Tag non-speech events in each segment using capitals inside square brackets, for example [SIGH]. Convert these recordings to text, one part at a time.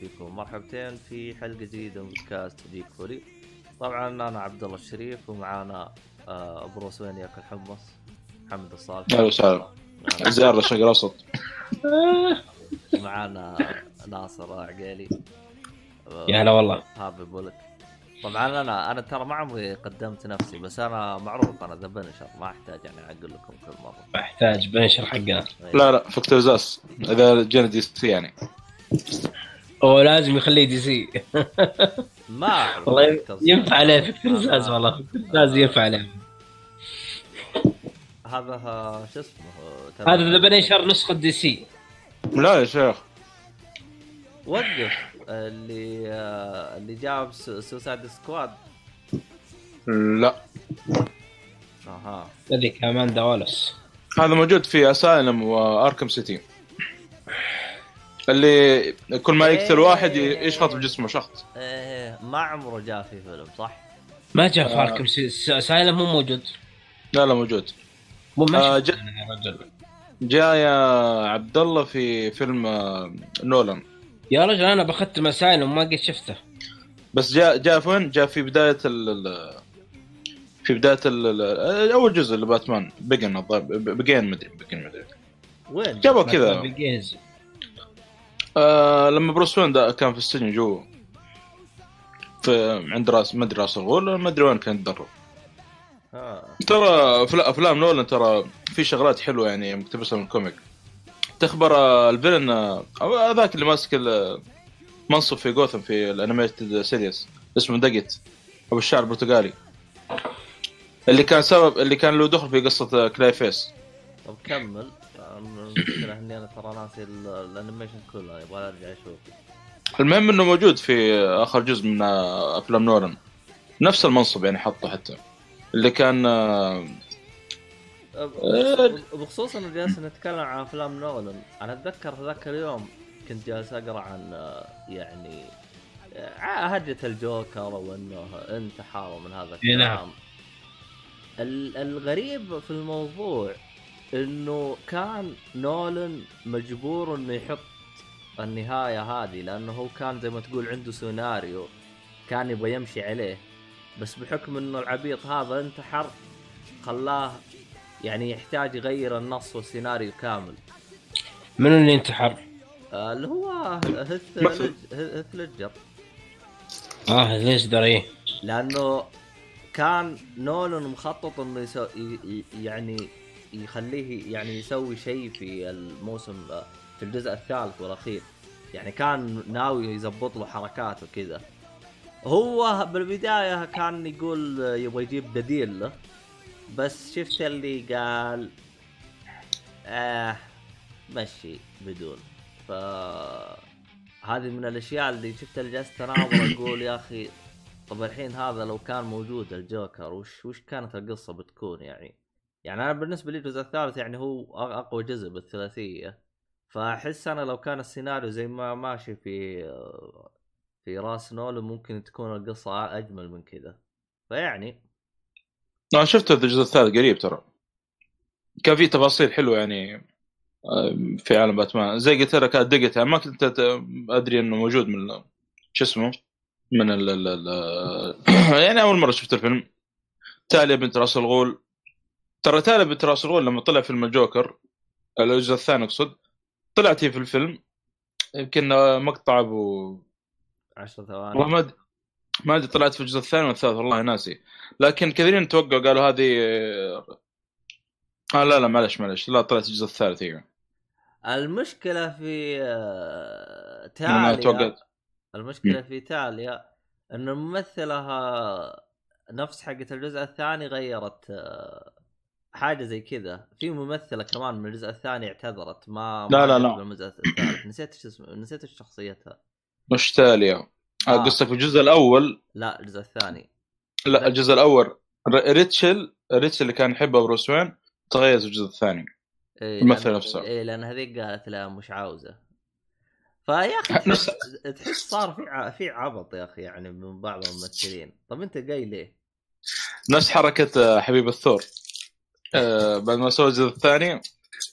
فيكم. مرحبتين في حلقة جديدة من بودكاست ديك فولي. طبعا أنا عبد الله الشريف ومعانا آه، بروس وين ياكل حمص محمد الصالح. أهلا وسهلا. زيارة الشرق الأوسط. [LAUGHS] معانا ناصر عقيلي. يا هلا والله. هابي بولك. طبعا أنا أنا ترى ما عمري قدمت نفسي بس أنا معروف أنا ذا بنشر ما أحتاج يعني أقول لكم كل مرة. محتاج بنشر حقنا. لا لا Victor Zsasz إذا جينا DC يعني. هو لازم يخليه DC [LAUGHS] ما والله ينفع عليه. Victor Zsasz والله. Victor Zsasz ينفع عليه. هذا آه، شو اسمه؟ آه، هذا The Punisher نسخة DC لا يا شيخ. وقف اللي آه، اللي جاب Suicide Squad لا. أها. هذيك اماندا والس هذا موجود في اسايلم واركم سيتي اللي كل ما يقتل واحد ي- يشخط بجسمه شخط. إيه ما عمره جاء في فيلم صح؟ ما جاء آه. فاركم سايلم مو موجود. لا لا موجود. مو ما آه، جا- يا جاء يا عبد الله في فيلم آه، نولان. يا رجل أنا بختم اسايلم ما قد شفته. بس جاء جاء في وين؟ جاء في بداية ال في بداية ال أول جزء لباتمان. Begins الظاهر Begins مدري Begins مدري. وين؟ جابوا كذا. آه لما بروس وين ده كان في السجن جوا. في عند راس ما أدري راس الغول ما أدري وين كان يتدرب. آه. ترى افلام نولان ترى في شغلات حلوة يعني مقتبسة من ال comic. تخبر آه، ال villain آه، هذاك اللي ماسك منصب في جوثم في ال animated series اسمه داقت أبو الشعر البرتغالي. اللي كان سبب اللي كان له دخل في قصة كلاي فيس طب كمل. آه، المشكلة إني أنا ترى ناسي ال- ال animation كله يبغى أرجع أشوف. المهم إنه موجود في آخر جزء من آه، أفلام نولان نفس المنصب يعني حطه حتى. اللي كان آه، بخصوص- بخصوص انه جالس نتكلم عن أفلام نولان أنا أتذكر ذاك اليوم كنت جالس أقرأ عن آه، يعني آه، هجة الجوكر وإنه انتحر ومن هذا نعم. الكلام. ال- الغريب في الموضوع إنه كان نولان مجبور إنه يحط النهاية هذه لأنه هو كان زي ما تقول عنده سيناريو كان يبغى يمشي عليه. بس بحكم إنه العبيط هذا انتحر خلاه يعني يحتاج يغير النص والسيناريو كامل. من اللي انتحر؟ آه، اللي هو هيث ليدجر. آه ليش دري لأنه كان نولان مخطط إنه يسو... يعني يخليه يعني يسوي شيء في الموسم في الجزء الثالث والأخير. يعني كان ناوي يزبط له حركات وكذا. هو بالبداية كان يقول يبغى يجيب بديل له بس شفت اللي قال آه مشي بدون. ف هذه من الأشياء اللي شفت اللي جالس تناظر أقول يا أخي طب الحين هذا لو كان موجود الجوكر وش وش كانت القصة بتكون يعني؟ يعني أنا بالنسبة لي الجزء الثالث يعني هو أقوى جزء بالثلاثية. فأحس أنا لو كان السيناريو زي ما ماشي في في راس نولو ممكن تكون القصة أجمل من كذا. فيعني أنا شفته في الجزء الثالث قريب ترى. كان في تفاصيل حلوة يعني في عالم باتمان. زي قلت لك دقت ما كنت أدري إنه موجود من شو اسمه؟ من ال [CLEARS THROAT] يعني أول مرة شفت الفيلم. تاليا بنت راس الغول. ترى راس الغول لما طلع فيلم الجوكر الجزء الثاني أقصد طلعت هي في الفيلم. يمكن مقطع أبو 10 والله ثواني ما أد- ما أدري طلعت في الجزء الثاني والثالث والله ناسي. لكن كثيرين توقعوا قالوا هذه آه لا لا معلش معلش لا طلعت الجزء الثالث هي المشكلة في آه، تاليا. المشكلة في تاليا إنه الممثله نفس حقت الجزء الثاني غيرت آه، حاجة زي كذا. في ممثلة كمان من الجزء الثاني اعتذرت ما لا، لا، لا. الجزء الثالث. نسيت إيش اسمه نسيت إيش شخصيتها. مش تاليا آه. قصة في الجزء الأول؟ لا الجزء الثاني. لا الجزء الأول. ريتشل ريتشل اللي كان يحبها بروس وين تغيرت في الجزء الثاني. إيه الممثلة لأن- نفسها. إيه لأن هذيك قالت لا مش عاوزة. فيا أخي تحس, تحس صار في في عبط يا أخي يعني من بعض الممثلين. طب أنت جاي ليه؟ نفس حركة آه، حبيب الثور. آه بعد ما سوى الجزء الثاني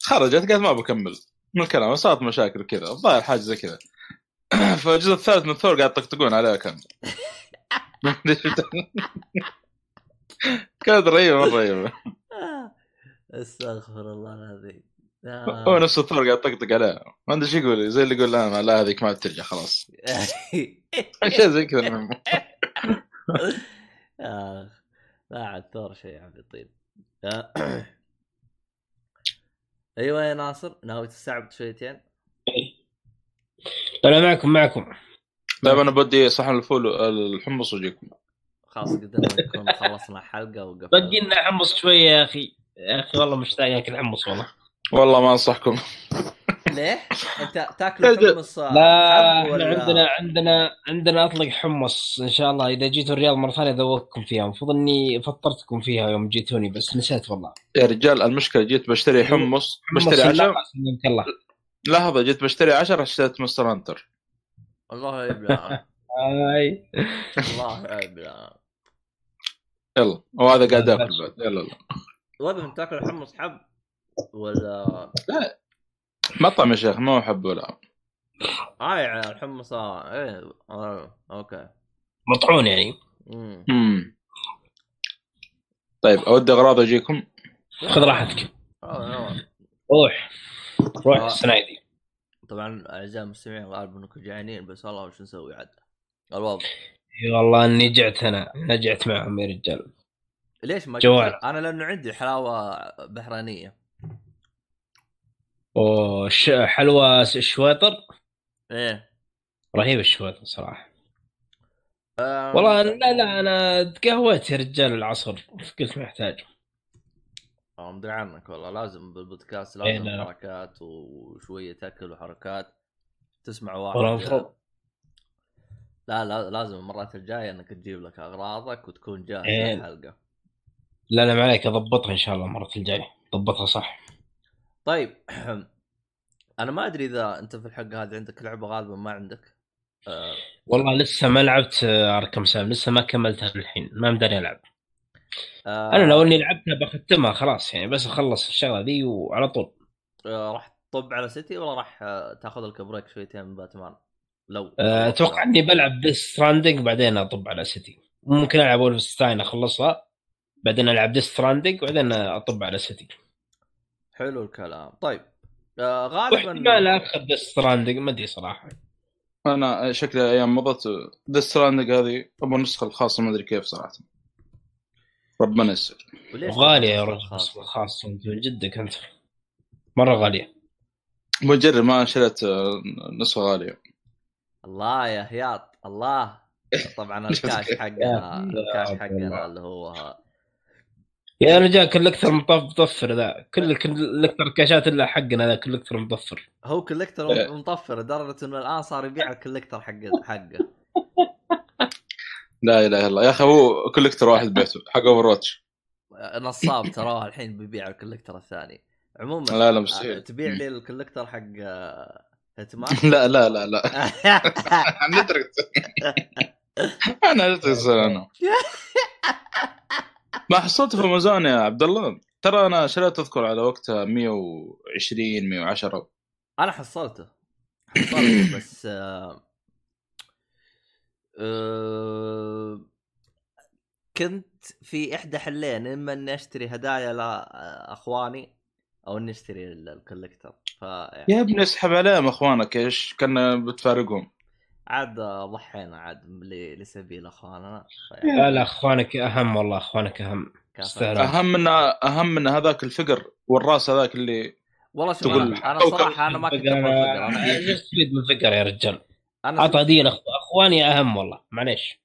خرجت قالت ما بكمل. من الكلام صارت مشاكل كذا الظاهر حاجة زي كذا. [CLEARS THROAT] فالجزء الثالث من ثور قاعد يطقطقون عليها كان [LAUGHS] كانت رهيبة مرة رهيبة. [LAUGHS] أستغفر الله العظيم. هو نفس ثور قاعد يطقطق عليها ما أدري إيش يقول زي اللي يقول لا لا هذيك ما ترجع خلاص. [LAUGHS] أشياء زي كذا. آه، لا عاد ثور شيء عبيطين [COUGHS] أيوه يا ناصر ناوي تستعبد شويتين؟ أنا معكم معكم. طيب أنا بدي صحن الفول الحمص وأجيكم. خلاص قدرنا نكون خلصنا حلقة وقفلنا بدي لنا حمص شوية يا أخي. يا أخي والله مشتاق اكل حمص والله. والله ما أنصحكم. [LAUGHS] ليه؟ انت تاكل حمص لا حب إحنا ولا- عندنا عندنا عندنا أطلق حمص إن شاء الله. إذا جيتوا الرياض مرة ثانية ادوقكم فيها. المفروض إني فطرتكم فيها يوم جيتوني بس نسيت والله. يا رجال المشكلة جيت بشتري حمص بشتري حمص 10 لا، سلمك الله. لحظة جيت بشتري 10 اشتريت Monster Hunter. الله يبلع هاي. الله يبلع يلا وهذا قاعد آكل بعد. يلا يلا. وين تاكل حمص حب ولا؟ مطعم يا شيخ ما هو حب ولا هاي على الحمص إيه آه، أوكي. مطحون يعني. مم. مم. طيب اودي أغراض أجيكم؟ خذ راحتك. آه،. روح. روح آه. السنايدي. طبعا أعزائي المستمعين غالبا انكم جعانين بس والله وش نسوي عاد؟ الوضع. إي والله إني جعت أنا أنا جعت معهم يا رجال. ليش ما جوال. جبت- أنا لأنه عندي حلاوة بحرينية. وش حلوى الشويطر إيه. رهيب الشويطر صراحة. آم، والله أنا- لا لا أنا تقهويت يا رجال العصر. قلت محتاج مدري عنك والله. لازم بالبودكاست إيه، لازم لا، لا. حركات وشوية أكل وحركات. تسمع واحد. لا لا لازم المرات الجاية إنك تجيب لك أغراضك وتكون جاهز إيه. للحلقة. لا لا ما عليك. أضبطها إن شاء الله المرة الجاية. ضبطها صح. طيب [CLEARS THROAT] أنا ما أدري إذا أنت في الحلقة هذه عندك لعبة غالبا ما عندك. آه، والله لسه ما لعبت آه، Arkham Asylum لسه ما كملتها للحين ما مداني ألعب. آه، أنا لو إني لعبتها بختمها خلاص يعني بس أخلص الشغلة ذي وعلى طول. آه، راح تطب على City ولا راح آه، تاخذ لك break شويتين من باتمان؟ لو آه، أتوقع إني بلعب Death Stranding بعدين أطب على City. ممكن ألعب Wolfenstein أخلصها بعدين ألعب Death Stranding وبعدين أطب على City. حلو الكلام. طيب آه، غالبا واحتمال اخذ Death Stranding ما أدري صراحة. أنا شكلي أيام مضت Death Stranding هذه أبغى النسخه الخاصة ما أدري كيف صراحة. ربنا يسر غاليه يا رجل خاص؟ النسخة الخاصه انت من جدك انت مرة غالية. مجرب ما شريت آه، نسخة غالية. الله يا هياط الله. طبعا الكاش [LAUGHS] حقنا الكاش حقنا اللي هو يا رجال collector مطف- مطفر ذا. كل collector كاشات إلا حقنا ذا collector مطفر. هو إيه. collector مطفر لدرجة إنه الآن صار يبيع ال collector حقه حقه. لا إله إلا الله. يا أخي هو collector واحد بيته حق Overwatch نصاب تراه [LAUGHS] الحين بيبيع ال collector الثاني. عموما لا لا مستحيل. آه، تبيع لي ال collector حق آه، هيتمان [LAUGHS] لا لا لا لا. نترك [LAUGHS] أنا نترك أنا. ما حصلته في امازون يا عبد الله. ترى أنا شريت أذكر على وقتها 120 110 أنا حصلته. حصلته [COUGHS] بس آه آه كنت في إحدى حلين إما إني أشتري هدايا لأخواني أو إني أشتري ال- الكوليكتر. ف يا ابني اسحب عليهم أخوانك إيش؟ كنا بتفارقهم. عاد ضحينا عاد ل- لسبيل اخواننا لا لا أخوانك أهم والله أخوانك أهم. أهم من أهم من هذاك الفقر والرأس هذاك اللي والله شوف تقول أنا, صراحة أنا ما كنت أبغى الفقر أنا من فقر يا رجال؟ أنا عطى هديه لأخ- أخواني أهم والله. معليش.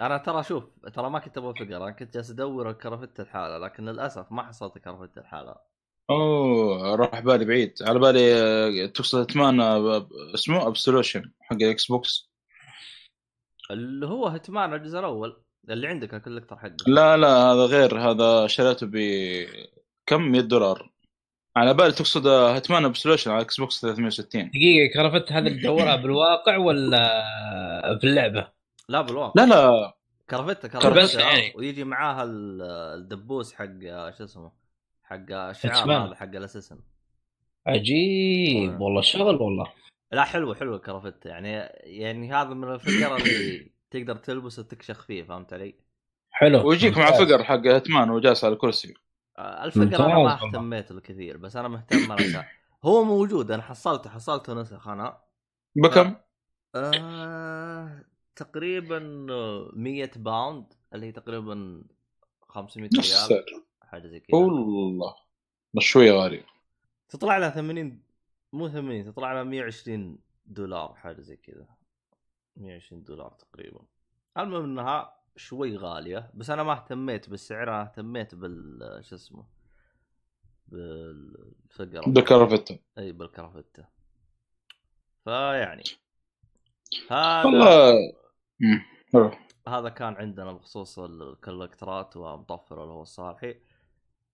أنا ترى شوف ترى ما كنت أبغى فقر. أنا كنت جالس أدور كرفت الحالة لكن للأسف ما حصلت كرفت الحالة. أوه راح بالي بعيد. على بالي آه، تقصد Hitman آه، اسمه؟ Absolution حق ال Xbox اللي هو Hitman الجزء الأول. اللي عندك ال collector حقه. لا لا هذا غير. هذا شريته ب كم؟ 100 دولار. على بالي تقصد آه، Hitman Absolution على Xbox 360 دقيقة كرفت هذا اللي تدورها [COUGHS] بالواقع ولا في اللعبة؟ لا بالواقع. لا لا. كرفتة كرفتة يعني. ويجي معاها ال- الدبوس حق شو اسمه؟ حق الشعار. هذا حق الاساسن عجيب. والله شغل والله. لا حلوة حلوة كرافتة يعني يعني هذا من الفكرة اللي تقدر تلبس وتكشخ فيه فهمت علي؟ حلو. ويجيك مع. فقر حق هتمان وجالس على الكرسي آه، الفكرة أنا ما. اهتميت له كثير بس أنا مهتم علشان هو موجود أنا حصلته حصلته نسخ أنا. بكم؟ آه تقريبا 100 باوند اللي هي تقريبا 500 نفس ريال. حاجة زي كذا. والله. بس شوية غالي تطلع لها 80 مو 80 تطلع لها 120 دولار حاجة زي كذا. 120 دولار تقريبا. المهم إنها شوي غالية. بس أنا ما اهتميت بالسعر أنا اهتميت بال شو اسمه بالفقرة. بكرفته أي بالكرافته. فيعني هذا والله. هذا كان عندنا بخصوص الكولكترات ومطفر اللي هو الصالحي.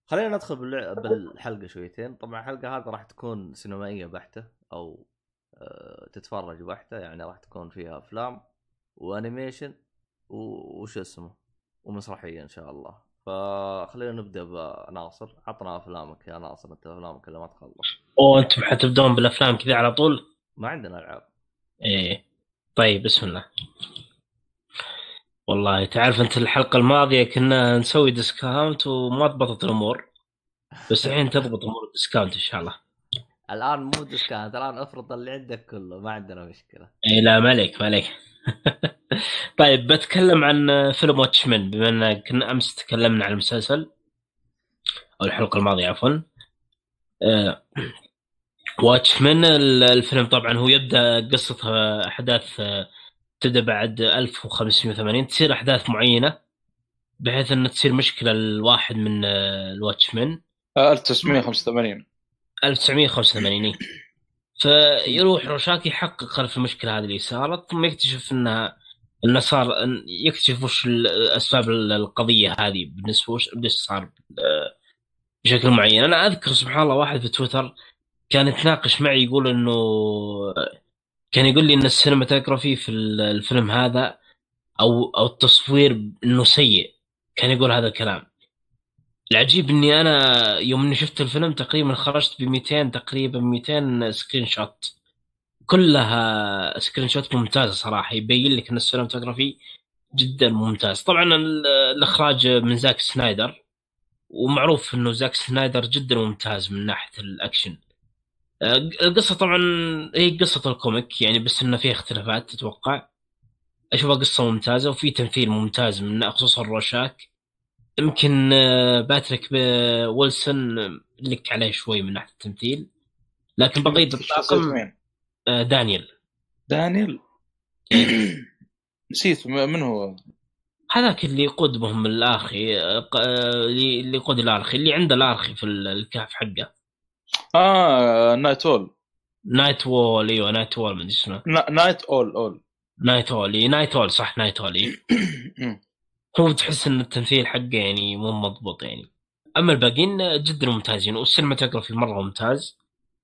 خلينا ندخل بالحلقة شويتين. طبعا الحلقة هذه راح تكون سينمائية بحتة أو آه، تتفرج بحتة يعني راح تكون فيها أفلام وأنيميشن وش اسمه ومسرحية إن شاء الله. فخلينا نبدأ بناصر. عطنا أفلامك يا ناصر أنت أفلامك اللي ما تخلص. اوه أنتم حتبدون بالأفلام كذا على طول؟ ما عندنا ألعاب. إيه. طيب بسم الله. والله تعرف أنت الحلقة الماضية كنا نسوي discount وما ضبطت الأمور. بس [LAUGHS] الحين تضبط أمور ال discount إن شاء الله. الآن مو discount الآن افرض اللي عندك كله ما عندنا مشكلة. اي لا ما عليك ما عليك. [LAUGHS] طيب بتكلم عن فيلم Watchmen بما إن كنا أمس تكلمنا عن المسلسل أو الحلقة الماضية عفوا. آه، واتشمان ال- الفيلم طبعا هو يبدأ قصة أحداث آه، تبدأ بعد 1580 تصير أحداث معينة بحيث إن تصير مشكلة لواحد من آه، الواتشمان آه، 1985 1985 إيه. فيروح روشاكي يحقق خلف المشكلة هذه اللي صارت ثم يكتشف إنها إنه صار يكتشف وش أسباب ال- القضية هذه بالنسبة وش قديش صار آه، بشكل معين. أنا أذكر سبحان الله واحد في تويتر كان يتناقش معي يقول إنه كان يقول لي إن ال cinematography في ال- الفيلم هذا أو أو التصوير إنه سيء. كان يقول هذا الكلام. العجيب إني أنا يوم إني شفت الفيلم تقريبا خرجت ب 200 تقريبا 200 screenshot. كلها screenshot ممتازة صراحة. يبين لك إن ال cinematography جدا ممتاز. طبعا ال- الإخراج من زاك سنايدر ومعروف إنه زاك سنايدر جدا ممتاز من ناحية الأكشن. آه، القصة طبعا هي قصة ال comic يعني بس إنه فيها اختلافات تتوقع. اشوفها قصه ممتازة وفي تمثيل ممتاز من خصوصا الرورشاك يمكن آه، باتريك ويلسون آه، لك عليه شوي من ناحية التمثيل. لكن شخصية الطاقم؟ آه، دانيال دانيال [CLEARS THROAT] نسيت م- من هو؟ هذاك اللي يقود بهم ال Archie آه، آه، اللي يقود ال Archie اللي عنده ال Archie في ال- الكهف حقه. آه Nite Owl Nite Owl إيوه Nite Owl مدري اسمه Nite Owl Owl Nite Owl إيه، Nite Owl صح Nite Owl إيه. [COUGHS] هو تحس إن التمثيل حقه يعني مو مضبوط يعني. أما الباقيين جدا ممتازين وال cinematography مرة ممتاز.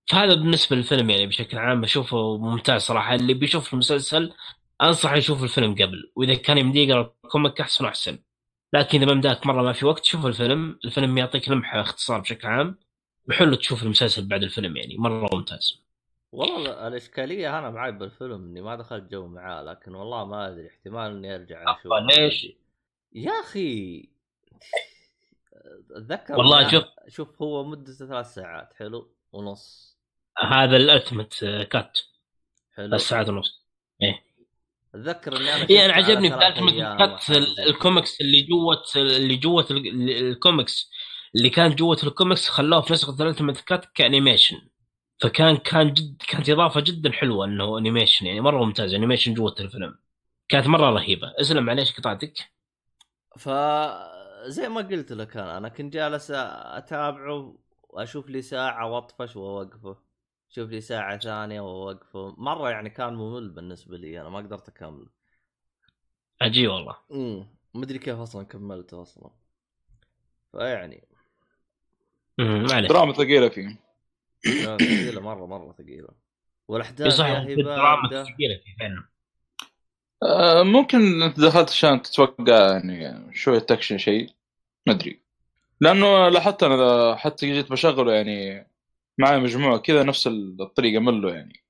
فهذا بالنسبة للفيلم يعني بشكل عام أشوفه ممتاز صراحة. اللي بيشوف المسلسل انصح يشوف الفيلم قبل وإذا كان يمديه يقرأ ال comic أحسن وأحسن. لكن إذا ما مداك مرة ما في وقت شوف الفيلم. الفيلم يعطيك لمحة اختصار بشكل عام. وحلو تشوف المسلسل بعد الفيلم يعني مرة ممتاز. والله الاشكاليه أنا معي بالفيلم إني ما دخلت جو معاه لكن والله ما أدري احتمال إني أرجع أشوف ليش؟ يا أخي! أتذكر والله شوف. شوف هو مدته ثلاث ساعات حلو؟ ونص. هذا ال ultimate cut. حلو. ثلاث ساعات ونص. أتذكر إني أنا على عجبني في أيام cut. الكوميكس اللي جوة اللي جوة الكوميكس. اللي كان جوة الكوميكس خلوه في نسخة ال ultimate cut ك animation. فكان كان جد كانت إضافة جدا حلوة إنه animation يعني مرة ممتاز animation جوة الفيلم. كانت مرة رهيبة. اسلم معليش قطعتك. ف زي ما قلت لك أنا أنا كنت جالس أتابعه وأشوف لي ساعة وأطفش وأوقفه. شوف لي ساعة ثانية وأوقفه. مرة يعني كان ممل بالنسبة لي أنا ما قدرت أكمل. عجيب والله. امم مدري كيف أصلا كملته أصلا. فيعني ما دراما ثقيلة فيه ثقيلة مرة مرة ثقيلة. والأحداث يصح يا هي الدراما باردة. الثقيله في فيلم آه، ممكن انت دخلت عشان تتوقع يعني شوية اكشن شيء ما أدري. لأنه لاحظت أنا حتى جيت بشغله يعني معي مجموعة كذا نفس الطريقة ملوا يعني.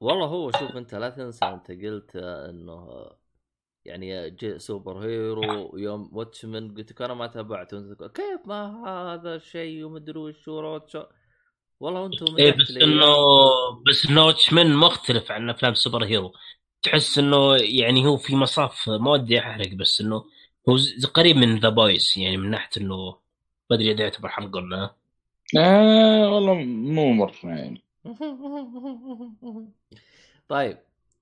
والله هو شوف أنت لا تنسى أنت قلت إنه يعني جي سوبر هيرو يوم واتشمان قلت لك أنا ما تابعته. انت تقول كيف ما هذا الشيء ومدري وش وروتشو والله أنتم مدحت بس انه. بس نوتش من مختلف عن أفلام سوبر هيرو. تحس إنه يعني هو في مصاف ما ودي احرق بس إنه هو قريب من ذا بويز يعني من ناحية إنه ما أدري إذا يعتبر حلقة ولا لا. آه والله مو مرة يعني. [LAUGHS] طيب.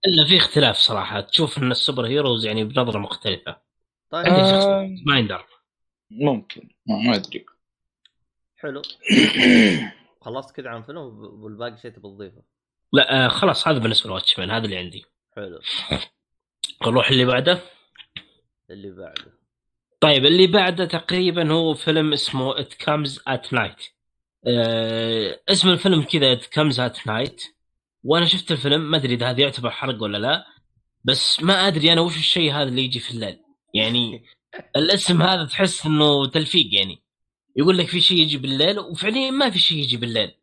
إلا في اختلاف صراحة. تشوف إن السوبر هيروز يعني بنظرة مختلفة. طيب. عندي آه. شخص مايندر ممكن. ما, ما أدري. حلو. [COUGHS] خلصت كذا عن فيلم والباقي شيء تبي تضيفه؟ لا آه خلاص هذا بالنسبة ل Watchmen هذا اللي عندي. حلو. [LAUGHS] نروح اللي بعده. اللي بعده. طيب اللي بعده تقريبا هو فيلم اسمه It Comes at Night اسم الفيلم كذا It Comes at Night وأنا شفت الفيلم ما أدري إذا هذا يعتبر حرق ولا لا بس ما أدري أنا وش الشيء هذا اللي يجي في الليل. يعني [LAUGHS] الاسم هذا تحس إنه تلفيق يعني. يقول لك في شيء يجي بالليل وفعليا ما في شيء يجي بالليل.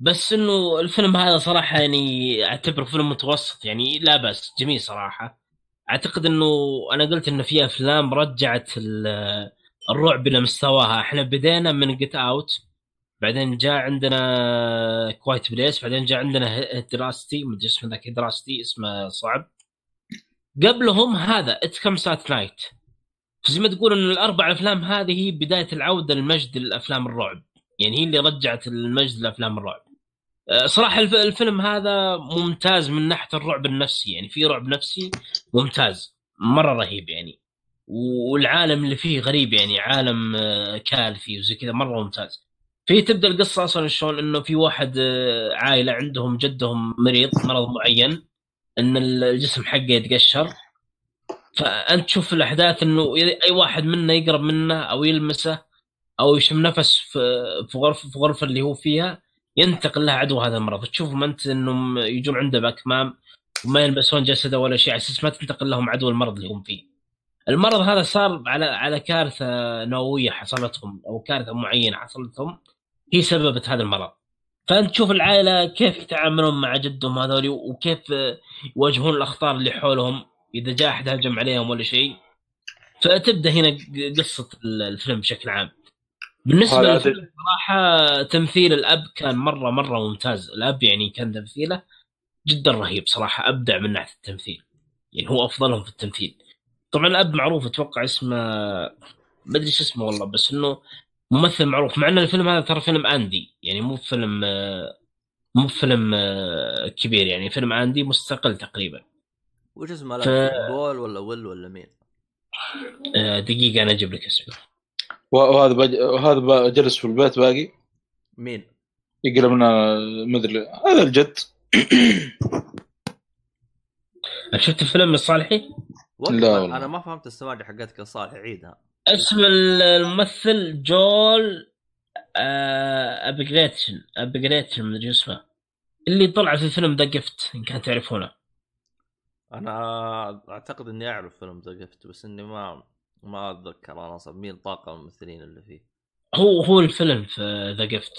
بس إنه الفيلم هذا صراحة يعني أعتبره فيلم متوسط يعني لا بأس جميل صراحة. أعتقد إنه أنا قلت إنه في أفلام رجعت ال- الرعب إلى مستواها. إحنا بدينا من Get Out بعدين جاء عندنا Quiet Place بعدين جاء عندنا دراستي مدري اسمه ذاك دراستي اسمه صعب. قبلهم هذا ات كم سات نايت فزي ما تقول إن الأربع أفلام هذه هي بداية العودة لمجد الأفلام الرعب. يعني هي اللي رجعت المجد لافلام الرعب. أه، صراحة الف- الفيلم هذا ممتاز من ناحية الرعب النفسي. يعني في رعب نفسي ممتاز مرة رهيب يعني. والعالم اللي فيه غريب يعني عالم آه، كارثي وزي كذا مرة ممتاز. في تبدأ القصة أصلا شلون؟ إنه في واحد آه، عائلة عندهم جدهم مريض مرض معين إن الجسم حقه يتقشر. فأنت تشوف الأحداث إنه أي واحد منا يقرب منه أو يلمسه أو يشم نفس في غرفه في غرفة اللي هو فيها ينتقل له عدوى هذا المرض. تشوفهم أنت إنهم يجون عنده بأكمام وما يلبسون جسده ولا شيء على أساس ما تنتقل لهم عدوى المرض اللي هم فيه. المرض هذا صار على على كارثة نووية حصلتهم أو كارثة معينة حصلتهم. هي سببت هذا المرض. فأنت تشوف العائلة كيف يتعاملون مع جدهم هذول وكيف يواجهون الأخطار اللي حولهم إذا جاء أحد هجم عليهم ولا شيء. فتبدأ هنا قصة الفيلم بشكل عام. بالنسبة للفيلم صراحة تمثيل الأب كان مرة مرة ممتاز، الأب يعني كان تمثيله جدا رهيب صراحة أبدع من ناحية التمثيل. يعني هو أفضلهم في التمثيل. طبعا الأب معروف أتوقع اسمه ما أدري إيش اسمه والله بس إنه ممثل معروف مع إن الفيلم هذا ترى فيلم اندي يعني مو فيلم مو فيلم آه، كبير يعني فيلم اندي مستقل تقريبا وش اسمه ف- لا بول ولا ويل ولا مين؟ آه، دقيقة أنا أجيب لك اسمه وهذا بج... وهذا بقى جلس في البيت باقي مين؟ يقرا من مدري هذا الجد شفت الفيلم الصالحي؟ وقف لا والله. أنا ما فهمت السماجة حقتك يا صالح عيدها اسم الممثل جول آه، Edgerton Edgerton مدري اسمه. اللي طلع في فيلم The Gift إن كان تعرفونه. أنا أعتقد إني أعرف فيلم The Gift بس إني ما ما أتذكر أنا أصلا مين طاقم الممثلين اللي فيه. هو هو الفيلم في The Gift.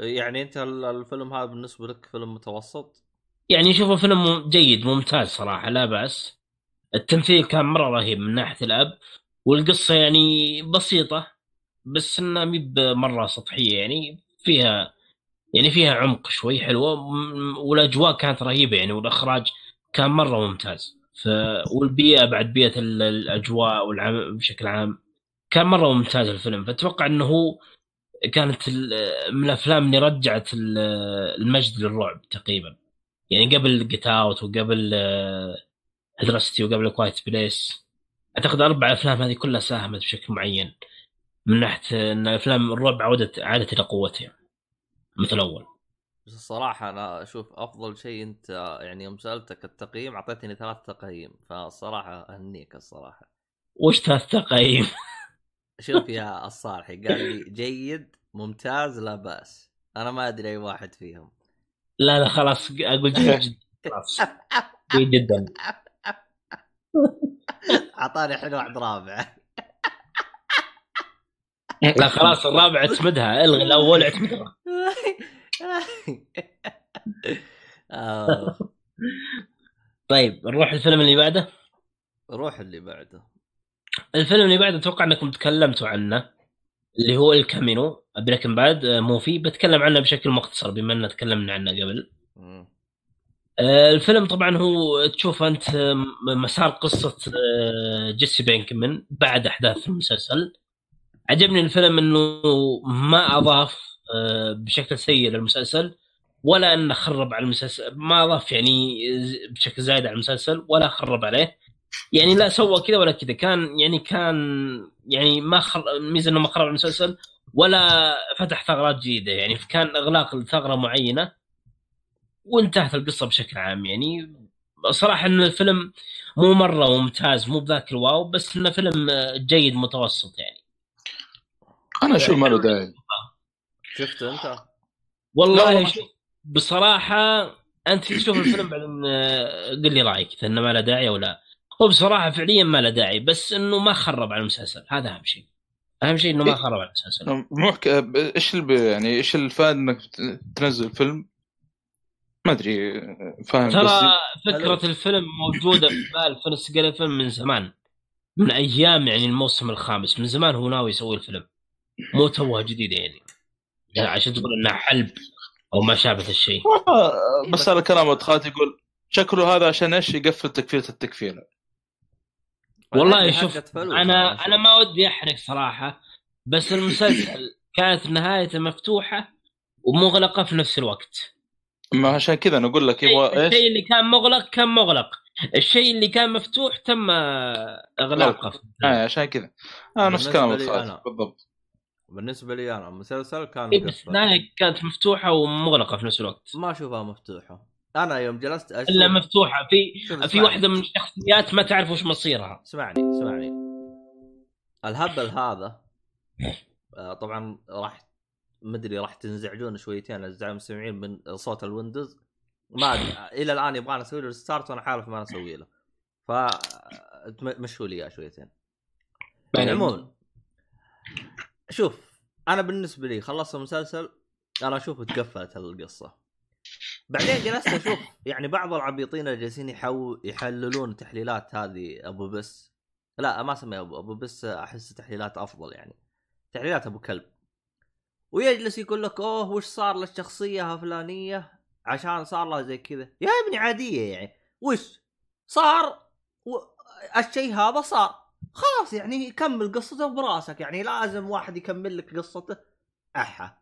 يعني أنت ال- الفيلم هذا بالنسبة لك فيلم متوسط؟ يعني شوفه فيلم جيد ممتاز صراحة لا بأس. التمثيل كان مرة رهيب من ناحية الأب والقصة يعني بسيطة بس إنها مي مره سطحية يعني فيها يعني فيها عمق شوي حلوة والأجواء كانت رهيبة يعني والإخراج كان مرة ممتاز. ف والبيئة بعد بيئة ال- الأجواء والعام بشكل عام كان مرة ممتاز الفيلم. فأتوقع إنه هو كانت من الأفلام اللي رجعت ال- المجد للرعب تقريبا. يعني قبل Get Out وقبل هدرستي وقبل Quiet Place أعتقد أربع أفلام هذه كلها ساهمت بشكل معين. من ناحية إن أفلام الرعب عودت عادت إلى قوتها. مثل أول. بس الصراحة أنا أشوف أفضل شيء أنت يعني يوم سألتك التقييم أعطيتني ثلاث تقييم. فالصراحة أهنيك الصراحة. وش ثلاث تقييم؟ [LAUGHS] شوف يا الصالحي قال لي جيد ممتاز لا بأس. أنا ما أدري أي واحد فيهم. لا لا خلاص أقول جيد جدا خلاص. جيد جدا. أعطاني الحين واحد رابع. لا خلاص الرابع اعتمدها. إلغي الأول اعتمدها. آه، طيب نروح الفيلم اللي بعده؟ روح اللي بعده. الفيلم اللي بعده أتوقع إنكم تكلمتوا عنه. اللي هو El Camino. Breaking Bad movie بتكلم عنه بشكل مختصر بما ان تكلمنا عنه قبل. آه، الفيلم طبعا هو تشوف أنت آم، مسار قصة آه، Jesse Pinkman بعد أحداث المسلسل. عجبني الفيلم إنه ما أضاف آه، بشكل سيء للمسلسل ولا إنه خرب على المسلسل. ما أضاف يعني بشكل زايد على المسلسل ولا خرب عليه. يعني لا سوى كذا ولا كذا. كان يعني كان يعني ما خر... الميزه إنه ما خرب المسلسل ولا فتح ثغرات جديدة يعني. كان إغلاق لثغرة معينة وانتهت القصة بشكل عام يعني. صراحة ان الفيلم مو مرة ممتاز مو بذاك الواو بس إنه فيلم جيد متوسط يعني. أنا أشوف ما له داعي. شفته أنت؟ والله. شوف بصراحة أنت تشوف الفيلم بعدين آه، قل لي رأيك إنه ما له داعي أو لا. هو بصراحة فعليا ما له داعي بس إنه ما خرب على المسلسل هذا أهم شيء. أهم شيء إنه ما إيه. خرب على المسلسل. مو حك... إيش اللي يعني إيش الفائدة إنك تنزل فيلم؟ ما أدري فاهم ترى بس فكرة الفيلم موجودة في بال Vince Gilligan من زمان. من أيام يعني الموسم الخامس من زمان هو ناوي يسوي الفيلم. مو توه جديده يعني. يعني عشان تقول انها حلب أو ما شابه الشيء. بس على كلام خالتي يقول شكله هذا عشان إيش يقفل تكفيله التكفيله والله شوف أنا. أنا ما ودي أحرق صراحة بس المسلسل [COUGHS] كانت نهايته مفتوحة ومغلقة في نفس الوقت. ما عشان كذا أنا أقول لك يبغى الشيء إيش؟ اللي كان مغلق كان مغلق. الشيء اللي كان مفتوح تم إغلاقه. آه عشان كذا. آه نفس بالنسبة كلام ولد لي خالتي أنا. بالضبط. بالنسبة لي أنا المسلسل كان إيه بس. النهايه كانت مفتوحة ومغلقة في نفس الوقت. ما أشوفها مفتوحة. أنا يوم جلست أشوف إلا مفتوحة. في في. واحدة من الشخصيات ما تعرف وش مصيرها. اسمعني اسمعني. الهبل هذا آه، طبعا راح مدري راح تنزعجون شويتين. اعزائي المستمعين من صوت ال Windows. ما أدري إلى الآن يبغانا نسوي له ريستارت وأنا حالف ما نسوي له. ف مشوا لي إياه شويتين. يعني عموما شوف أنا بالنسبة لي خلصت المسلسل. أنا أشوف تقفلت القصة. بعدين جلست أشوف يعني بعض العبيطين اللي جالسين يحللون تحليلات هذه أبو بس. لا ما اسميه أبو أبو بس أحس تحليلات أفضل يعني. تحليلات أبو كلب. ويجلس يقول لك أوه وش صار للشخصية الفلانيه عشان صار لها زي كذا. يا ابني عادية يعني. وش؟ صار؟ و... الشيء هذا صار. خلاص يعني كمل قصته براسك يعني لازم واحد يكمل لك قصته. أحا.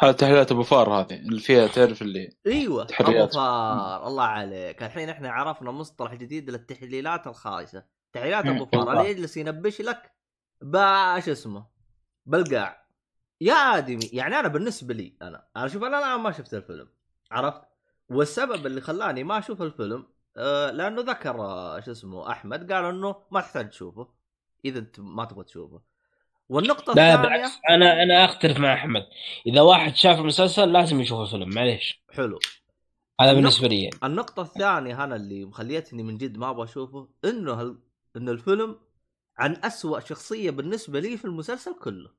هذا تحليلات أبو فار هذه اللي فيها تعرف اللي أيوه أبو. فار الله عليك. الحين إحنا عرفنا مصطلح جديد للتحليلات الخايسة. تحليلات أبو. فار اللي يجلس ينبش لك باش اسمه بالقاع. يا آدمي يعني أنا بالنسبة لي أنا أنا شوف أنا الآن ما شفت الفيلم عرفت؟ والسبب اللي خلاني ما أشوف الفيلم آه لأنه ذكر آه، شو اسمه أحمد قال إنه ما تحتاج تشوفه إذا أنت ما تبغى تشوفه. والنقطة لا الثانية بالعكس أنا أنا أختلف مع أحمد. إذا واحد شاف المسلسل لازم يشوف الفيلم معليش. حلو. هذا بالنسبة لي. يعني. النقطة الثانية أنا اللي مخليتني من جد ما أبغى أشوفه إنه هل... إنه الفيلم عن أسوأ شخصية بالنسبة لي في المسلسل كله.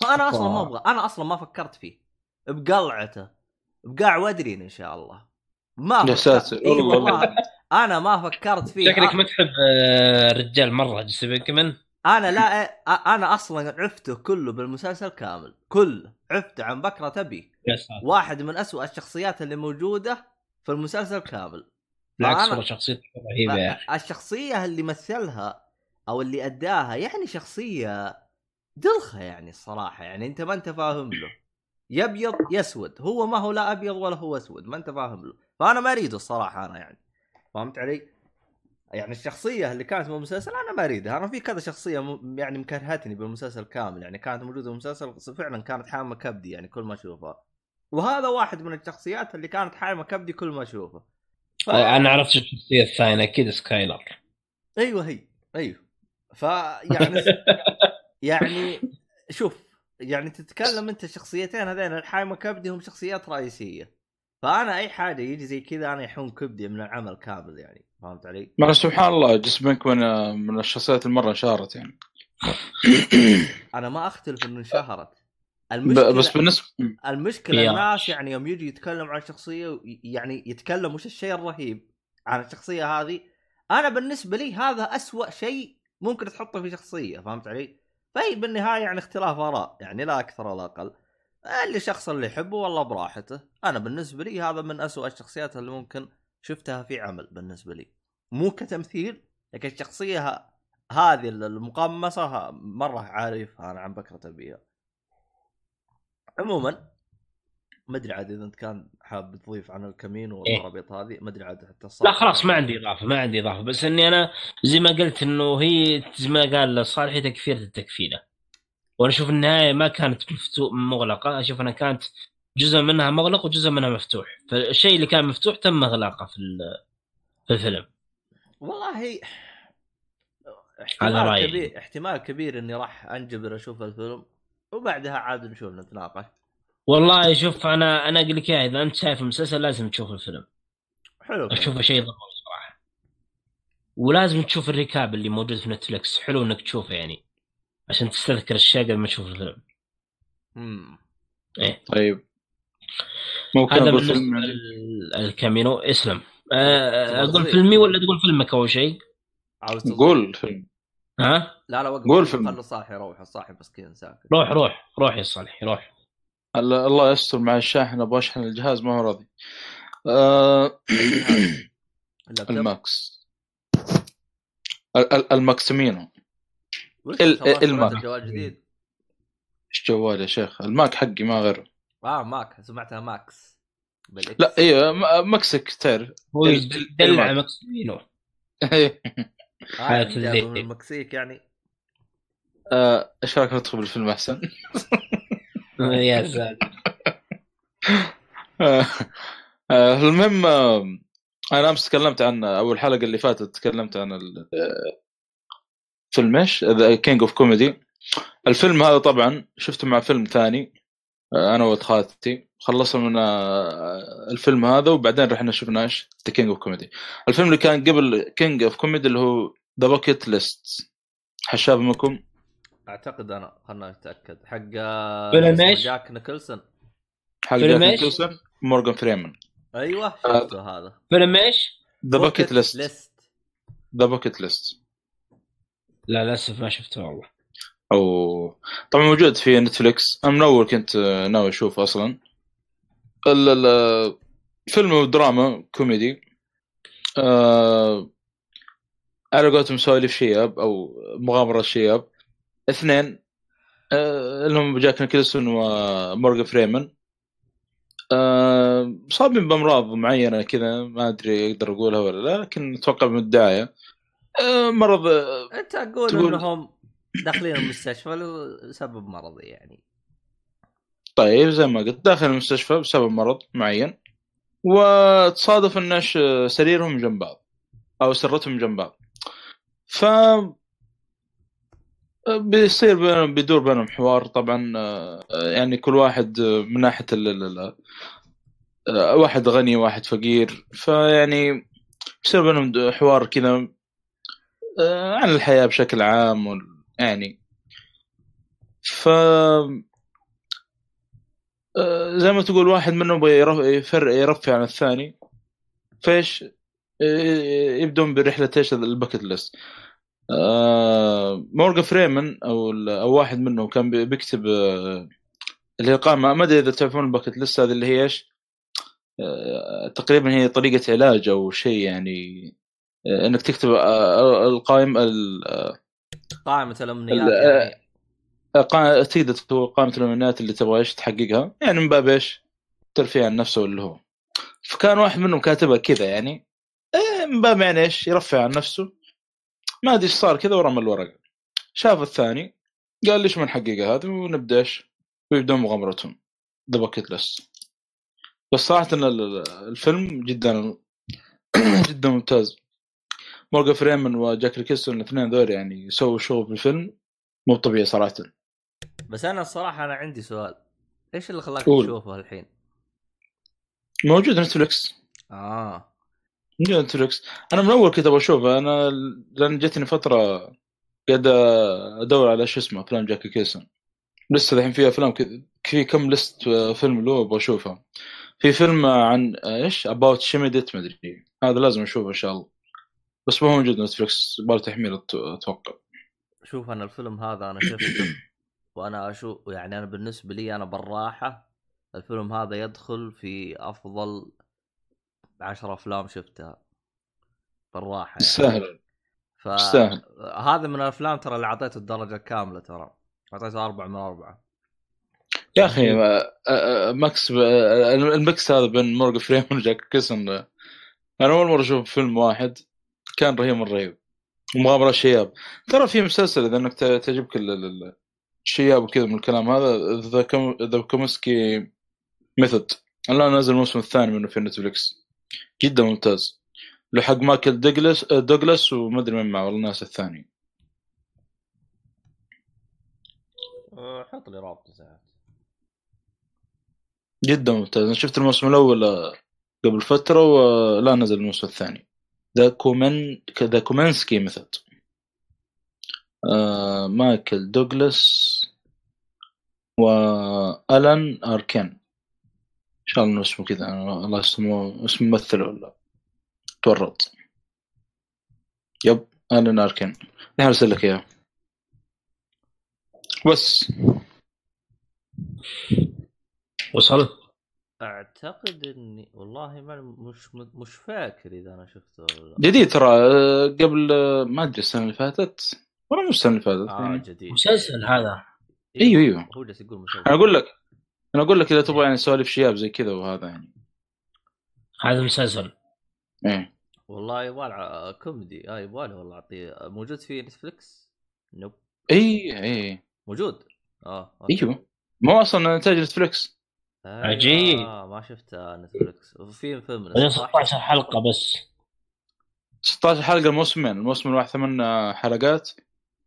فأنا أصلا ما. أبغى أنا أصلا ما فكرت فيه. بقلعته بقاع ودرين إن شاء الله. ما يا ساتر، والله. أنا ما فكرت فيه. شكلك ما تحب آه، الرجال مرة جيسي بينكمان؟ أنا لا أنا أصلا عفته كله بالمسلسل كامل كله عفته عن بكرة تبي. واحد من أسوأ الشخصيات اللي موجودة في المسلسل كامل. بالعكس والله شخصيته رهيبة يا أخي. الشخصية اللي مثلها أو اللي أداها يعني شخصية دلخة يعني الصراحة يعني أنت ما انت فاهم له. يا ابيض يا اسود هو ما هو لا أبيض ولا هو أسود ما انت فاهم له. فأنا ما أريده الصراحة أنا يعني. فهمت علي؟ يعني الشخصية اللي كانت بالمسلسل أنا ما أريدها. أنا في كذا شخصية م... يعني مكرهتني بالمسلسل كامل. يعني كانت موجودة بالمسلسل فعلا كانت حامة كبدي يعني كل ما أشوفها. وهذا واحد من الشخصيات اللي كانت حامة كبدي كل ما اشوفه ف... أنا عرفت الشخصية الثانية أكيد سكايلر. أيوه هي أيوه. فيعني يعني شوف يعني تتكلم أنت الشخصيتين هذين الحايمه كبدي هم شخصيات رئيسية. فأنا أي حاجة يجي زي كذا أنا يحوم كبدي من العمل كامل يعني. فهمت علي؟ ما سبحان الله جيس بينك من من الشخصيات المرة انشهرت يعني [COUGHS] أنا ما أختلف إنه انشهرت المشكلة بس بالنسبة المشكلة يا. الناس يعني يوم يجي يتكلم عن شخصية يعني يتكلم وش الشيء الرهيب عن الشخصية هذه أنا بالنسبة لي هذا أسوأ شيء ممكن تحطه في شخصية فهمت علي؟ فهي بالنهاية يعني اختلاف آراء يعني لا أكثر ولا أقل اللي شخص اللي يحبه والله براحته أنا بالنسبة لي هذا من أسوأ الشخصيات اللي ممكن شفتها في عمل بالنسبة لي. مو كتمثيل لكن الشخصيه هذه المقمصه مرة عارفها أنا عن بكرة أبيها. عموما ما أدري عاد إذا أنت كان حاب تضيف عن الكامينو إيه. والخرابيط هذه ما أدري عاد حتى لا خلاص ما عندي إضافة ما عندي إضافة بس إني أنا زي ما قلت إنه هي زي ما قال صالح هي تكفيرة التكفيلة. وأنا أشوف النهاية ما كانت مفتو... مغلقة أشوف أنها كانت جزء منها مغلق وجزء منها مفتوح. فالشيء اللي كان مفتوح تم إغلاقه في ال- في الفيلم. والله على احتمال رأيي. كبير احتمال كبير إني راح أنجبر أشوف الفيلم وبعدها عاد نشوف نتناقش. والله شوف أنا أنا أقول لك إذا أنت شايف المسلسل لازم تشوف الفيلم. حلو أشوفه شيء ضروري صراحة. ولازم تشوف الريكاب اللي موجود في نتفلكس حلو إنك تشوفه يعني عشان تستذكر الاشياء قبل ما تشوف الفيلم. امم إيه. طيب. هذا بالنسبة يعني. الكامينو. اسلم. آه، أقول؟ فيلمي ولا تقول فيلمك أول شيء؟ قول فيلم. ها؟ لا لا وقف. قول فيلم. خلوا صاحي يروح الصاحي مسكين ساكت روح روح. روح يا صالح روح. ال- الله يستر مع الشاحن. أبغى أشحن الجهاز ما هو راضي. آه، الماكس. ال- ال- الماكسيمينو. الماك. نزل جوال جديد. إيش جوال يا شيخ؟ ال Mac حقي ما غيره. آه Mac سمعتها Max بال X. لا أيوه مكسك تعرف هو يدلع ال Mac. مكسينو إيه. آه. من المكسيك يعني آه، إيش رايك ندخل بالفيلم أحسن؟ [LAUGHS] يا ساتر آه، آه، المهم آه، أنا أمس تكلمت عن أول حلقة اللي فاتت تكلمت عن آه، فيلم إيش؟ The King of Comedy الفيلم هذا طبعا شفته مع فيلم ثاني آه، أنا وولد خالتي خلصنا من آه، الفيلم هذا وبعدين رحنا شفنا إيش؟ The King of Comedy الفيلم اللي كان قبل King of Comedy اللي هو The Bucket List حشاب منكم أعتقد أنا خلنا نتأكد حق فيلم اسمه إيش؟ جاك نيكلسون حق فيلم جاك؟ نيكلسون مورغان فريمان أيوه آه. شفته هذا فيلم إيش؟ The Bucket List List The Bucket List لا للأسف ما شفته والله أو طبعا موجود في نتفليكس. أنا من أول كنت آه، ناوي اشوفه أصلا. ال- ال- فيلم دراما كوميدي. آه على قولتهم سواليف شياب أو مغامره شياب. اثنين آه اللي هم جاك نيكلسون ومورغان فريمان. آه صابين بأمراض معينة كذا ما أدري أقدر أقولها ولا لا لكن أتوقع من الدعايه آه مرض آه أنت أقول تقول- إنهم داخلين المستشفى لسبب مرضي يعني. طيب زي ما قلت داخل المستشفى بسبب مرض معين وتصادف ان إيش سريرهم جنب بعض أو سرتهم جنب بعض. ف بيصير بينهم بيدور بينهم حوار طبعا آه، يعني كل واحد آه، من ناحية ال آه، واحد غني واحد فقير. فيعني يصير بينهم حوار كذا آه، عن الحياة بشكل عام وال- يعني. ف آه، زي ما تقول واحد منهم يبغى يرف- يفر يرفع عن الثاني. فايش آه، يبدون برحلة إيش؟ ال Bucket List. آه، مورغان فريمان أو أو واحد منهم كان بي- بيكتب اللي هي قائمة. ما أدري إذا تعرفون الباكت ليست هذه اللي هي إيش؟ تقريبا هي طريقة علاج أو شيء يعني. إنك تكتب القائمة آه، قائمة الأمنيات ال- يعني. قا- تقدر تقول قائمة الأمنيات اللي تبغى إيش تحققها. يعني من باب إيش؟ ترفيه عن نفسه اللي هو. فكان واحد منهم كاتبها كذا يعني. إيه، من باب يعني إيش؟ يرفع عن نفسه. ما أدري إيش صار كذا ورمى الورقة. شاف الثاني. قال ليش ما نحققها هذه؟ ونبدأ إيش؟ ويبدون مغامرتهم. The Bucket List بس ال- الفيلم جدا [CLEARS THROAT] جدا ممتاز. مورغان فريمان وجاك نيكلسون الاثنين ذول يعني يسووا شغل في الفيلم مو طبيعي صراحة. بس أنا الصراحة أنا عندي سؤال. إيش اللي خلاك. تشوفه الحين؟ موجود نتفلكس آه. نتفلكس أنا من أول كنت أبغى أشوفه. أنا لأن جتني فترة قاعد أدور على شو اسمه أفلام جاك نيكلسون. لسه الحين في أفلام كذا في كم list فيلم له أبغى أشوفه. في فيلم عن إيش؟ About Schmidt مدري هذا لازم أشوفه إن شاء الله. بس ما هو موجود نتفلكس يبغى تحميل أتوقع. شوف أنا الفيلم هذا أنا شفته. وأنا أشوف يعني أنا بالنسبة لي أنا بالراحة الفيلم هذا يدخل في أفضل عشر أفلام شفتها. بالراحة يعني. يستاهل. ف... يستاهل. هذا من الأفلام ترى اللي أعطيته الدرجة الكامله ترى. أعطيته أربعة من أربعة. يا أخي مكس ال mix هذا بين مورغان فريمان وجاك نيكلسون آه، أنا أول مرة أشوف فيلم واحد كان رهيب من رهيب. ومغامرة الشياب ترى في مسلسل إذا إنك تعجبك ال- ال- الشياب وكذا من الكلام هذا The Kom- The Kominsky Method الان نازل الموسم الثاني منه في نتفلكس جدا ممتاز. له حق مايكل دوغلاس دوغلاس ومدري من معه والله الناس الثاني أه، حط لي رابط ساعات جدا ممتاز. أنا شفت الموسم الأول قبل فترة ولا نزل الموسم الثاني. The Komin The Kominsky Method آه مايكل دوغلاس والان اركان إن شاء الله إنه اسمه كذا الله اسمه اسم ممثل ولا؟ تورط. يب ألان اركان الحين أرسل لك إياه. بس. وصل أعتقد إني والله ما مش مش فاكر إذا أنا شفته ولا لا. جديد ترى آه، قبل آه، ما أدري السنة اللي فاتت؟ ولا مش السنة اللي فاتت آه يعني. جديد. مسلسل هذا. أيوه أيوه. هو جالس يقول مسلسل. أنا أقول لك أنا أقول لك إذا تبغى يعني سوالف شياب زي كذا وهذا يعني. هذا مسلسل. إيه. والله يبغى له كوميدي. آه يبغى له والله أعطيه. موجود في نتفلكس؟ nope اي اي موجود؟ آه okay. أيوه. ما هو أصلا إنتاج نتفلكس أيوة، عجيب. ما شفته نتفلكس وفي فيلم بعدين صح؟ 16 حلقة بس. 16 حلقة الموسمين. الموسم الواحد ثمان حلقات.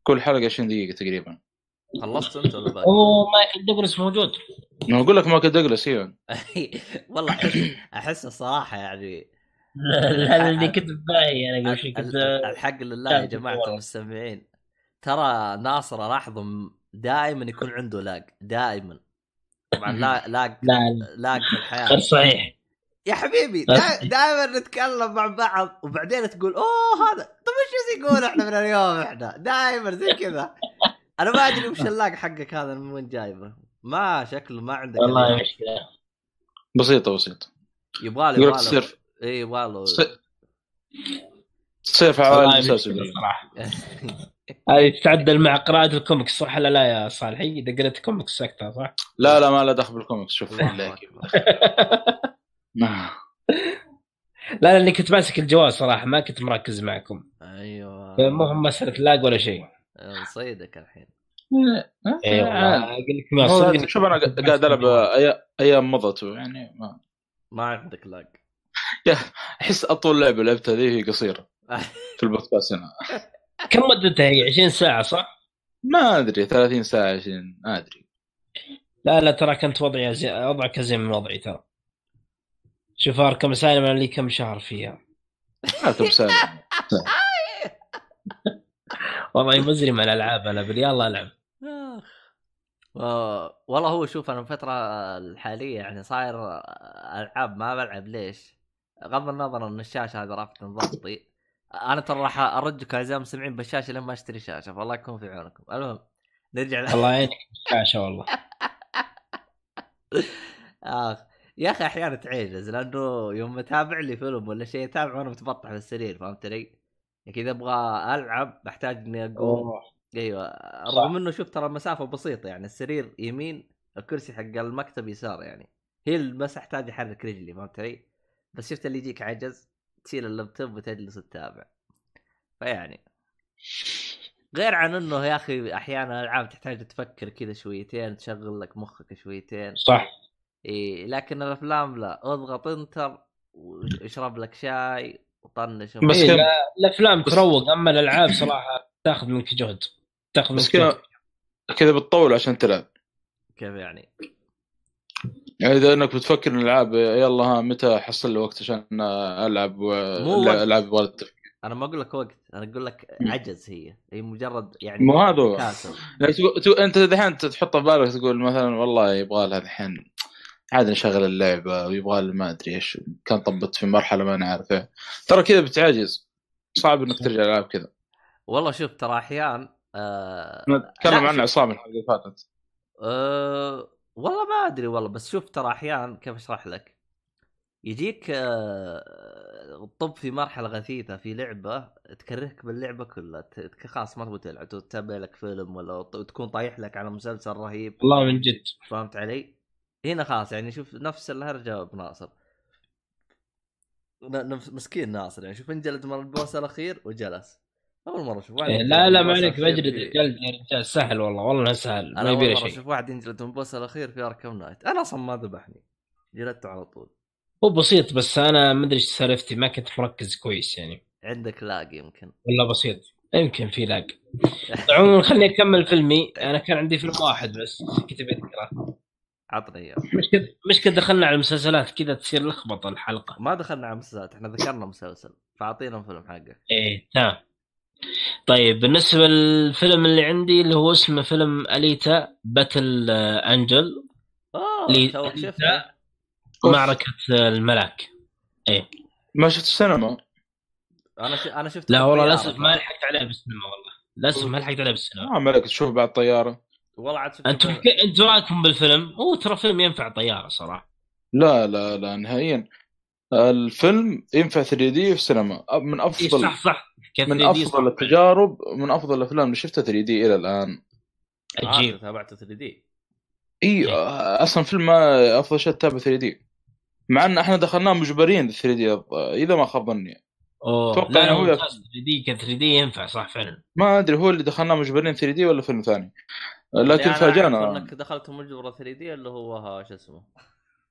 كل حلقة 20 دقيقة تقريبا. خلصت انت ولا باقي؟ اوه مايكل دوغلاس موجود. أنا أقول لك مايكل دوغلاس أيوه [LAUGHS] والله احس الصراحه يعني. هذا اللي كنت باهي أنا قبل شوي كنت ال- الحق لله يا جماعة المستمعين. ترى ناصر الاحظ دائما يكون عنده lag. دائما. طبعا لا لا lag في غير الحياة صحيح. يا حبيبي دائما نتكلم مع بعض وبعدين تقول أوه هذا طيب إيش يقول إحنا من اليوم إحنا؟ دائما زي كذا. أنا ما أدري وش ال lag حقك هذا من وين جايبه؟ ما شكله ما عندك والله. مشكلة. بسيطة بسيطة. يبغى له لك يبغى له. تصير اي يبغى له. تصير- في والله عوالم صراحة. [LAUGHS] هذه تتعدل مع قراءة الكوميكس صح ولا لا يا صالح؟ إذا قريت كوميكس سكتها صح؟ لا لا ما له دخل بالكوميكس شوف. أكبر. ما- [LAUGHS] لا لأني كنت ماسك الجوال صراحة ما كنت مركز معكم. أيوه. ما هم مسألة lag ولا شيء. نصيدك الحين. اي والله أقول لك شوف أنا قاعد ألعب أيام مضت يعني ما ما عندك lag. [LAUGHS] أحس أطول لعبة لعبتها ذي هي قصيرة [LAUGHS] في البودكاست هنا. كم مدتها هي؟ 20 ساعة صح؟ ما أدري 30 ساعة 20 ما أدري. لا لا ترى كنت وضعي زي... وضعك زين من وضعي ترى. شوف اركم سالم أنا لي كم شهر فيها. ما كم ساعة. [LAUGHS] والله مزري الألعاب أنا بل يلا ألعب. آه، والله هو شوف أنا الفترة الحالية يعني صاير ألعاب ما بلعب ليش؟ غض النظر ان الشاشة هذه رافعه ضغطي. أنا ترى راح ارجك اعزائي المستمعين بالشاشه لين ما أشتري شاشة فالله يكون في عونكم المهم نرجع ل... الله يعينك الشاشة والله [LAUGHS] آخ يا أخي أحيانا تعجز لأنه يوم أتابع لي فيلم ولا شيء أتابع وأنا متبطح في السرير فهمت علي؟ يعني إذا أبغى ألعب بحتاج إني أقوم. أيوه. رغم إنه شوف ترى المسافه بسيطة يعني السرير يمين الكرسي حق المكتب يسار يعني هي بس احتاج احرك رجلي فهمت علي؟ بس شفت اللي يجيك عجز تشيل اللابتوب وتجلس تتابع. فيعني غير عن إنه يا أخي أحيانا الألعاب تحتاج تفكر كذا شويتين تشغل لك مخك شويتين. صح. إيه لكن الأفلام لا. اضغط إنتر واشرب لك شاي وطنش. بس إيه الأفلام بس- تروق. أما الألعاب صراحة تاخذ منك جهد تاخذ بس منك كذا جهد. كذا بتطول عشان تلعب. كيف يعني؟ يعني إذا إنك بتفكر الألعاب يلا ها متى احصل لي وقت عشان ألعب و- مو وقت. أنا ما أقول لك وقت أنا أقول لك. عجز هي هي مجرد يعني مو هذا يعني أنت دحين تحط في بالك تقول مثلا والله يبغى لها الحين عاد نشغل اللعبة ويبغى ما أدري إيش كان طبت في مرحلة ما أنا. ترى كذا بتعجز صعب إنك ترجع العاب كذا والله شوف ترى احيان آه نتكلم شوف. عصام الحلقة اللي فاتت أه والله ما أدري والله بس شوف ترى أحيانا كيف أشرح لك. يجيك أه طب في مرحلة غثيثة في لعبة تكرهك باللعبة كلها خلاص ما تبغى تلعب تتابع لك فيلم ولا تكون طايح لك على مسلسل رهيب. والله من جد. فهمت علي؟ هنا خلاص يعني شوف نفس الهرجة بناصر مسكين ناصر يعني شوف انجلد من البوس الأخير وجلس. أول مرة أشوف واحد إيه، لا لا ما عليك بجلد جلد يا رجال سهل والله والله سهل ما أنا له مرة شيء. أشوف واحد ينجلد من ال boss الأخير في Arkham Knight أنا أصلا ما ذبحني جلدته على طول. هو بسيط بس أنا ما أدري إيش سالفتي ما كنت مركز كويس يعني. عندك lag يمكن. ولا بسيط يمكن في lag. عموما خليني أكمل فيلمي. [LAUGHS] أنا كان عندي فيلم واحد بس كنت بذكره عطني إياه. مش كذا مش كذا دخلنا على المسلسلات كذا تصير لخبطة الحلقة. ما دخلنا على مسلسلات إحنا ذكرنا مسلسل فأعطينا فيلم حقك. إيه تمام طيب بالنسبة للفيلم اللي عندي اللي هو اسمه فيلم أليتا باتل آه، آه. معركة آه، الملاك ما شفت السينما. أنا ش... أنا شفت لا والله. للأسف ما لحقت عليه بالسينما والله. للأسف ما لحقت عليه بالسينما. ما ملك تشوف بعد طيارة. والله عاد شفت أنتم أنتم رايكم بالفيلم؟ هو ترى فيلم ينفع طيارة صراحة. لا لا لا نهائيا. الفيلم ينفع 3 دي في السينما. من اي أفضل صح صح. كيف من 3D أفضل. التجارب من أفضل الأفلام. اللي شفتها 3 دي إلى الآن. عجيب آه، تابعته 3 دي. إي أصلا فيلم ما أفضل شيء تتابع 3 دي. مع إن إحنا دخلناه مجبرين 3 دي إذا ما خاب ظني اوه لا هو هو 3 دي ك 3 دي ينفع صح فعلا. ما أدري هو اللي دخلناه مجبرين 3 دي ولا فيلم ثاني؟ لكن اللي أنا فاجأنا. إنك دخلت مجبر 3D اللي هو ها شو اسمه؟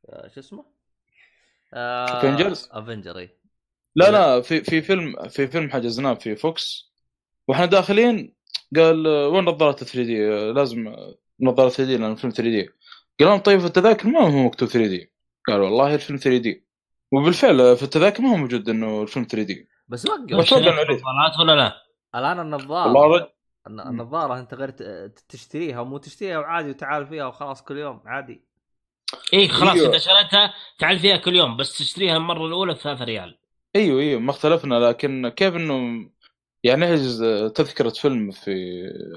آه، شو اسمه؟ آه، Avengers؟ Avenger إي. لا لا في في فيلم في فيلم حجزناه في فوكس. وإحنا داخلين قال وين نظارات 3D لازم نظارة 3D لأن الفيلم 3D. قال لهم طيب في التذاكر ما هو مكتوب 3D. قال والله الفيلم 3D. وبالفعل في التذاكر ما هو موجود إنه الفيلم 3D. بس وقف. نظارات ولا لا؟ الآن النظارة. النظارة أنت غير ت- تشتريها ومو تشتريها وعادي وتعال فيها وخلاص كل يوم عادي. اي خلاص أيوه. إذا شريتها تعال فيها كل يوم بس تشتريها المرة الأولى ب 3 ريال. إيوه إيوه ما اختلفنا لكن كيف إنه يعني نحجز آه، تذكرة فيلم في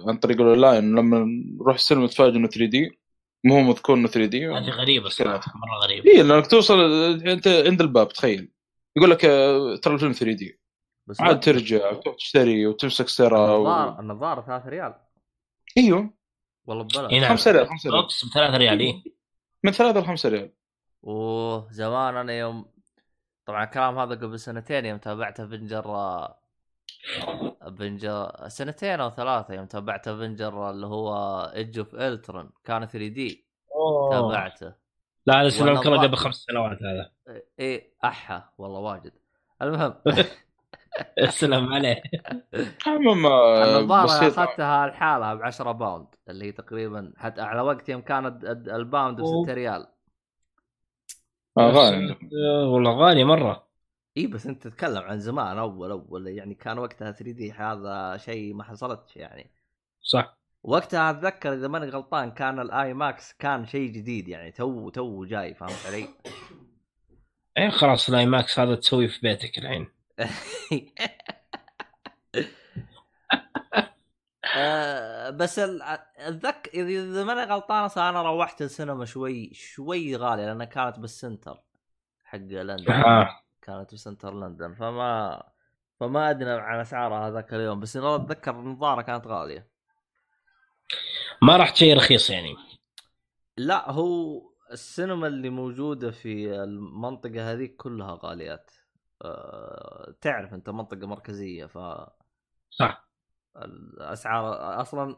عن طريق الأونلاين لما نروح السينما نتفاجئ إنه 3D مو هو مذكور إنه 3D. هذه غريبة صراحة مرة غريبة. اي لأنك توصل أنت عند الباب تخيل. يقول لك آه، ترى الفيلم 3D. بس عاد. ترجع وتروح تشتري وتمسك سيرة و... النظارة النظاره 3 ريال. إيوه. والله ببلاش. اي نعم. 5 ريال 5 ريال. بوكس ب 3 ريال اي من 3 ل 5 ريال. أوه زمان أنا يوم طبعا الكلام هذا قبل سنتين يوم تابعت Avenger Avenger سنتين أو ثلاثة يوم تابعت Avenger اللي هو Age of Ultron كان 3D تابعته. لا هذا سلامتك قبل خمس سنوات هذا. إيه أحا والله واجد. المهم. [LAUGHS] السلام عليه المهم آه، النظاره اخذتها لحالها ب 10 pound اللي هي تقريبا حتى على وقت يوم كان الد- الد- ال pound ب 6 ريال. آه، غالي والله غالي مرة. اي بس أنت تتكلم عن زمان أول أول يعني كان وقتها 3D هذا شيء ما حصلتش يعني. صح. وقتها أتذكر إذا ماني غلطان كان ال IMAX كان شيء جديد يعني تو تو جاي فهمت علي؟ إيه خلاص ال IMAX هذا تسويه في بيتك الحين. [LAUGHS] آه، بس اتذكر اذا ماني غلطان أنا روحت السينما شوي شوي غاليه لأنها كانت بال center حق لندن. آه. كانت ب center لندن. فما فما أدري عن أسعارها هذاك اليوم بس أنا أتذكر النظارة كانت غالية. ما راح شيء رخيص يعني. لا هو السينما اللي موجودة في المنطقة هذيك كلها غاليات. أه تعرف أنت منطقة مركزية ف صح. الأسعار أصلا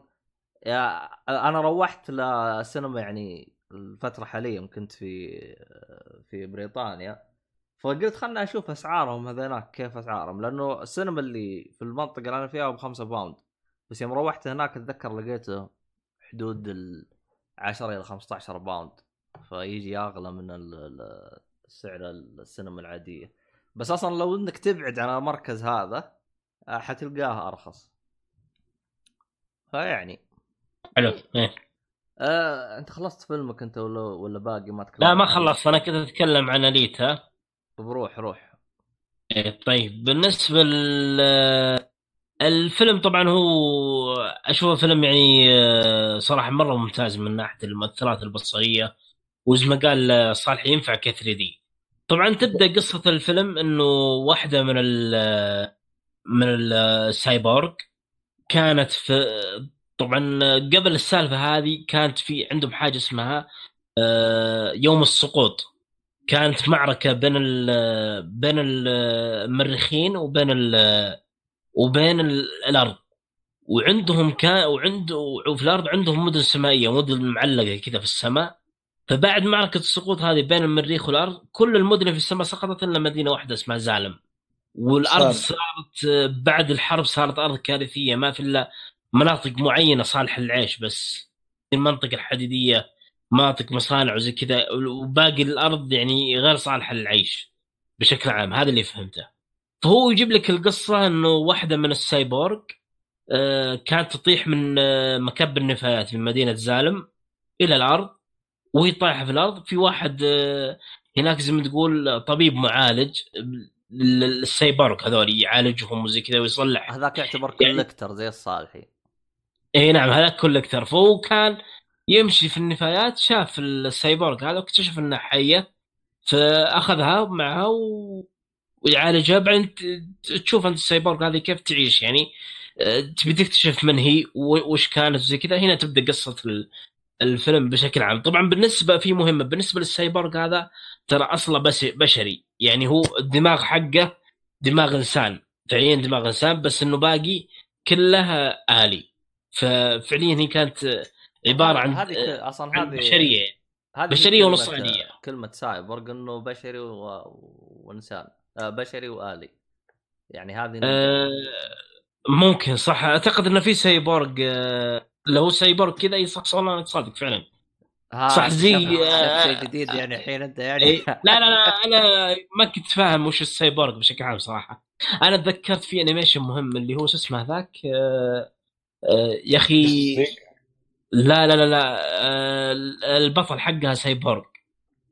يا أنا روحت لسينما يعني الفترة حاليا كنت في في بريطانيا فقلت خلنا أشوف أسعارهم هذيناك كيف أسعارهم؟ لأنه السينما اللي في المنطقة اللي أنا فيها بخمسة pound بس يوم روحت هناك أتذكر لقيته حدود ال 10 إلى 15 باوند فيجي اغلى من سعر السينما العادية. بس أصلا لو إنك تبعد عن المركز هذا حتلقاه أرخص. فيعني. حلو. إيه. آه، أنت خلصت فيلمك أنت ولا ولا باقي ما تكلمت لا ما؟ خلصت. أنا كنت أتكلم عن اليتا طب روح روح. إيه، طيب. بالنسبة لل الفيلم طبعا هو أشوفه فيلم يعني آه، صراحة مرة ممتاز من ناحية المؤثرات البصرية وزي ما قال آه، صالح ينفع ك 3 دي طبعا تبدأ قصة الفيلم إنه واحدة من ال من السايبورغ كانت في طبعا قبل السالفة هذه كانت في عندهم حاجة اسمها آه، يوم السقوط. كانت معركة بين ال بين المريخين وبين ال وبين ال- الأرض. وعندهم كان وعند وفي الأرض عندهم مدن سمائية مدن معلقة كذا في السماء. فبعد معركة السقوط هذه بين المريخ والأرض كل المدن في السماء سقطت إلا مدينة واحدة اسمها زالم. والأرض صالح. صارت بعد الحرب صارت أرض كارثية ما في إلا مناطق معينة صالحه للعيش بس. المنطقة الحديديه مناطق مصانع وزي كذا وباقي الأرض يعني غير صالحه للعيش بشكل عام. هذا اللي فهمته. فهو يجيب لك القصة إنه واحدة من السايبورغ آه، كانت تطيح من آه، مكب النفايات من مدينة زالم إلى الأرض وهي طايحة في الأرض. في واحد آه، هناك زي ما تقول طبيب معالج للسايبورغ هذول يعالجهم وزي كذا ويصلح. هذاك يعتبر يعني- collector زي الصالحي. اي نعم هذاك أكثر فهو كان يمشي في النفايات شاف السايبورغ هذا واكتشف انها حية فأخذها معها و... ويعالجها. بعدين تشوف أنت السايبورغ هذه كيف تعيش يعني آه، تبي تكتشف من هي وش كانت زي كذا. هنا تبدأ قصة ال- الفيلم بشكل عام. طبعا بالنسبة في مهمة بالنسبة للسايبورغ هذا ترى أصله بس بشري. يعني هو الدماغ حقه دماغ إنسان. فعليا دماغ إنسان بس إنه باقي كلها آلي. ففعليا هي كانت عبارة عن هذه ك- أصلا هذه بشرية. هذه بشرية كلمة- ونص آلية. كلمة سايبورغ انه بشري و... وانسان آه بشري وآلي. يعني هذه آه، ممكن صح. أعتقد إنه في سايبورغ آه، لو سايبورغ كذا اي صح والله صادق فعلا. صح زي- آه، شيء جديد يعني الحين أنت يعني؟ إيه، لا لا لا [LAUGHS] أنا ما كنت فاهم وش السايبورغ بشكل عام صراحة. أنا تذكرت في animation مهم اللي هو شو اسمه ذاك آه، آه، يا أخي لا لا لا لا آه، البطل حقها سايبورغ.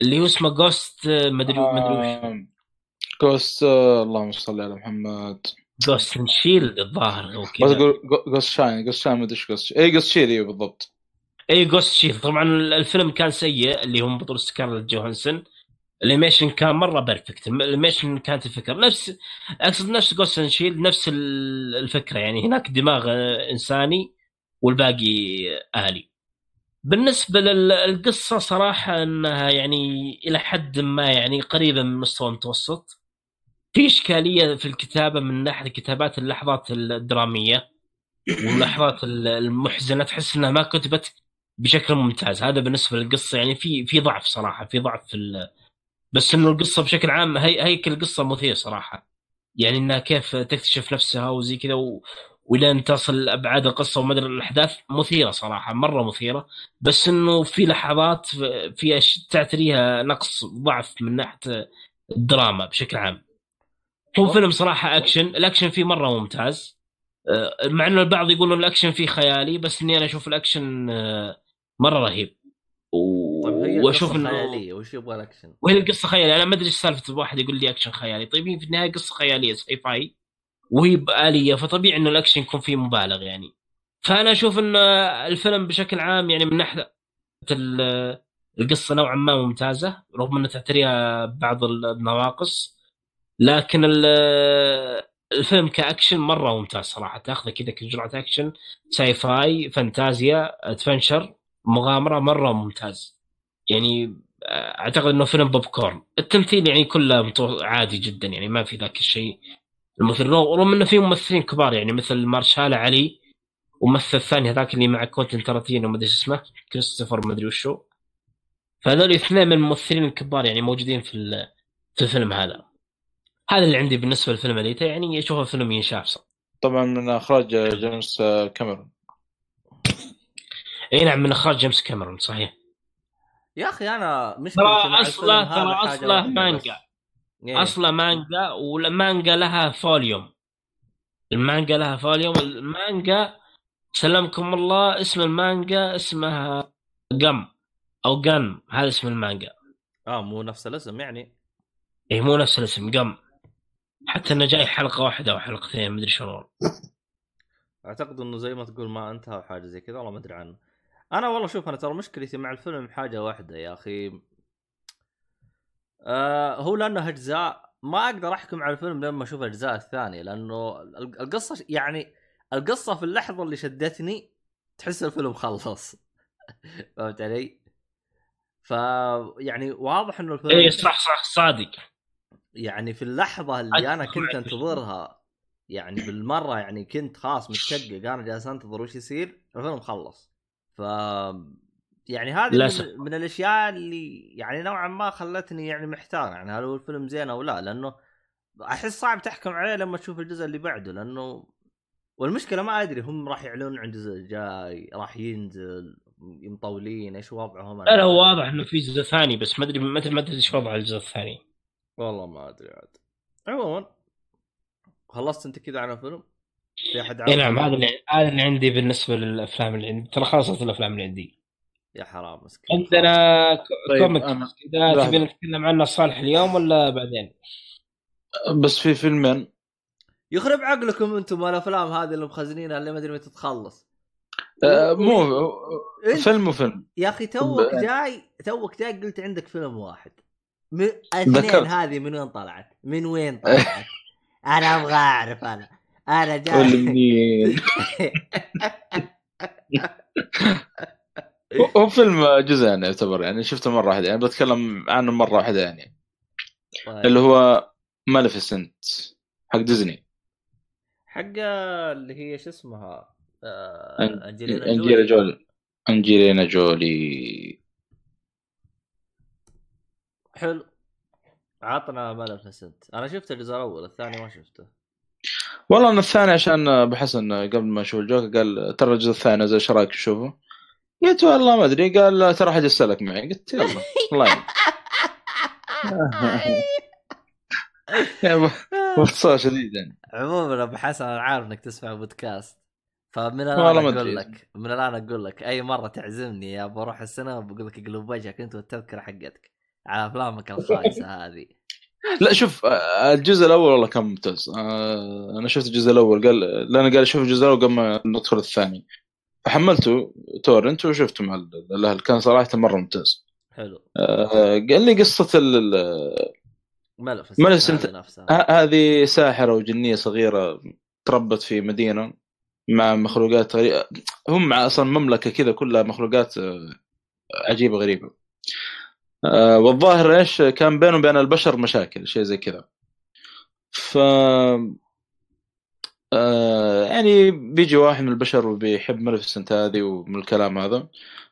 اللي هو اسمه Ghost مدري مدري وش. Ghost آه، اللهم صل على محمد. Ghost Shield الظاهر بس Ghost Shine Ghost Shine ما أدري إيش Ghost اي Ghost Shell أيوه بالضبط. اي Ghost Shield طبعا الفيلم كان سيء اللي هم بطولة سكارلت جوهانسون ال animation كان مرة perfect ال animation كانت الفكرة. نفس أقصد نفس Ghost Shield نفس ال- الفكرة. يعني هناك دماغ إنساني والباقي آلي بالنسبة للقصه صراحة إنها يعني إلى حد ما يعني قريبة من مستوى المتوسط. في إشكالية في الكتابة من ناحية كتابات اللحظات الدرامية واللحظات المحزنة. تحس إنها ما كتبت بشكل ممتاز. هذا بالنسبة للقصة يعني في في ضعف صراحة في ضعف في ال... بس إنه القصة بشكل عام هي هيكل القصة مثير صراحة. يعني إنها كيف تكتشف نفسها وزي كذا و... ولين تصل أبعاد القصة ومدري الأحداث مثيرة صراحة مرة مثيرة. بس إنه في لحظات في أش... تعتريها نقص ضعف من ناحية الدراما بشكل عام. هو فيلم صراحة action. ال action فيه مرة ممتاز. مع إنه البعض يقولون الأكشن فيه خيالي بس إني أنا أشوف الأكشن آه، مرة رهيب. و... طيب هي وأشوف إنه خيالية وش يبغى الأكشن؟ وهي القصة خيالية. أنا ما أدري إيش سالفة واحد يقول لي أكشن خيالي. طيب هي في النهاية قصة خيالية sci-fi. وهي بآلية فطبيعي إنه الأكشن يكون فيه مبالغ يعني. فأنا أشوف إن الفيلم بشكل عام يعني من ناحية ال- القصة نوعا ما ممتازة رغم إنها تعتريها بعض النواقص. لكن ال- الفيلم كأكشن مرة ممتاز صراحة. تاخذه كذا كجرعة action sci-fi فانتازيا adventure مغامرة مرة ممتاز. يعني أعتقد إنه فيلم بوب كورن التمثيل يعني كله عادي جدا. يعني ما في ذاك الشيء. الممثل رغم إنه في ممثلين كبار يعني مثل ماهرشالا علي وممثل الثاني هذاك اللي مع كوينتن تارانتينو ما أدري اسمه كريستوفر ما أدري وشو. فهذول اثنين من الممثلين الكبار يعني موجودين في في الفيلم هذا. هذا اللي عندي بالنسبة للفيلم اليتا يعني اشوفه فيلم ينشاف. صراحة. طبعا من إخراج جيمس آه، كاميرون. إي نعم من إخراج جيمس كاميرون صحيح. يا أخي أنا مشكلتي ترى هذا ترى اصله واحدة مانجا. إيه. اصله مانجا والمانجا لها volume. المانجا لها volume. المانجا سلمكم الله اسم المانجا اسمها قم أو قن هذا اسم المانجا. آه مو نفس الاسم يعني. اي مو نفس الاسم قم حتى إنه جاي حلقة واحدة أو حلقتين مدري شلون. أعتقد إنه زي ما تقول ما انتهى أو حاجة زي كذا والله ما أدري عنه. أنا والله شوف أنا ترى مشكلتي مع الفيلم حاجة واحدة يا أخي. آه هو لأنه أجزاء ما أقدر أحكم على الفيلم لما أشوف الأجزاء الثانية لأنه ال- القصة يعني القصة في اللحظة اللي شدتني تحس الفيلم خلص. [LAUGHS] فهمت علي؟ ف يعني واضح إنه الفيلم اي صح صح صادق. يعني في اللحظة اللي أنا كنت. أنتظرها يعني بالمرة يعني كنت خلاص متشقق أنا جالس أنتظر وش يصير الفيلم خلص ف يعني هذه. من, من الأشياء اللي يعني نوعا ما خلتني يعني محتار يعني هل هو الفيلم زين أو لا لأنه أحس صعب تحكم عليه لما تشوف الجزء اللي بعده لأنه والمشكلة ما أدري هم راح يعلنون عن الجزء الجاي راح ينزل مطولين إيش وضعهم لا لا هو واضح إنه في جزء ثاني بس ما أدري متى ما أدري إيش وضع الجزء الثاني والله ما أدري عاد. عموما خلصت أنت كذا عن الفيلم؟ في أحد إي نعم؟ هذا اللي هذا اللي عندي بالنسبة للأفلام اللي عندي. ترى خلصت الأفلام اللي عندي. يا حرام مسكين. عندنا طيب، comic إذا. تبي نتكلم عنه صالح اليوم ولا بعدين؟ بس في فيلمين. يخرب عقلكم أنتم الأفلام هذه اللي مخزنينها اللي ما أدري متى تخلص. آه، مو إنت- فيلم وفيلم. يا أخي توك جاي توك جاي قلت عندك فيلم واحد. م... اثنين ذكرت. هذه من وين طلعت؟ من وين طلعت؟ [LAUGHS] أنا أبغى اعرف أنا. أنا جاي. [LAUGHS] هو- فيلم جزئين يعتبر يعني شفته مرة واحدة. يعني بتكلم عنه مرة واحدة يعني. طيب. اللي هو مالفيسنت حق ديزني حق اللي هي شو اسمها؟ آه، أنجلينا جولي. جولي. انجلينا جولي. حلو. عطنا مالفيسنت أنا شفت الجزء الأول الثاني ما شفته. والله أنا الثاني عشان ابو حسن قبل ما أشوف الجوكر قال ترى الجزء الثاني نزل إيش رأيك تشوفه؟ قلت والله ما أدري قال ترى حد يسألك معي. قلت يلا الله يعين. [LAUGHS] يعني باختصار شديد يعني عموما أبو حسن أنا عارف إنك تسمع بودكاست. فمن الآن أقول. لك من الآن أقول لك أي مرة تعزمني يا بروح السينما بقول لك اقلب وجهك أنت والتذكرة حقتك. على أفلامك [LAUGHS] الخايسة هذه. لا شوف آه، الجزء الأول والله كان ممتاز. آه، أنا شفت الجزء الأول قال لأن قال شوف الجزء الأول قبل ما ندخل الثاني. فحملته تورنت وشفته مع الأهل. كان صراحة مرة ممتاز. حلو. آه، قال لي قصة ال- ملف مالفيسنت- هذه نفسها. ه- هذه ساحرة وجنية صغيرة تربت في مدينة مع مخلوقات غريبه هم أصلا مملكة كذا كلها مخلوقات عجيبة غريبة. آه، والظاهر إيش؟ كان بينه وبين البشر مشاكل شيء زي كذا. ف آه، يعني بيجي واحد من البشر وبيحب مالفيسنت هذه ومن الكلام هذا.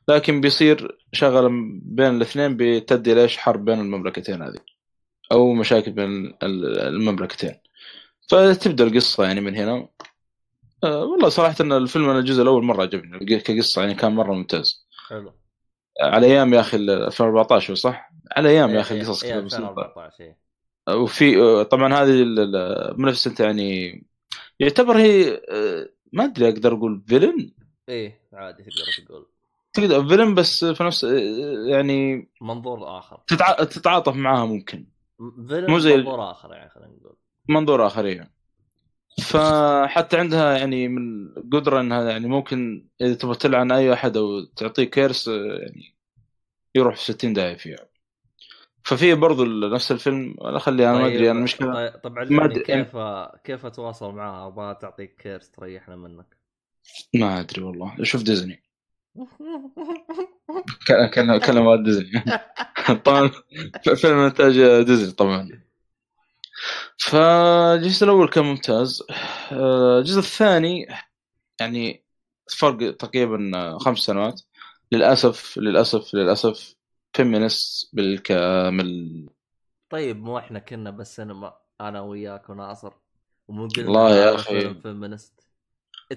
لكن بيصير شغله بين الاثنين بتدي ليش حرب بين المملكتين هذه أو مشاكل بين ال- المملكتين. فتبدأ القصة يعني من هنا. آه والله صراحة إن الفيلم أنا الجزء الأول مرة عجبني كقصة يعني كان مرة ممتاز. حلو. على أيام يا أخي ال 2014 صح؟ على أيام يا أخي إيه، كذا بسيطه 2014 إيه. وفي طبعا هذه منافسة يعني يعتبر هي آه، ما أدري أقدر أقول فيلن إيه عادي تقدر تقول. تقدر فيلن بس في نفس آه، يعني منظور آخر. تتع... تتعاطف معاها ممكن. فيلم مو زي منظور آخر يعني خلينا نقول. منظور آخر يعني فحتى عندها يعني من قدرة إنها يعني ممكن إذا تبغى تلعن أي أحد أو تعطيه كيرس آه، يعني يروح في 60 داهية فيها. ففي برضو نفس الفيلم أنا خلي أنا ما أدري أنا طيب, طيب ما علمني أدري. كيف كيف أتواصل معها؟ أبغى تعطيك curse تريحنا منك. ما أدري والله. شوف ديزني. ك- كلم كلمات ديزني. [LAUGHS] طبعا فيلم إنتاج ديزني طبعا. فالجزء الأول كان ممتاز آه، الجزء الثاني يعني فرق تقريبا خمس سنوات للأسف للأسف للأسف feminist بالكامل طيب مو إحنا كنا بالسينما أنا وياك وناصر ومو قلنا والله يا. فيلم feminist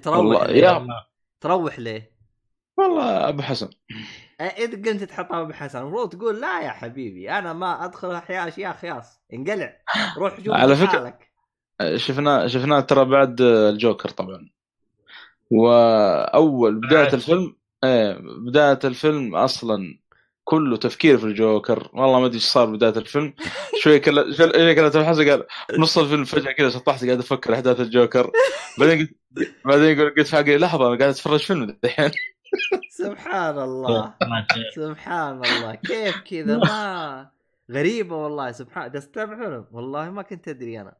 تروح والله ليه؟ يا تروح ليه؟ والله أبو حسن اذا كنت تحطها ابو حسن المفروض تقول لا يا حبيبي أنا ما أدخل احياء اشياء خياس انقلع. روح شوف على حالك. شفناه شفناه ترى بعد الجوكر طبعا. وأول بداية. الفيلم إيه بداية الفيلم أصلا كله تفكير في الجوكر. والله ما أدري إيش صار بداية الفيلم. [LAUGHS] شوي كلا شوي كلا تبحث قال نص الفيلم فجأة كذا سطحت قاعد أفكر أحداث الجوكر. بعدين قلت بعدين قلت قلت في حقي لحظة أنا قاعد أتفرج فيلم الحين سبحان [LAUGHS] الله. سبحان الله. كيف كذا؟ ما غريبة والله. سبحان ده استمع فيلم؟ والله ما كنت أدري أنا.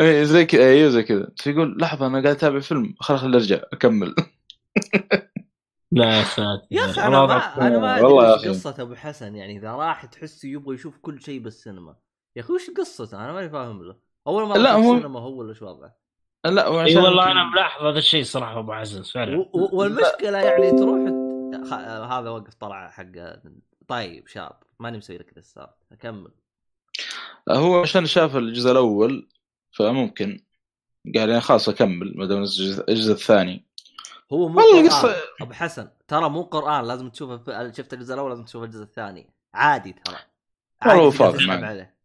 إيه زي كذا أيوه زي كذا. فيقول لحظة أنا قاعد أتابع فيلم. خلاص خليني أرجع أكمل. لا يا ساتر. يا أخي أنا ما أنا ما أدري. قصة أبو حسن. يعني إذا راح تحسه يبغى يشوف كل شيء بالسينما. يا أخي وش قصته؟ أنا ماني فاهم له. أول ما لا، لا هو- السينما هو ولا شو وضعه. لا إي وعشان والله أنا ملاحظ هذا الشيء صراحة أبو عزيز فعلا. والمشكلة يعني تروح خ... هذا وقف طلع حق طيب شاط ماني مسوي لك الاستاذ اكمل هو عشان شاف الجزء الأول فممكن قال يعني خلاص أكمل ما دام الجزء- الثاني. هو مو والله قصة- أبو حسن ترى مو قرآن لازم تشوف. شفت الجزء الأول لازم تشوف الجزء الثاني. عادي ترى. والله معي. عليه.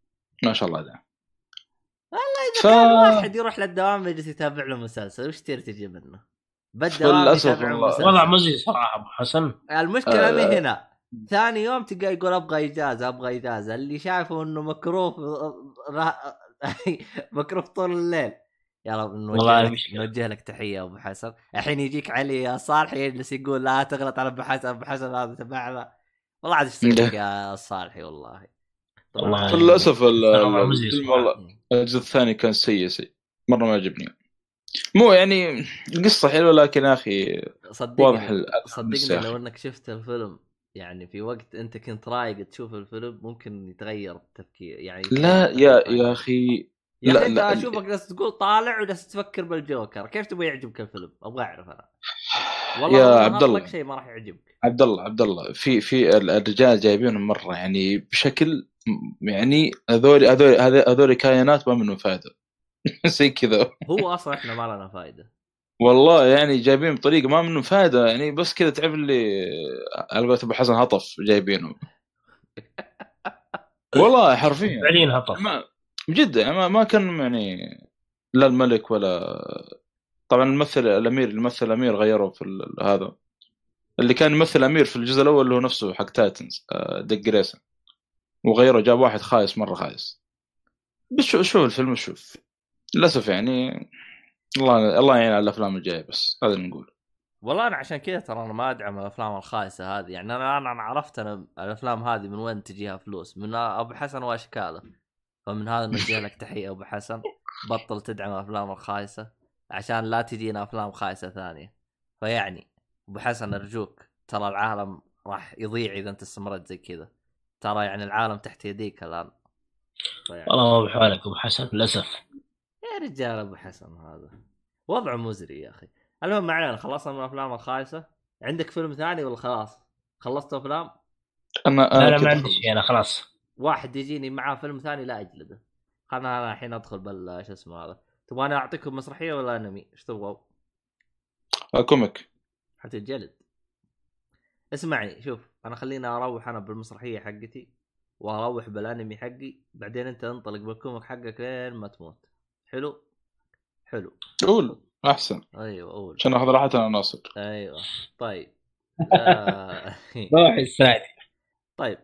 ما شاء الله ده إذا ف- كان واحد يروح للدوام يجلس يتابع له مسلسل وش ترى تجي منه؟ بالدوام يتابع والله. مسلسل. وضع مزي صراحة أبو حسن المشكلة آه. مي هنا ثاني يوم تلقاه يقول أبغى إجازة أبغى إجازة اللي شايفه إنه مكروف را- [LAUGHS] مكروف طول الليل يلا والله نوجه لك. نوجه لك تحية أبو حسن الحين يجيك علي يا صالح يجلس يقول لا تغلط على أبو حسن أبو حسن هذا تبعنا والله عاد إيش يا صالحي والله طبعاً. ال- والله الفيلم الجزء الثاني كان سيء سيء مرة ما عجبني مو يعني القصة حلوة لكن يا أخي صدقني واضح صدقني. لو إنك شفت الفيلم يعني في وقت أنت كنت رايق تشوف الفيلم ممكن يتغير التفكير يعني لا يا يا أخي يا لا، أنت لا. أشوفك جالس تقول طالع وجالس تفكر بالجوكر كيف تبغى يعجبك الفيلم أبغى أعرف أنا والله يا عبد الله. شيء ما راح يعجبك عبد الله عبد الله في في ال- الرجال جايبينهم مرة يعني بشكل يعني هذول هذول هذول- كائنات ما منهم فائده [LAUGHS] زي كذا. هو أصلا إحنا ما لنا فائده والله يعني جايبين بطريقة ما منهم فائده يعني بس كذا تعب لي على قولة أبو حسن هطف جايبينه [LAUGHS] والله حرفيا. فعليا هطف. ما بجد يعني ما, ما كان يعني لا الملك ولا طبعا الممثل الامير اللي مثل الأمير غيره في ال- هذا. اللي كان يمثل أمير في الجزء الأول اللي هو نفسه حق تايتنز ديك جريسون وغيره جاب واحد خايس مرة خايس. بس شوف الفيلم شوف للأسف يعني الله الله يعين على الأفلام الجاية بس هذا اللي نقول. والله أنا عشان كذا ترى أنا ما أدعم الأفلام الخايسة هذه. يعني أنا أنا عرفت أنا الأفلام هذه من وين تجيها فلوس. من أبو حسن واشكاله فمن هذا نوجه لك تحيه أبو حسن بطل تدعم الافلام الخايسة عشان لا تجينا أفلام خايسة ثانية. فيعني أبو حسن أرجوك ترى العالم راح يضيع إذا أنت استمرت زي كذا. ترى يعني العالم تحت يديك الآن. والله ما بحالك أبو حسن للأسف. يا رجال أبو حسن هذا. وضعه مزري يا أخي. المهم ما علينا خلصنا من الأفلام الخايسة. عندك فيلم ثاني ولا خلاص؟ خلصت أفلام؟ أنا كده ما عندي. شيء أنا خلاص. واحد يجيني معاه فيلم ثاني لا اجلده خلنا أنا الحين أدخل بال شو اسمه هذا. تبغاني أعطيكم مسرحية ولا أنمي؟ إيش تبغوا؟ comic حتتجلد اسمعني شوف. أنا خليني أروح أنا بالمسرحية حقتي وأروح بالأنمي حقي بعدين أنت انطلق بال comic حقك لين ما تموت. حلو؟ حلو. قول أحسن. أيوه قول. عشان أخذ راحتي أنا ناصر. أيوه. طيب. [LAUGHS] آه... روح يساعد طيب.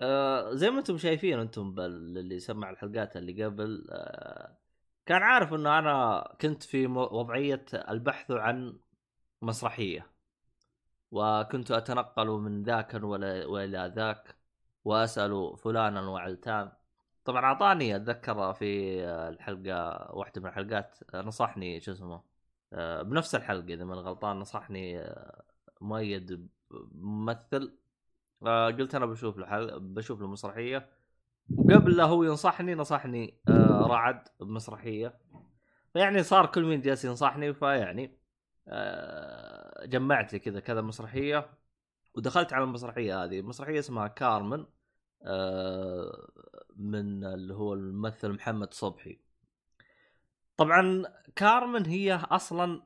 آه زي ما أنتم شايفين أنتم بال- اللي سمع الحلقات اللي قبل آه كان عارف إنه أنا كنت في وضعية البحث عن مسرحية. وكنت أتنقل من ذاك وإلى ذاك وأسأل فلانا وعلتان. طبعا أعطاني أتذكر في الحلقة واحدة من الحلقات نصحني شو اسمه آه، بنفس الحلقة إذا من غلطان نصحني آه، مؤيد ممثل. آه، قلت أنا بشوف له حل... بشوف له مسرحيه وقبل لا هو ينصحني نصحني رعد بمسرحية. فيعني صار كل مين جالس ينصحني فيعني جمعت لي كذا كذا مسرحية ودخلت على المسرحية هذه. مسرحية اسمها كارمن آه، من اللي هو الممثل محمد صبحي. طبعا كارمن هي أصلا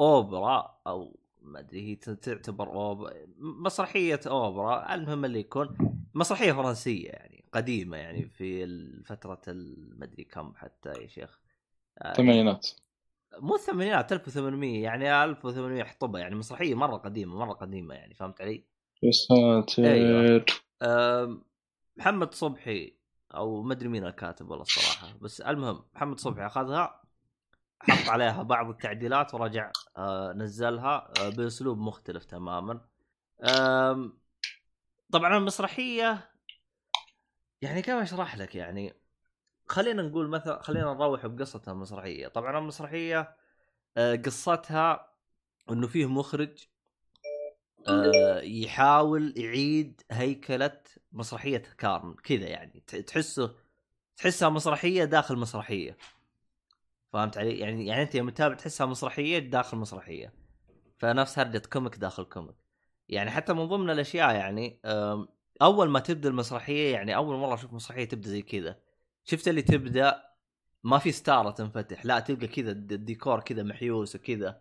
أوبرا أو ما أدري هي تعتبر أوب... مسرحية أوبرا. المهم اللي يكون مسرحية فرنسية يعني قديمة يعني في فترة ما أدري كم حتى يا شيخ. آه، ثمانينات مو الثمانينات 1800 يعني 1800 حطبه يعني مسرحية مرة قديمة مرة قديمة يعني فهمت علي؟ يا ساتر أيوة. محمد صبحي أو ما أدري مين الكاتب والله الصراحة بس المهم محمد صبحي أخذها حط عليها بعض التعديلات ورجع آه، نزلها آه، بأسلوب مختلف تماما طبعا المسرحية يعني كيف أشرح لك يعني خلينا نقول مثلا خلينا نروح بقصتها المسرحية. طبعا المسرحية آه، قصتها إنه فيه مخرج آه، يحاول يعيد هيكلة مسرحية كارن كذا يعني. تحسه تحسها مسرحية داخل مسرحية. فهمت علي؟ يعني يعني أنت يوم تتابع تحسها مسرحية داخل مسرحية. فنفس هرجه comic داخل comic. يعني حتى من ضمن الأشياء يعني أول ما تبدأ المسرحية يعني أول مرة أشوف مسرحية تبدأ زي كذا. شفت اللي تبدأ؟ ما في ستارة تنفتح. لا تلقى كذا الد- الديكور كذا محيوس وكذا.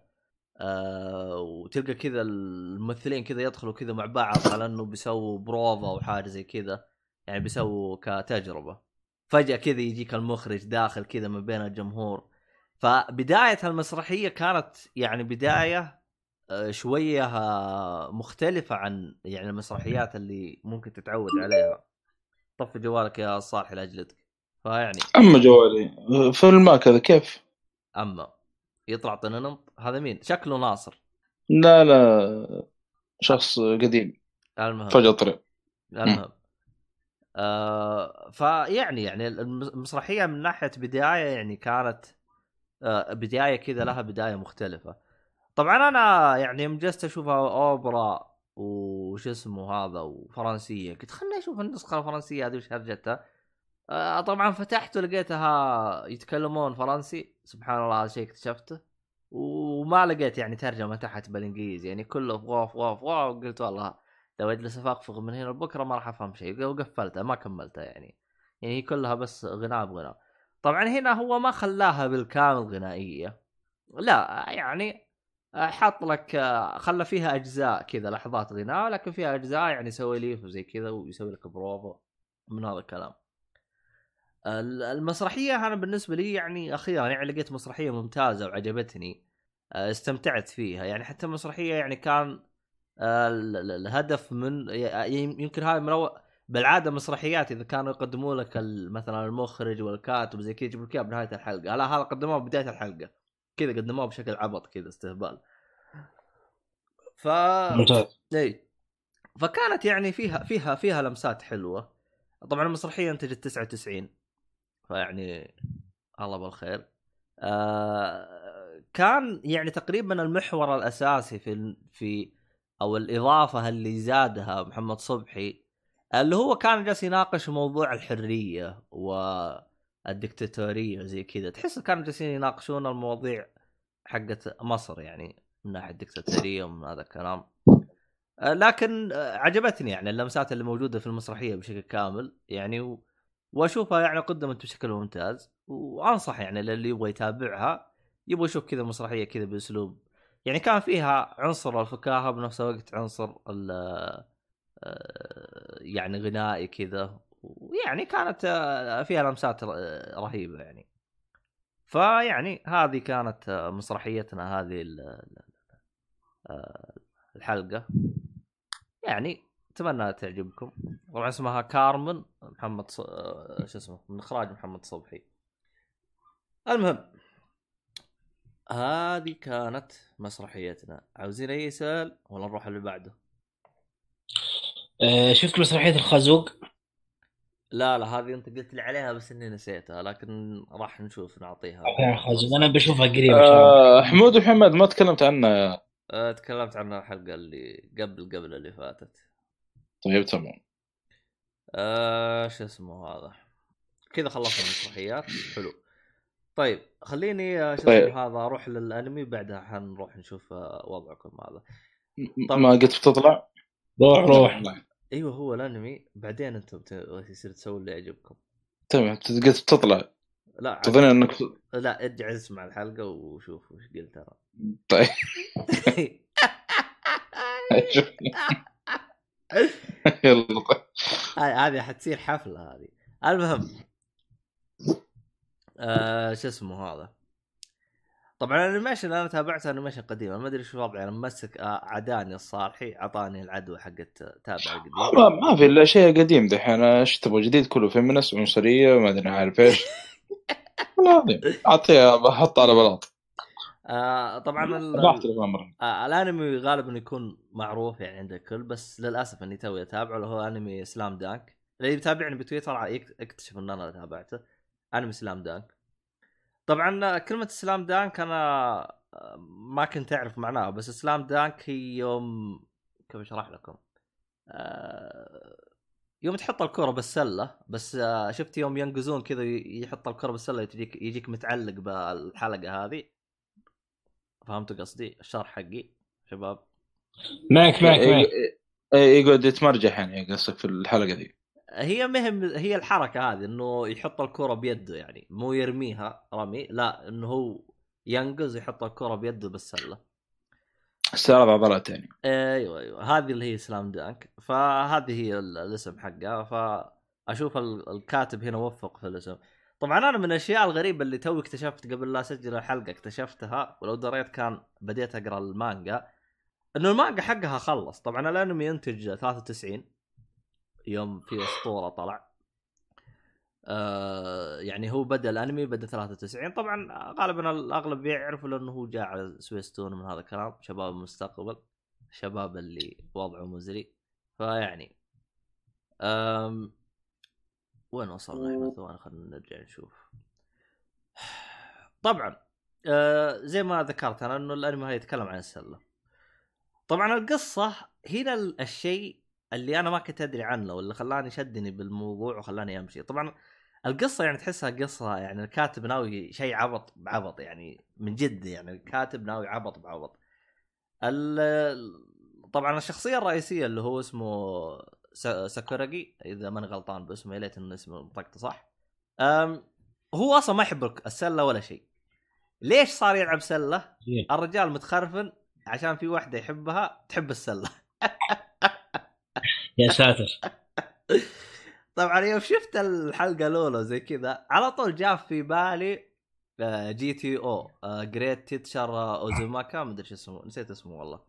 آه وتلقى كذا الممثلين كذا يدخلوا كذا مع بعض على إنه بيسووا بروفا أو حاجة زي كذا. يعني بيسووا كتجربة. فجأة كذا يجيك المخرج داخل كذا من بين الجمهور. فبداية المسرحيه كانت يعني بداية آه، شوية آه، مختلفة عن يعني المسرحيات اللي ممكن تتعود عليها. طفي جوالك يا صالح لاجلتك فيعني أما جوالي فيلم كذا كيف؟ أما يطلع طننط هذا مين؟ شكله ناصر. لا لا شخص قديم. المهم. فجأة طلع المهم. آه فيعني يعني الم- المسرحية من ناحية بداية يعني كانت آه بداية كذا لها بداية مختلفة. طبعا أنا يعني يوم جلست اشوفها أوبرا وش اسمه هذا وفرنسية قلت خليني أشوف النسخة الفرنسية هذه وش هرجتها آه طبعا فتحت ولقيتها يتكلمون فرنسي. سبحان الله هذا شيء اكتشفته. وما لقيت يعني ترجمة تحت بالإنجليزي. يعني كله واف واف واف. قلت والله لو أجلس أفقفق من هنا لبكرة ما راح أفهم شيء. وقفلتها ما كملتها يعني. يعني هي كلها بس غناء بغناء. طبعا هنا هو ما خلاها بالكامل غنائية. لا يعني آه، حط لك آه، خلى فيها أجزاء كذا لحظات غناء. لكن فيها أجزاء يعني سواليف وزي كذا ويسوي لك بروفا من هذا الكلام. ال- المسرحية أنا بالنسبة لي يعني أخيرا يعني لقيت مسرحية ممتازة وعجبتني آه، استمتعت فيها. يعني حتى المسرحية يعني كان آه، ال- ال- الهدف من يمكن هذا من أول بالعادة مسرحيات إذا كانوا يقدموا لك مثلا المخرج والكاتب زي كذا يجيبوا لك إياه بنهاية الحلقة. لا هذا قدموه بداية الحلقة. كذا قدموه بشكل عبط كذا استهبال. ف ممتاز. إي. فكانت يعني فيها فيها فيها لمسات حلوة. طبعا المسرحية أنتجت 99 فيعني الله بالخير. آه كان يعني تقريبا المحور الأساسي في في أو الإضافة اللي زادها محمد صبحي اللي هو كان جالس يناقش موضوع الحرية والدكتاتورية وزي كذا. تحس كانوا جالسين يناقشون المواضيع حقت مصر يعني من ناحية الدكتاتورية ومن هذا الكلام. آه، لكن آه، عجبتني يعني اللمسات اللي موجودة في المسرحية بشكل كامل يعني و... واشوفها يعني قدمت بشكل ممتاز. وانصح يعني للي يبغى يتابعها يبغى يشوف كذا مسرحية كذا بأسلوب. يعني كان فيها عنصر الفكاهة بنفس الوقت عنصر آه، يعني غنائي كذا. ويعني كانت آه، فيها لمسات ر- رهيبة يعني. فيعني هذه كانت آه، مسرحيتنا هذه ال- ال- آه، الحلقة. يعني أتمنى تعجبكم. طبعا اسمها كارمن محمد ص... آه، شو اسمه من إخراج محمد صبحي. المهم هذه كانت مسرحيتنا. عاوزين أي سؤال ولا نروح اللي بعده؟ آه، شفت مسرحية الخازوق؟ لا لا هذه أنت قلت لي عليها بس إني نسيتها لكن راح نشوف نعطيها. الخازوق. أنا بشوفها قريب آه حمود ومحمد ما تكلمت عنه أه تكلمت عنها الحلقة اللي قبل قبل اللي فاتت. طيب تمام. أه شو اسمه هذا؟ كذا خلصنا المسرحيات حلو. طيب خليني آه، شو طيب. اسمه هذا أروح للأنمي بعدها حنروح نشوف آه، وضعكم هذا. م- ما قلت بتطلع؟ روح روح. أيوه هو الأنمي. بعدين أنتم بت- يصير تسوون اللي يعجبكم. تمام. قلت بتطلع. لا تظن إنك لا ارجع اسمع الحلقة وشوف وش قلت أنا. طيب. [LAUGHS] [LAUGHS] [LAUGHS] يلا. هذه حتصير حفلة هذه. المهم آه شو اسمه هذا؟ طبعا ال animation أنا تابعته animation قديم ما أدري شو وضعي. أنا ممسك آه، عداني الصالحي أعطاني العدوى حقت تابع القديم ما, ما في إلا شيء قديم دحين. إيش تبغى؟ جديد كله. feminist عنصرية ما أدري عارف إيش. [LAUGHS] والله العظيم. أعطيها بحط على بلاط. آه طبعا آه الأنمي غالبا يكون معروف يعني عند الكل بس للأسف إني توي أتابعه اللي هو أنمي سلام دانك اللي يتابعني بتويتر يكتشف إن أنا تابعته. أنمي سلام دانك طبعا كلمة سلام دانك أنا آه، ما كنت أعرف معناها بس سلام دانك هي يوم كيف أشرح لكم؟ آه، يوم تحط الكرة بالسلة بس آه، شفت يوم ينقزون كذا يحط الكرة بالسلة يجيك يجيك متعلق بالحلقة هذه. فهمتوا قصدي؟ الشرح حقي شباب. معك معك معك إيه، يقعد يتمرجح يعني قصدك في الحلقة ذي هي مهم هي الحركة هذه إنه يحط الكرة بيده يعني مو يرميها رمي. لا إنه هو ينقز يحط الكرة بيده بالسلة. استعراض عضلات يعني. أيوه أيوه. هذه اللي هي سلام دانك. فهذه هي ال- الاسم حقها. فأشوف ال- الكاتب هنا وفق في الاسم. طبعا أنا من الأشياء الغريبة اللي توي اكتشفت قبل لا أسجل الحلقة اكتشفتها ولو دريت كان بديت أقرأ المانجا إنه المانجا حقها خلص. طبعا الأنمي ينتج 93 يوم في أسطورة طلع. آه يعني هو بدأ الأنمي بدأ 93 طبعا غالبا الأغلب يعرفوا لأنه هو جاء على سويستون من هذا الكلام شباب المستقبل الشباب اللي وضعه مزري. فيعني أم وين وصلنا إحنا ثواني خلينا نرجع نشوف. طبعا آه زي ما ذكرت أنا إنه الأنمي هذا يتكلم عن السلة. طبعا القصة هنا ال- الشيء اللي أنا ما كنت أدري عنه واللي خلاني شدني بالموضوع وخلاني أمشي. طبعا القصة يعني تحسها قصة يعني الكاتب ناوي شيء عبط بعبط يعني من جد يعني الكاتب ناوي عبط بعبط. ال- طبعا الشخصية الرئيسية اللي هو اسمه ساكوراجي إذا ماني غلطان باسمه يا ليت انه اسمه منطقته صح. أم هو أصلا ما يحب السلة ولا شيء. ليش صار يلعب سلة؟ الرجال متخرفن عشان في واحدة يحبها تحب السلة. يا ساتر. [LAUGHS] طبعا يوم شفت الحلقة الأولى زي كذا على طول جاء في بالي آه، GTO Great Teacher اوزوماكا مدري شو اسمه نسيت اسمه والله.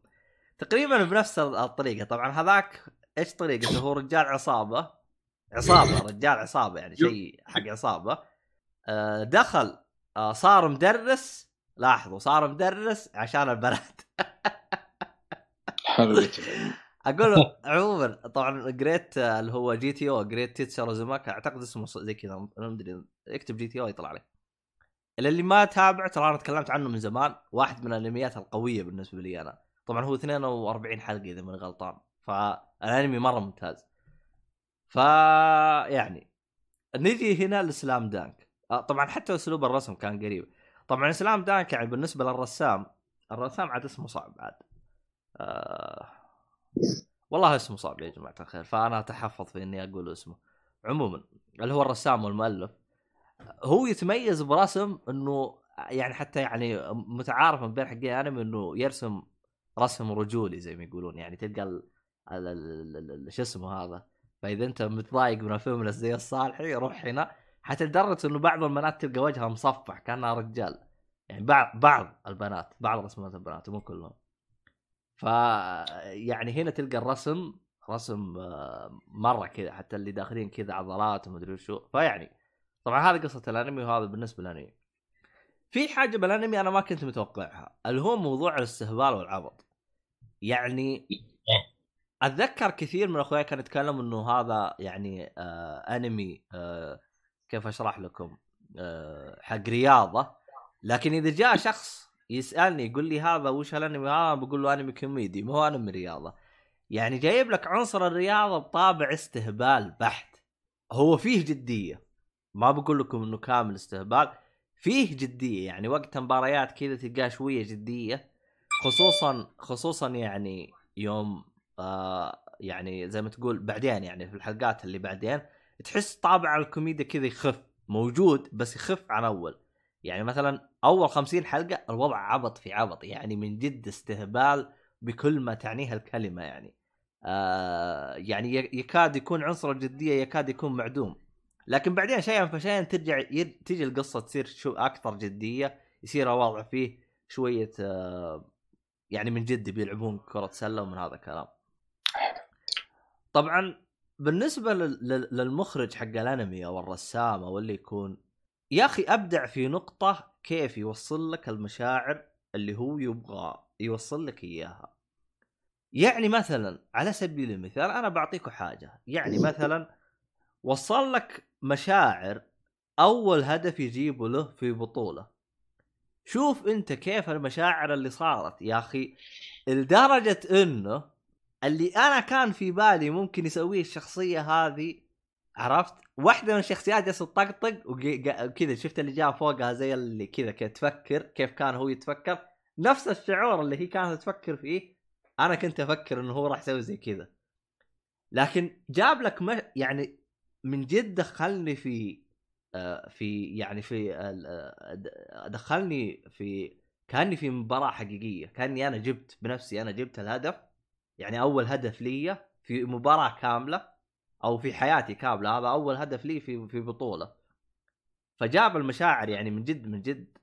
تقريبا بنفس الطريقة. طبعا هذاك إيش طريقته هو رجال عصابة. [LAUGHS] عصابة رجال عصابة يعني شيء حق عصابة. آه، دخل آه، صار مدرس. لاحظوا صار مدرس عشان البنات. [LAUGHS] أقول عموما طبعا Great آه، اللي هو GTO Great Teacher زوماكا أعتقد اسمه زي كذا ما ادري اكتب GTO يطلع لك اللي ما تابع ترى أنا تكلمت عنه من زمان. واحد من الأنميات القوية بالنسبة لي أنا. طبعا هو 42 حلقة إذا ماني غلطان. فالانمي مرة ممتاز. ف يعني نجي هنا لسلام دانك. آه، طبعا حتى أسلوب الرسم كان قريب. طبعا سلام دانك يعني بالنسبة للرسام الرسام عاد اسمه صعب عاد. آه والله اسمه صعب يا جماعة الخير فأنا أتحفظ في إني أقول اسمه. عموما اللي هو الرسام والمؤلف هو يتميز برسم إنه يعني حتى يعني متعارف من بين حقين انمي إنه يرسم رسم رجولي زي ما يقولون يعني تلقى ال- شو اسمه هذا. فإذا أنت متضايق من الفيمنس زي الصالحي روح هنا. حتى لدرجه إنه بعض البنات تلقى وجهها مصفح كأنها رجال. يعني بعض بعض البنات بعض رسمات البنات مو كلهم. ف يعني هنا تلقى الرسم رسم آه، مرة كذا حتى اللي داخلين كذا عضلات ومدري وشو فيعني طبعا هذه قصة الأنمي وهذا بالنسبة للأنمي. في حاجة بالأنمي أنا ما كنت متوقعها اللي هو موضوع الاستهبال والعبط يعني أتذكر كثير من أخوياي كانوا يتكلموا إنه هذا يعني آه أنمي آه كيف أشرح لكم آه حق رياضة. لكن إذا جاء شخص يسألني يقول لي هذا وش هالأنمي؟ هذا بقول له أنمي كوميدي ما هو أنمي رياضة. يعني جايب لك عنصر الرياضة بطابع استهبال بحت. هو فيه جدية. ما بقول لكم إنه كامل استهبال فيه جدية. يعني وقت مباريات كذا تلقاه شوية جدية خصوصا خصوصا يعني يوم آه يعني زي ما تقول بعدين يعني في الحلقات اللي بعدين تحس طابع الكوميديا كذا يخف موجود بس يخف عن أول. يعني مثلا أول خمسين حلقة الوضع عبط في عبط يعني من جد استهبال بكل ما تعنيها الكلمة يعني. آه يعني يكاد يكون عنصر الجدية يكاد يكون معدوم. لكن بعدين شيئا فشيئا ترجع تيجي القصة تصير شو أكثر جدية يصير الوضع فيه شوية آه يعني من جد بيلعبون كرة سلة ومن هذا الكلام. طبعا بالنسبة لل- لل- للمخرج حق الأنمي أو الرسام أو اللي يكون يا أخي أبدع في نقطة كيف يوصل لك المشاعر اللي هو يبغى يوصل لك إياها. يعني مثلا على سبيل المثال أنا بعطيكم حاجة يعني مثلا وصل لك مشاعر أول هدف يجيبه له في بطولة. شوف أنت كيف المشاعر اللي صارت يا أخي لدرجة إنه اللي أنا كان في بالي ممكن يسويه الشخصية هذه عرفت؟ واحدة من الشخصيات جالسة تطقطق وكذا شفت اللي جاء فوقها زي اللي كذا تفكر كيف كان هو يتفكر؟ نفس الشعور اللي هي كانت تفكر فيه أنا كنت أفكر إنه هو راح يسوي زي كذا. لكن جاب لك م... يعني من جد دخلني في آه، في يعني في آه، دخلني في كأني في مباراة حقيقية كأني أنا جبت بنفسي أنا جبت الهدف. يعني أول هدف لي في مباراة كاملة أو في حياتي كاملة هذا أول هدف لي في في بطولة. فجاب المشاعر يعني من جد من جد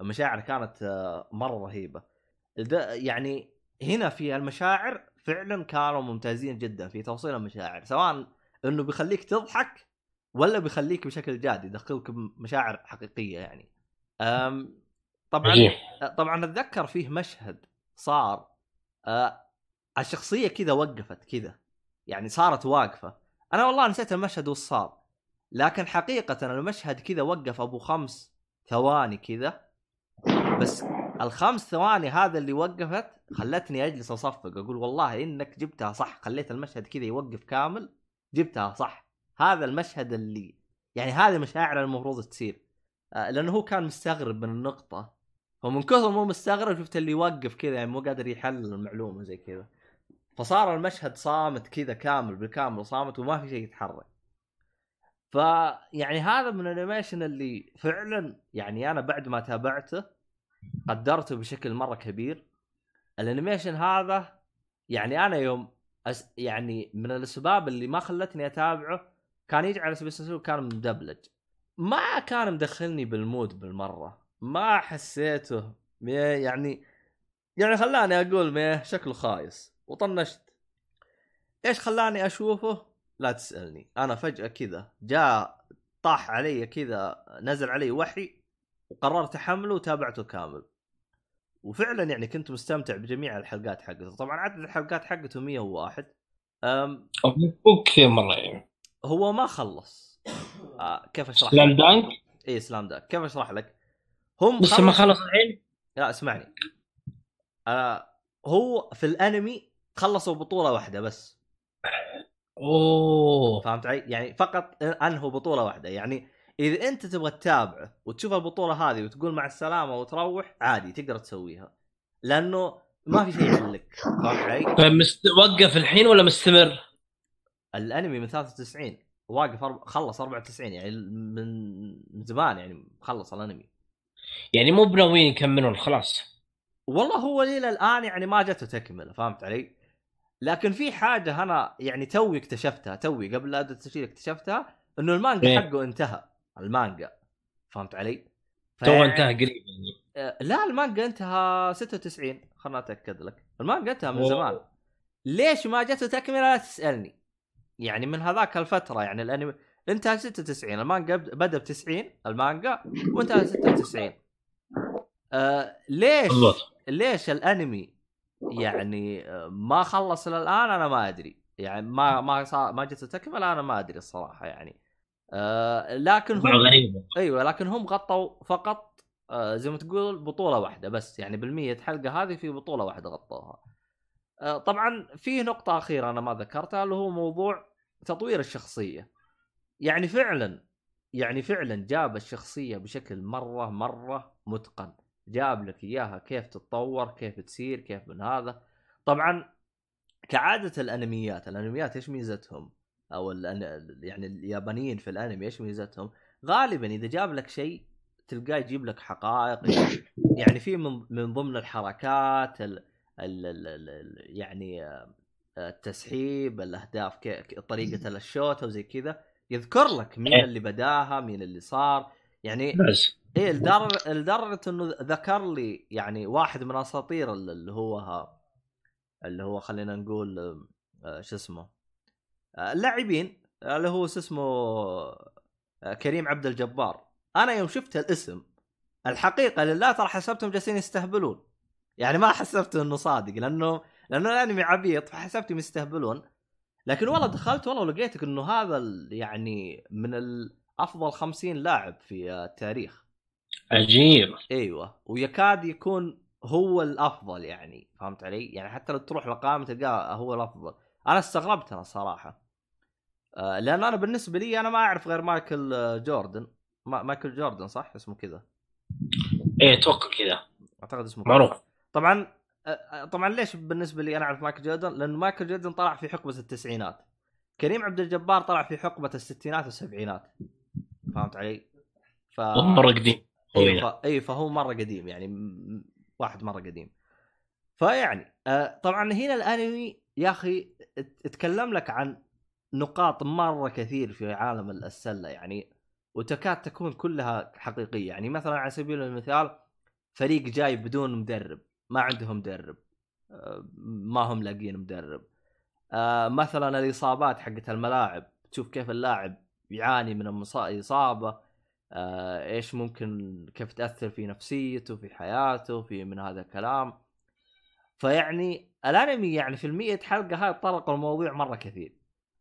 المشاعر كانت آه، مرة رهيبة. يعني هنا في المشاعر فعلا كانوا ممتازين جدا في توصيل المشاعر سواء إنه بيخليك تضحك ولا بيخليك بشكل جاد يدخلك مشاعر حقيقية يعني. أم طبعا عجيب طبعا أتذكر فيه مشهد صار آه الشخصية كذا وقفت كذا. يعني صارت واقفة. أنا والله نسيت المشهد وش صار لكن حقيقة المشهد كذا وقف أبو خمس ثواني كذا. بس الخمس ثواني هذا اللي وقفت خلتني أجلس أصفق. أقول والله إنك جبتها صح. خليت المشهد كذا يوقف كامل. جبتها صح. هذا المشهد اللي يعني هذه مشاعر المفروض تصير. آه، لأنه هو كان مستغرب من النقطة. فمن كثر مو مستغرب شفت اللي يوقف كذا يعني مو قادر يحلل المعلومة زي كذا. فصار المشهد صامت كذا كامل بالكامل صامت وما في شيء يتحرك. فيعني هذا من ال animation اللي فعلا يعني أنا بعد ما تابعته قدرته بشكل مرة كبير. ال animation هذا يعني أنا يوم أس يعني من الأسباب اللي ما خلتني أتابعه كان يجي على المثال كان مدبلج. ما كان مدخلني بال mood بالمرة. ما حسيته يعني يعني خلاني أقول مية شكله خايس. وطنشت. إيش خلاني أشوفه؟ لا تسألني. أنا فجأة كذا جاء طاح علي كذا نزل علي وحي وقررت أحمله وتابعته كامل. وفعلا يعني كنت مستمتع بجميع الحلقات حقته. طبعا عدد الحلقات حقته 101 أم مو كثير مرة يعني هو ما خلص. آه كيف أشرح سلام؟ دانك اي سلام دانك كيف أشرح لك؟ هم لسه ما خلص الحين؟ لا اسمعني. آه هو في الأنمي خلصوا بطولة واحدة بس. أوه. فهمت علي؟ يعني فقط أنهوا بطولة واحدة. يعني إذا أنت تبغى تتابعه وتشوف البطولة هذه وتقول مع السلامة وتروح عادي تقدر تسويها. لأنه ما في شيء يحلك. فهمت علي؟ فمست... وقف الحين ولا مستمر؟ الأنمي من 93 واقف أرب... خلص 94 يعني من من زمان يعني خلص الأنمي. يعني مو بناويين يكملون خلاص. والله هو لي الان يعني ما جته تكملة. فهمت علي؟ لكن في حاجة أنا يعني توي اكتشفتها توي قبل لا ابدا التسجيل اكتشفتها إنه المانجا إيه. حقه انتهى المانجا. فهمت علي؟ تو فيعني- انتهى قريب يعني. آه، لا المانجا انتهى 96 خلنا أتأكد لك. المانجا انتهى من أوه. زمان. ليش ما جته تكمله لا تسألني. يعني من هذاك الفترة يعني الأنمي انتهى 96 المانجا بد- بدأ ب 90 المانجا وانتهى 96 آه ليش ليش الأنمي يعني آه، ما خلص الان أنا ما أدري. يعني ما ما صار ما جت تكمله أنا ما أدري الصراحة يعني. آه لكن هم غريب أيوه لكن هم غطوا فقط آه زي ما تقول بطولة واحدة بس. يعني بالمية حلقة هذه في بطولة واحدة غطوها. آه طبعا في نقطة أخيرة أنا ما ذكرتها اللي هو موضوع تطوير الشخصية. يعني فعلا يعني فعلا جاب الشخصية بشكل مرة مرة متقن. جاب لك إياها كيف تتطور كيف تصير كيف من هذا. طبعا كعادة الأنميات الأنميات إيش ميزتهم؟ أو يعني اليابانيين في الأنمي إيش ميزتهم؟ غالبا إذا جاب لك شيء تلقاه يجيب لك حقائق. يعني في من من ضمن الحركات ال- ال ال ال يعني آه، التسحيب الأهداف طريقة الشوت وزي كذا يذكر لك مين إيه. اللي بداها مين اللي صار. يعني بس. إيه لدرجه لدرجة إنه ذكر لي يعني واحد من أساطير ال- اللي هو ها اللي هو خلينا نقول آه، شو اسمه؟ آه، اللاعبين اللي هو شو اسمه آه، كريم عبد الجبار. أنا يوم شفت الاسم الحقيقة لله ترى حسبتهم جالسين يستهبلون. يعني ما حسبت إنه صادق لأنه لأنه الأنمي عبيط فحسبتهم يستهبلون. لكن والله دخلت والله ولقيتك إنه هذا يعني من ال- أفضل خمسين لاعب في التاريخ. عجيب. أيوه. ويكاد يكون هو الأفضل يعني فهمت علي؟ يعني حتى لو تروح لقائمه تلقاه هو الأفضل. أنا استغربت أنا صراحة. آه لأن أنا بالنسبة لي أنا ما أعرف غير مايكل آه، جوردن. ما مايكل جوردن صح؟ اسمه كذا. إيه أتوقع كذا. أعتقد اسمه. معروف. طبعا آه، طبعا ليش بالنسبة لي أنا أعرف مايكل جوردن؟ لأن مايكل جوردن طلع في حقبة التسعينات. كريم عبد الجبار طلع في حقبة الستينات والسبعينات. فهمت علي؟ ف... مرة قديم. اي ف... اي فهو مرة قديم يعني واحد مرة قديم. فيعني آه طبعا هنا الانمي يا أخي ات- اتكلم لك عن نقاط مرة كثير في عالم السلة يعني وتكاد تكون كلها حقيقية. يعني مثلا على سبيل المثال فريق جاي بدون مدرب ما عندهم مدرب آه، ما هم لاقيين مدرب. آه، مثلا الإصابات حقت الملاعب تشوف كيف اللاعب يعاني من إصابة آه، إيش ممكن كيف تأثر في نفسيته في حياته في من هذا الكلام. فيعني الأنمي يعني في المية حلقة هاي طرقوا الموضوع مرة كثير.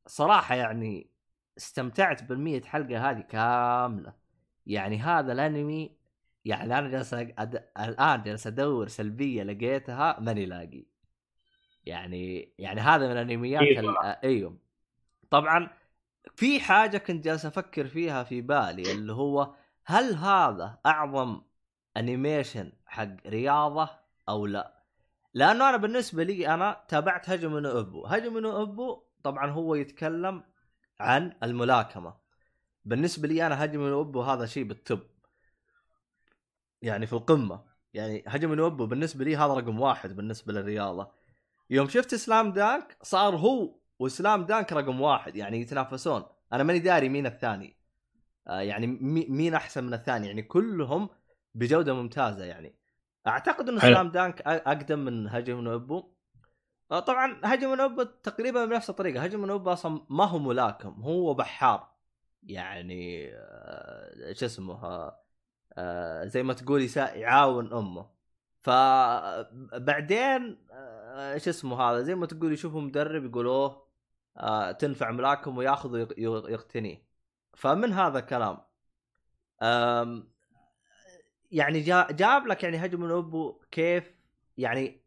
صراحة يعني استمتعت بالمية حلقة هذه كاملة. يعني هذا الأنمي يعني أنا جالس أد... الآن جالس أدور سلبية لقيتها ماني لاقي. يعني يعني هذا من الأنميات إيه. أيوه. طبعا في حاجة كنت جالس أفكر فيها في بالي اللي هو هل هذا أعظم animation حق رياضة أو لا؟ لأنه أنا بالنسبة لي أنا تابعت هاجيمي نو إيبو، هاجيمي نو إيبو طبعا هو يتكلم عن الملاكمة. بالنسبة لي أنا هاجيمي نو إيبو هذا شيء بال top. يعني في القمة، يعني هاجيمي نو إيبو بالنسبة لي هذا رقم واحد بالنسبة للرياضة. يوم شفت سلام دانك صار هو وسلام دانك رقم واحد يعني يتنافسون، أنا ماني داري مين الثاني. آه يعني مي- مين أحسن من الثاني؟ يعني كلهم بجودة ممتازة يعني. أعتقد حلو. سلام دانك أقدم من هجم نوبو آه طبعا هجم نوبو تقريبا بنفس الطريقة. هجم نوبو أصلا ما هو ملاكم هو بحار. يعني آه شو اسمه زي ما تقول يعاون أمه. فبعدين شو اسمه هذا زي ما تقول يشوفه مدرب يقولوه آه تنفع ملاكم وياخذ ويق- يقتنيه فمن هذا الكلام. يعني جا جاب لك يعني هجم نوبو كيف يعني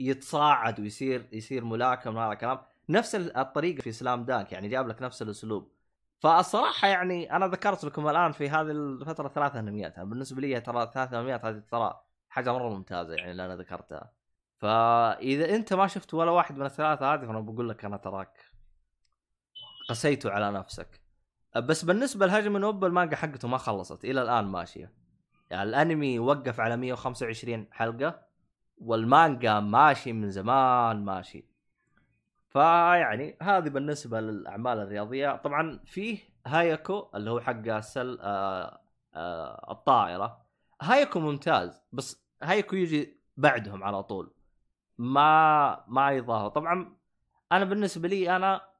يتصاعد ويصير يصير ملاكم هذا الكلام. نفس ال- الطريقة في سلام دانك يعني جاب لك نفس الأسلوب. فالصراحة يعني أنا ذكرت لكم الآن في هذه الفترة ثلاث انميات أنا بالنسبة لي ترى ثلاث انميات هذه ترى حاجة مرة ممتازة يعني اللي أنا ذكرتها. فإذا أنت ما شفت ولا واحد من الثلاثة هذه فأنا بقول لك أنا تراك. قسيته على نفسك. بس بالنسبة لهجم نوب المانجا حقته ما خلصت إلى الآن ماشية. يعني الأنمي وقف على 125 حلقة والمانجا ماشي من زمان ماشي. فيعني هذه بالنسبة للأعمال الرياضية. طبعا فيه هايكو اللي هو حق السل آه آه الطائرة. هايكو ممتاز بس هايكو يجي بعدهم على طول. ما ما يظهر. طبعا أنا بالنسبة لي أنا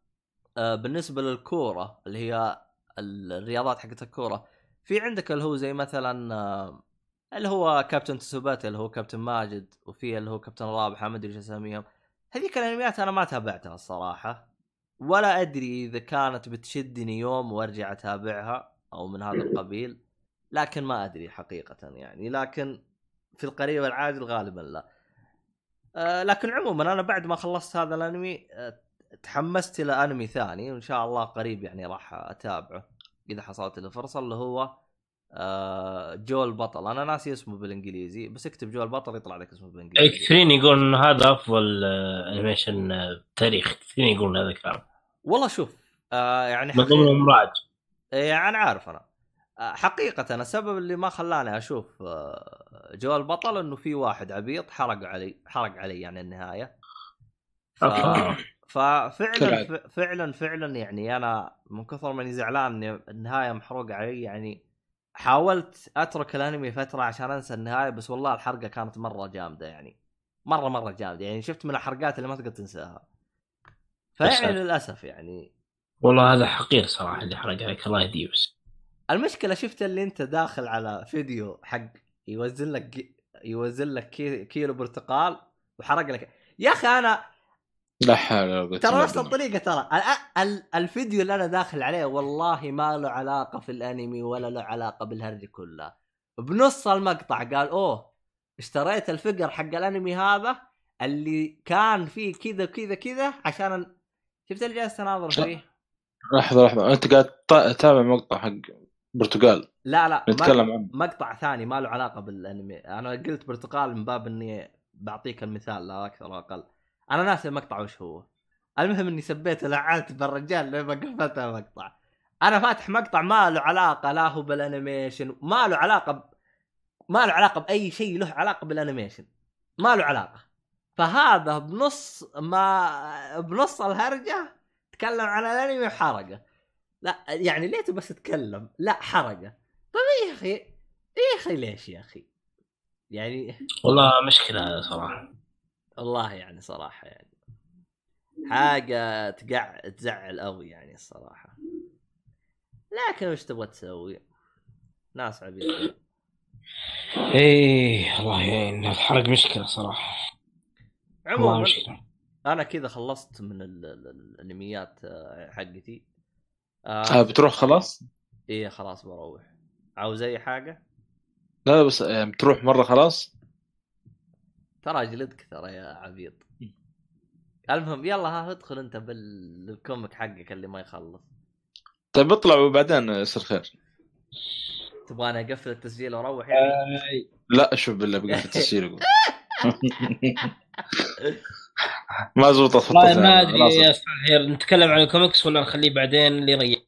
بالنسبة للكورة اللي هي الرياضات حقت الكورة في عندك اللي هو زي مثلا آه، اللي هو كابتن تسوباتا اللي هو كابتن ماجد وفي اللي هو كابتن رابحه ما أدري إيش أساميهم. هذيك الأنميات أنا ما تابعتها الصراحة ولا أدري إذا كانت بتشدني يوم وأرجع أتابعها أو من هذا القبيل لكن ما أدري حقيقة يعني لكن في القريب العاجل غالبا لا. آه، لكن عموما أنا بعد ما خلصت هذا الأنمي آه، تحمست إلى أنمي ثاني وإن شاء الله قريب يعني راح أتابعه. إذا حصلت له فرصة اللي هو آه، جو البطل أنا ناسي اسمه بالإنجليزي بس اكتب جو البطل يطلع لك اسمه بالإنجليزي. كثيرين يقولون هذا أفضل آه، animation آه، تاريخ. كثيرين يقولون هذا الكلام. والله شوف آه يعني من ضمنهم راج إيه أنا عارف أنا. آه، حقيقة السبب اللي ما خلاني أشوف آه، جو البطل إنه في واحد عبيط حرق علي حرق علي يعني النهاية. ف... ففعلا. ف- فعلا فعلا يعني أنا من كثر ماني زعلان ان النهاية محروق علي. يعني حاولت أترك الأنمي فترة عشان أنسى النهاية بس والله الحرقة كانت مرة جامدة يعني. مرة مرة جامدة. يعني شفت من الحرقات اللي ما تقدر تنساها. فيعني. للأسف يعني. والله هذا حقير صراحة اللي حرق عليك. الله يهديه بس. المشكلة شفت اللي أنت داخل على فيديو حق يوزن لك يوزن لك كي- كيلو برتقال وحرق لك. يا أخي أنا لا حول ولا قوة ترى نفس. الطريقة ترى. ال- ال- الفيديو اللي أنا داخل عليه والله ما له علاقة في الأنمي ولا له علاقة بالهرج كلها بنص المقطع قال أوه اشتريت الفقر حق الأنمي هذا اللي كان فيه كذا كذا كذا عشان شفت اللي جالس تناظر فيه؟ لحظة لحظة. أنت قاعد تتابع مقطع حق برتقال؟ لا لا. نتكلم عنه. مقطع ثاني ما له علاقة بالأنمي. أنا قلت برتقال من باب إني بعطيك المثال لا أكثر ولا أقل أنا ناسي المقطع وش هو. المهم إني سبيت ولعنت بالرجال لما قفلت المقطع. أنا فاتح مقطع ما له علاقة لا هو بالأنيميشن ما له علاقة ب... ما له علاقة بأي شيء له علاقة بالأنيميشن. ما له علاقة. فهذا بنص ما بنص الهرجة تكلم عن الانمي وحرقه. لا يعني ليته بس تكلم لا حرقه. طيب يا أخي يا أخي ليش يا أخي؟ يعني والله مشكلة صراحة. والله يعني صراحة يعني حاجة تقع تزعل قوي يعني الصراحة لكن وش تبغى تسوي؟ ناس عبيطه إيه الله يعين الحرق مشكلة صراحة عموما أنا كذا خلصت من ال- ال- ال- الأنميات آه، حقتي آه آه بتروح خلاص؟ إيه خلاص بروح عاوز أي حاجة؟ لا لا بس آه، بتروح مرة خلاص؟ ترى جلدك ترى يا عبيط. المهم يلا ها ادخل انت بالكوميك حقك اللي ما يخلص. طيب اطلع وبعدين يصير خير. تبغاني اقفل التسجيل وأروح يعني؟ لا شوف بالله بقى في [LAUGHS] التسجيل [LAUGHS] ما زبطت والله ما أدري. يا صالح نتكلم عن الكوميكس ولا نخليه بعدين اللي يريح؟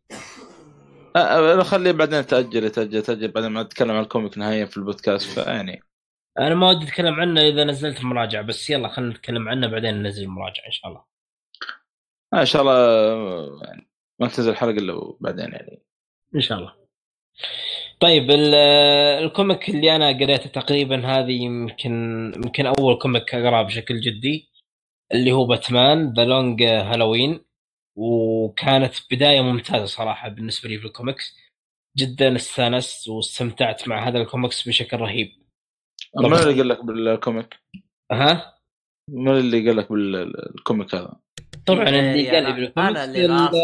آه، آه، أنا خليه بعدين تأجل تأجل تأجل بعدين ما نتكلم عن ال comic نهائيا في البودكاست فيعني أنا ما ودي أتكلم عنه إذا نزلت مراجعه بس يلا خلينا نتكلم عنه بعدين ننزل مراجعه إن شاء الله. آه، إن شاء الله يعني ما تنزل حلقه إلا بعدين يعني. إن شاء الله. طيب ال- ال comic اللي أنا قريته تقريبا هذه يمكن يمكن أول comic أقرأه بشكل جدي اللي هو Batman The Long Halloween وكانت بداية ممتازة صراحة بالنسبة لي في الكوميكس. جدا استانست واستمتعت مع هذا الكوميكس بشكل رهيب. من اللي قال لك بالكوميك؟ ها من اللي قال لك بالكوميك هذا؟ طبعا اللي إيه، قال لي أنا- بالكوميكس أنا اللي ال- ناصح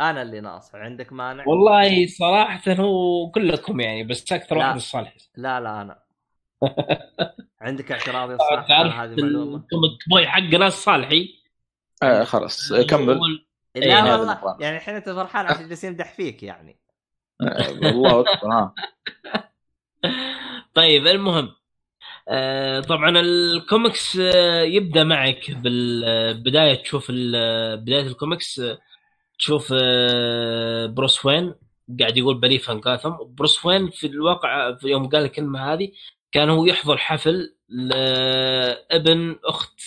أنا اللي ناصح عندك مانع؟ والله صراحة هو كلكم يعني بس أكثر لا. واحد الصالح لا لا أنا [LAUGHS] عندك اعتراض يا على هذه المعلومه؟ الكوميك بوي حق ناس صالحي آه خلاص كمل لا إيه، هذا والله النظام. يعني الحين انت فرحان عشان جالس يمدح فيك يعني آه، [LAUGHS] الله أكبر ها [LAUGHS] [LAUGHS] طيب المهم آه، طبعا الكوميكس آه، يبدأ معك بالبدايه تشوف بداية الكوميكس تشوف آه، بروس وين قاعد يقول I believe in Gotham بروس وين في الواقع في يوم قال الكلمة هذه كان هو يحضر حفل لابن أخت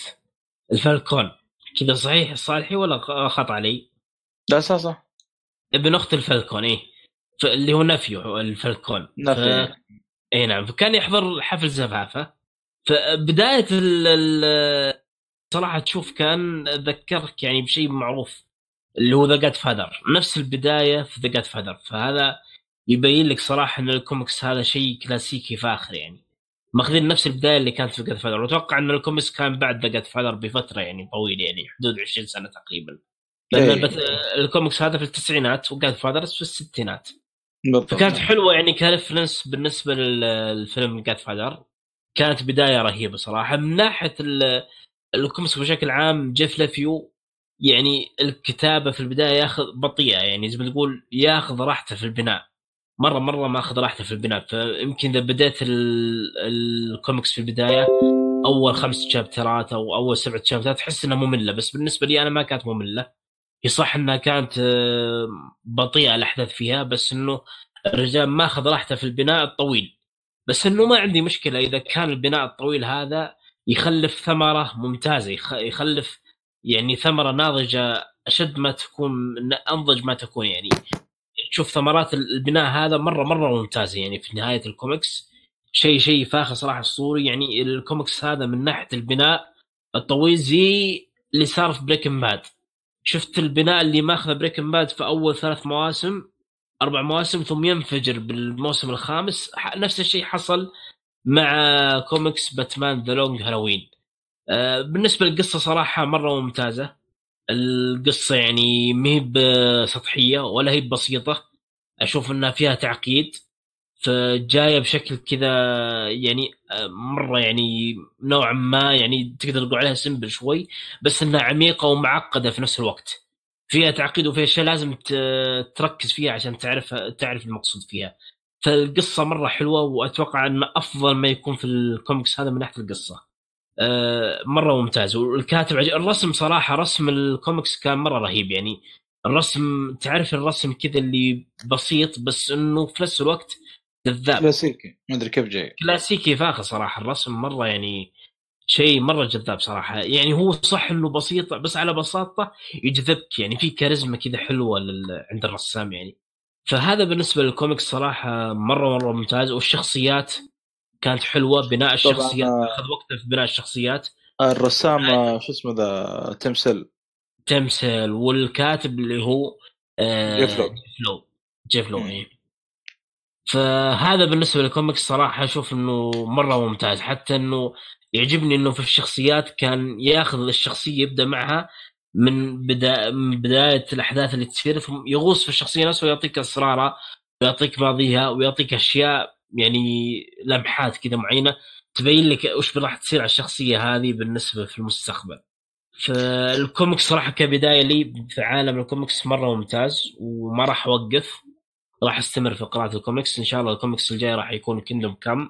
الفالكون كذا صحيح صالحي ولا خطأ علي؟ لا أساسا ابن أخت الفالكون إيه اللي هو nephew الفالكون nephew. اي نعم فكان يحضر حفل زفافة. فبداية ال... صراحة تشوف كان ذكرك يعني بشيء معروف اللي هو The Godfather نفس البداية في The Godfather فهذا يبين لك صراحة إن الكوميكس هذا شيء كلاسيكي فاخر يعني. ماخذين نفس البداية اللي كانت في Godfather وأتوقع إن الكوميكس كان بعد The Godfather بفترة يعني طويلة يعني حدود 20 سنة تقريبا. لأن إيه. الكوميكس هذا في التسعينات و Godfather في الستينات. بالضبط. فكانت حلوة يعني ك reference بالنسبة للفيلم Godfather كانت بداية رهيبة صراحة. من ناحية ال- الكوميكس بشكل عام جيف لوب يعني الكتابة في البداية ياخذ بطيئة يعني زي ما تقول ياخذ راحته في البناء. مره مرة ما أخذ راحته في البناء. فيمكن إذا بديت ال- الكوميكس في البداية أول خمس شابترات أو أول سبعة شابترات تحس إنها مملة. بس بالنسبة لي أنا ما كانت مملة. هي صح انها كانت آه، بطيئة الأحداث فيها بس إنه الرجال ماخذ راحته في البناء الطويل. بس إنه ما عندي مشكلة إذا كان البناء الطويل هذا يخلف ثمرة ممتازة يخ- يخلف يعني ثمرة ناضجة أشد ما تكون أنضج ما تكون يعني. تشوف ثمرات البناء هذا مرة مرة ممتازه يعني في نهاية الكوميكس. شيء شيء فاخر صراحة أسطوري يعني الكوميكس هذا من ناحية البناء الطويل زي اللي صار في Breaking Bad شفت البناء اللي ماخذه Breaking Bad في أول ثلاث مواسم أربع مواسم ثم ينفجر بالموسم الخامس. نفس الشيء حصل مع comics Batman The Long Halloween بالنسبة للقصة صراحة مرة ممتازة. القصة يعني ما هي بسطحية ولا هي بسيطة. أشوف إنها فيها تعقيد. فجاية بشكل كذا يعني مرة يعني نوعا ما يعني تقدر تقول عليها simple شوي بس إنها عميقة ومعقدة في نفس الوقت. فيها تعقيد وفيها اشياء لازم تركز فيها عشان تعرف تعرف المقصود فيها. فالقصة مرة حلوة وأتوقع ان أفضل ما يكون في الكوميكس هذا من ناحية القصة. آه، مرة ممتاز. والكاتب عجيب. الرسم صراحة رسم الكوميكس كان مرة رهيب يعني. الرسم تعرف الرسم كذا اللي بسيط بس إنه في نفس الوقت جذاب كلاسيكي. ما أدري كيف جاي. كلاسيكي فاخر صراحة الرسم مرة يعني شيء مرة جذاب صراحة. يعني هو صح إنه بسيط بس على بساطة يجذبك. يعني في كاريزما كذا حلوة لل... عند الرسام يعني. فهذا بالنسبة للكوميكس صراحة مرة مرة ممتاز. والشخصيات كانت حلوة بناء الشخصيات. آه. أخذ وقته في بناء الشخصيات. الرسام آه، شو اسمه ذا؟ تمثل تمثل والكاتب اللي هو آه جيف لو. جيف لو جيف لو. فهذا بالنسبة للكوميكس صراحة أشوف إنه مرة ممتاز حتى إنه يعجبني إنه في الشخصيات كان ياخذ الشخصية يبدأ معها من بدا من بداية الأحداث اللي تصير ثم يغوص في الشخصية نفسها ويعطيك اسرارها ويعطيك ماضيها ويعطيك أشياء يعني لمحات كذا معينة تبين لك وش راح تصير على الشخصية هذه بالنسبة في المستقبل. فالكوميكس صراحة كبداية لي في عالم الكوميكس مرة ممتاز وما راح أوقف راح أستمر في قراءة الكوميكس. إن شاء الله الكوميكس الجاي راح يكون Kingdom Come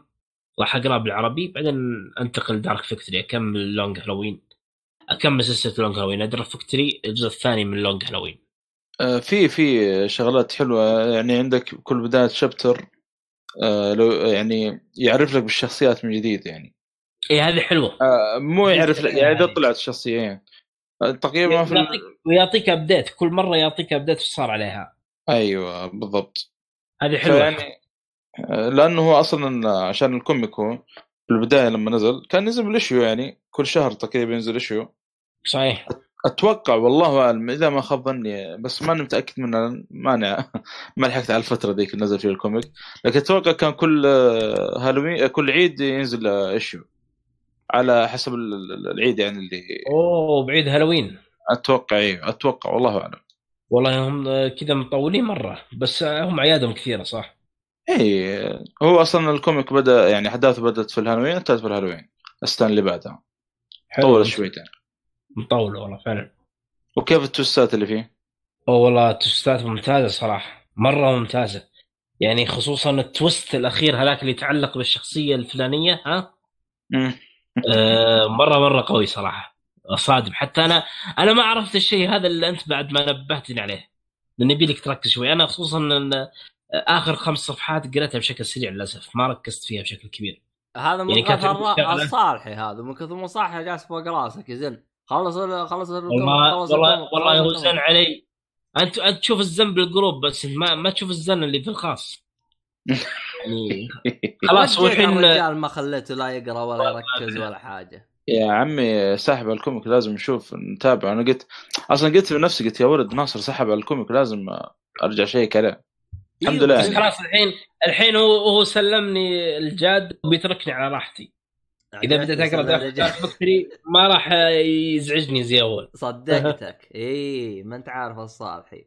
راح أقرأه بالعربي بعدين أنتقل Dark Victory أكمل Long Halloween أكمل سلسلة Long Halloween Dark Victory الجزء الثاني من Long Halloween آه، في في شغلات حلوة. يعني عندك كل بداية chapter آه، لو يعني يعرف لك بالشخصيات من جديد يعني. اي هذه حلوة. آه، مو يعرف لك يعني إذا طلعت الشخصيين آه، تقريبا في ويعطيك update كل مرة يعطيك update إيش صار عليها. أيوه بالضبط. هذه حلوة. فيعني آه، لأنه هو أصلا عشان ال comic هو في البداية لما نزل كان نزل بال issue يعني كل شهر تقريبا ينزل issue. صحيح. أتوقع والله أعلم إذا ما خاب ظني بس ماني متأكد منه مانع [LAUGHS] ما لحقت على الفترة ذيك اللي نزل فيها ال comic. لكن أتوقع كان كل هالوين كل عيد ينزل issue على حسب ال- ال- العيد يعني اللي أوه بعيد هالوين. أتوقع أيوه أتوقع والله أعلم. والله هم كذا مطولين مرة بس هم عيادهم كثيرة صح؟ اي هو أصلا ال comic بدأ يعني أحداثه بدأت في الهالوين انتهت في الهالوين. السنة اللي بعدها. طول شويتين. مطول والله فعلا. وكيف ال twist ات اللي فيه؟ اوه والله توستات ممتازة صراحة مرة ممتازة. يعني خصوصا التويست الأخير هذاك اللي يتعلق بالشخصية الفلانية ها. آه مرة مرة قوي صراحة. صادم. حتى أنا أنا ما عرفت الشيء هذا اللي أنت بعد ما نبهتني عليه. لأن يبي لك تركز شوي. أنا خصوصا إن آخر خمس صفحات قريتها بشكل سريع للأسف. ما ركزت فيها بشكل كبير. هذا من يعني كثر. الصالحي هذا. من كثر ما صالحي جالس فوق راسك يزن خلص ال- خلص والله خلص والله هو. زن علي انت أنت تشوف الزن بالجروب بس ما ما تشوف الزن اللي في الخاص. يعني [LAUGHS] خلاص هو وجهك الحين الرجال ما خليته لا يقرأ ولا يركز ولا حاجة. يا عمي ساحب على ال comic لازم نشوف نتابع. أنا قلت أصلا قلت بنفسي قلت يا ولد ناصر سحب على ال comic لازم أرجع شيك عليه الحمد لله بس يعني. خلاص الحين الحين هو هو سلمني الجاد وبيتركني على راحتي. إذا بديت أقرأ Dark فكتري ما راح يزعجني زي أول. صدقتك. [LAUGHS] اي ما أنت عارف الصالحي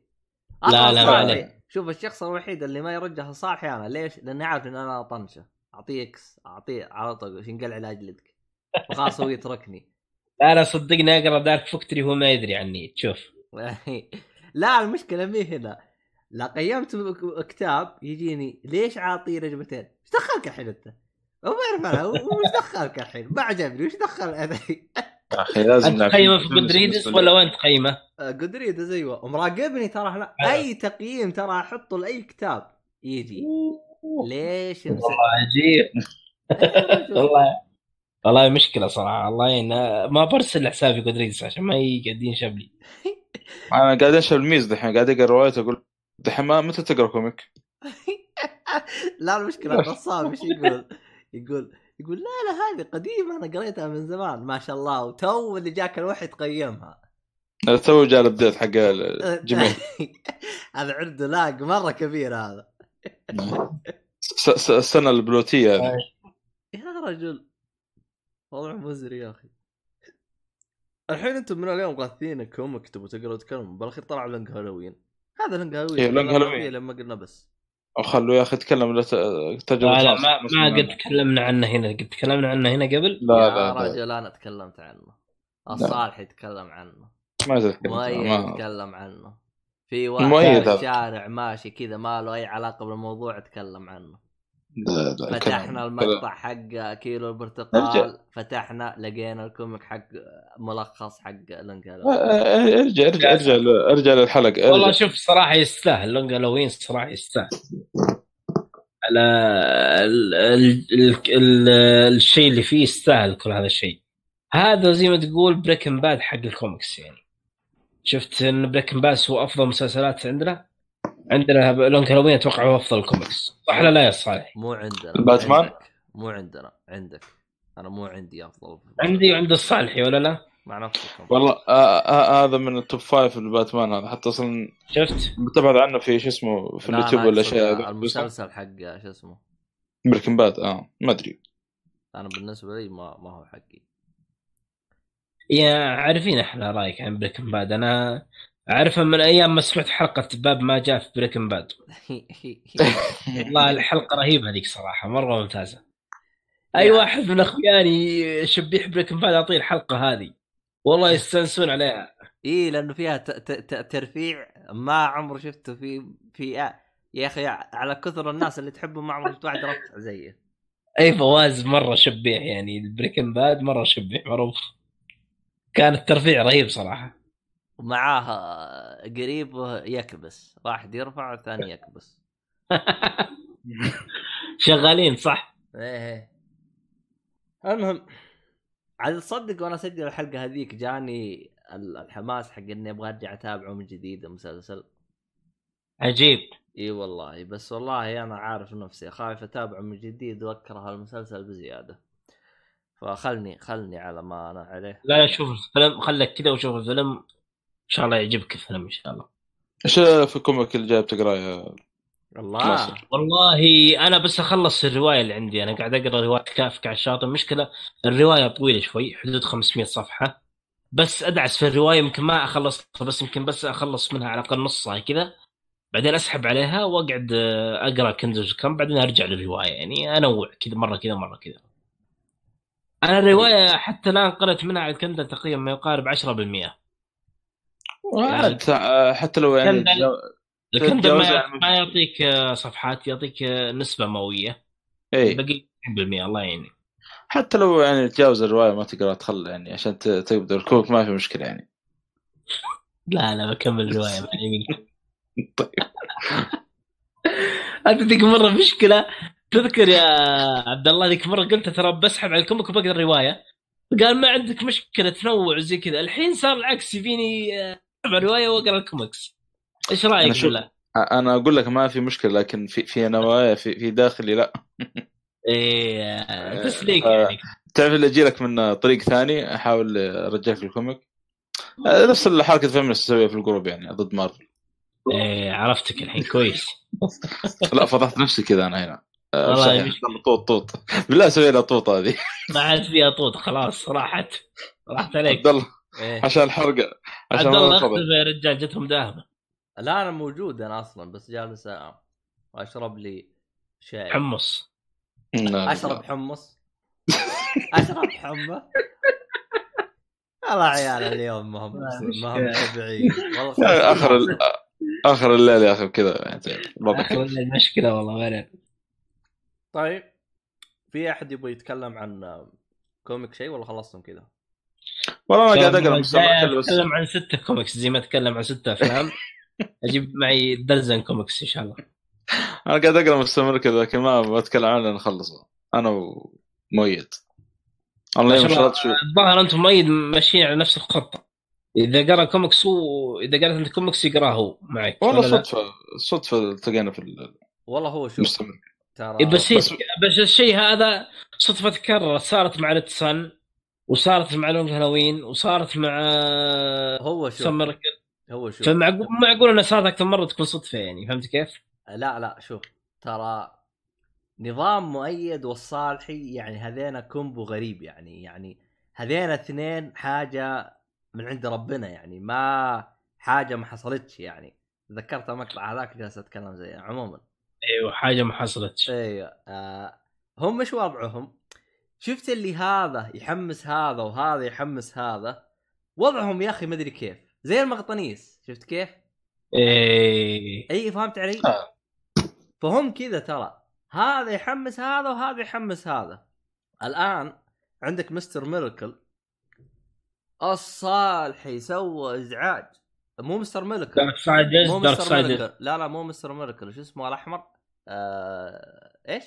لا، لا، ما. شوف الشخص الوحيد اللي ما يرجح الصالحي أنا ليش؟ لاني عارف إن أنا اطنشه أعطيه إكس أعطيه على طول شنقل علاج لدك وخلاص هو يتركني لا لا صدقني أقرأ دارك فكتري وهو ما يدري عني تشوف [LAUGHS] لا المشكلة مي هنا لا قيمت كتاب يجيني ليش عاطيه رجبتين؟ إيش دخلك الحين أنت؟ هو ما يعرف أنا إيش دخلك الحين؟ ما عجبني وش دخل يا أخي لازم أنت في نفس Goodreads المسؤولية. ولا وين تقيمه؟ Goodreads أيوه ومراقبني ترى لا أيوة. أي تقييم ترى أحطه لأي كتاب يجي ليش والله عجيب [LAUGHS] والله والله مشكلة صراحة الله يعين ما برسل حسابي جودريدس عشان ما يقعد ينشب لي [LAUGHS] أنا قاعد انشر الميز دحين قاعد أقرأ روايات أقول دحين ما متى تقرأ comic؟ [LAUGHS] لا المشكلة [LAUGHS] النصاب إيش يقول؟ يقول يقول لا لا هذه قديمة أنا قريتها من زمان ما شاء الله وتو اللي جاك الوحي تقيمها تو جاء ال update حق الجميل هذا عنده lag مرة كبير هذا س- س- السنة البلوتية هذه. يا رجل وضع مزري يا أخي. الحين أنتم من اليوم غاثين comic تبغوا تقروا تكلموا بالأخير طلع Long Halloween. هذا لونج هالوين. إيه، لونج هالوين. لما قلنا بس. أو خلوا يا أخي تكلم لا ت- تجربه لا لا. ما, ما قد تكلمنا عنه هنا. قد تكلمنا عنه هنا قبل؟ لا يا لا, لا. رجل أنا تكلمت عنه. الصالح يتكلم عنه. ما مؤيد ما يتكلم عنه. في واحد في. الشارع ماشي كذا ما له أي علاقة بالموضوع تكلم عنه. فتحنا المقطع حق كيلو ارجع. البرتقال فتحنا لقينا الكوميك حق ملخص حق Long آه، آه، ارجع ارجع ارجع ارجع للحلقة والله ارجع. شوف صراحة يستاهل. Long Halloween صراحة يستاهل. على ال ال ال ال الشيء اللي فيه يستاهل كل هذا الشيء. هذا زي ما تقول Breaking Bad حق الكوميكس يعني. شفت إن Breaking Bad هو أفضل مسلسلات عندنا؟ عندنا Long Halloween أتوقع هو أفضل الكوميكس. صح ولا لا يا صالح؟ مو عندنا. الباتمان؟ عندك. مو عندنا. عندك. أنا مو عندي أفضل. عندي وعند الصالحي ولا لا؟ مع نفسكم. والله آه آه هذا من ال top five الباتمان هذا. حتى أصلا شفت؟ متبعد عنه في شو اسمه في اليوتيوب ولا شيء. المسلسل حق شو اسمه؟ Breaking Bad آه ما أدري. أنا بالنسبة لي ما ما هو حقي. يا عارفين إحنا رأيك عن Breaking Bad. أنا أعرفها من أيام ما سمعت حلقة باب ما جاء في Breaking Bad [LAUGHS] والله الحلقة رهيبة هذيك صراحة مرة ممتازة. أي. واحد من اخواني شبيح Breaking Bad أعطيه الحلقة هذه. والله يستانسون عليها. إي لأنه فيها ت- ت- ت- ترفيع ما عمري شفته في في يا أخي على كثر الناس اللي تحبه ما عمري شفت واحد رفع زيه. أي فواز مرة شبيح يعني ال Breaking Bad مرة شبيح معروف. كان الترفيع رهيب صراحة. ومعاه قريب يكبس واحد يرفع والثاني [LAUGHS] يكبس. [LAUGHS] شغالين صح؟ إيه المهم. عاد تصدق وأنا اسجل الحلقة هذيك جاني ال- الحماس حق إني أبغى أرجع أتابعه من جديد المسلسل. عجيب. إي والله بس والله أنا عارف نفسي خايف أتابعه من جديد وأكره المسلسل بزيادة. فخلني خلني على ما أنا عليه. لا شوف الفيلم خليك كذا وشوف الفيلم. شاء الله يعجبك الفيلم إن شاء الله. إيش في الكوميك اللي جاي بتقراه يا الله ناصر. والله أنا بس أخلص الرواية اللي عندي. أنا قاعد أقرأ رواية كافك على الشاطئ. مشكله الرواية طويلة شوي حدود 500 صفحة. بس أدعس في الرواية يمكن ما أخلصها بس يمكن بس أخلص منها على الأقل نصها كذا. بعدين أسحب عليها وأقعد أقرأ كنز كم بعدين أرجع للرواية. يعني أنوع كذا مرة كذا مرة كذا. أنا الرواية حتى الآن قرأت منها على ال Kindle تقريبا ما يقارب 10% وعاد. آه، حتى لو يعني ال Kindle ما, يعني- ما يعطيك آه، صفحات يعطيك آه، نسبة مئوية. اي باقي 90% الله يعينك. حتى لو يعني تجاوز الرواية ما تقرا تخلى يعني عشان ت- تقدر ال comic ما في مشكلة يعني. لا لا بكمل الرواية [LAUGHS] طيب. [LAUGHS] انت ذيك مرة مشكلة؟ تذكر يا عبد الله ذيك مرة قلت ترى بسحب على ال comic وبقرأ الرواية. قال ما عندك مشكلة تنوع زي كذا. الحين صار العكس يبيني آه، الروايه واقرا الكوميكس. إيش أنا رايك شوف- بالله؟ أنا أقول لك ما في مشكلة لكن في في نوايا في, في داخلي لا. إيه تسليك [LAUGHS] آه، يعني. تعرف اللي أجي لك من طريق ثاني أحاول أرجعك ال comic. آه، نفس الحركه feminist تسويها في ال group يعني ضد مارفل. إيه عرفتك الحين كويس. [LAUGHS] لا فضحت نفسي كذا أنا هنا. آه، والله طوط طوط. بالله سوي لها طوط هذه. ما عاد فيها طوط خلاص راحت. راحت عليك. عبد الله. إيه. عشان الحرقة عشان عبد الله. أختفى يا رجال جتهم داهمة. لا أنا موجود أنا أصلا بس جالس اشرب لي شاي. حمص. أشرب حمص. أشرب حمى والله عيال اليوم ما هم ما هم. طبيعيين. والله آخر ال- آخر الليل يا أخي كذا يعني المشكلة والله وين طيب في أحد يبغى يتكلم عن comic شيء ولا خلصتم كذا؟ والله أنا قاعد أقرأ مستمر أتكلم عن ستة كوميكس زي ما أتكلم عن ستة أفلام. [LAUGHS] أجيب معي درزن كوميكس إن شاء الله. أنا قاعد أقرأ مستمر كذا لكن ما بتكلم عنه نخلصه. أنا ومؤيد. الله ما يوم شو. الظاهر أنتم مؤيد ماشيين على نفس الخطة. إذا قرأ كوميكس هو إذا قرأت أنت كوميكس يقرأه هو معك والله؟ صدفة صدفة التقينا في والله هو شوف المستمر. ترى إيه بس بس- بس الشيء هذا صدفة تكررت صارت مع الاتسان وصارت مع لونج هالوين وصارت مع هو شوف سمر هو شوف فمعقول معقول انها صارت أكثر مرة تكون صدفة يعني فهمت كيف؟ لا لا شوف ترى نظام مؤيد والصالحي يعني هذينا كومبو غريب يعني يعني هذينا اثنين حاجة من عند ربنا يعني ما حاجة ما حصلتش يعني. تذكرت المقطع هذاك جالس أتكلم زي عموما. أيوه حاجة ما حصلتش. أيوه آه هم مش وضعهم شفت اللي هذا يحمس هذا وهذا يحمس هذا؟ وضعهم يا أخي ما أدري كيف. زي المغنطيس شفت كيف؟ إيه. اي فهمت علي؟ آه. فهم كذا ترى. هذا يحمس هذا وهذا يحمس هذا. الآن عندك Mister Miracle الصالحي سوى إزعاج. مو Mister Miracle dark مو dark Mister Miracle لا لا مو Mister Miracle شو اسمه الأحمر؟ آه... إيش؟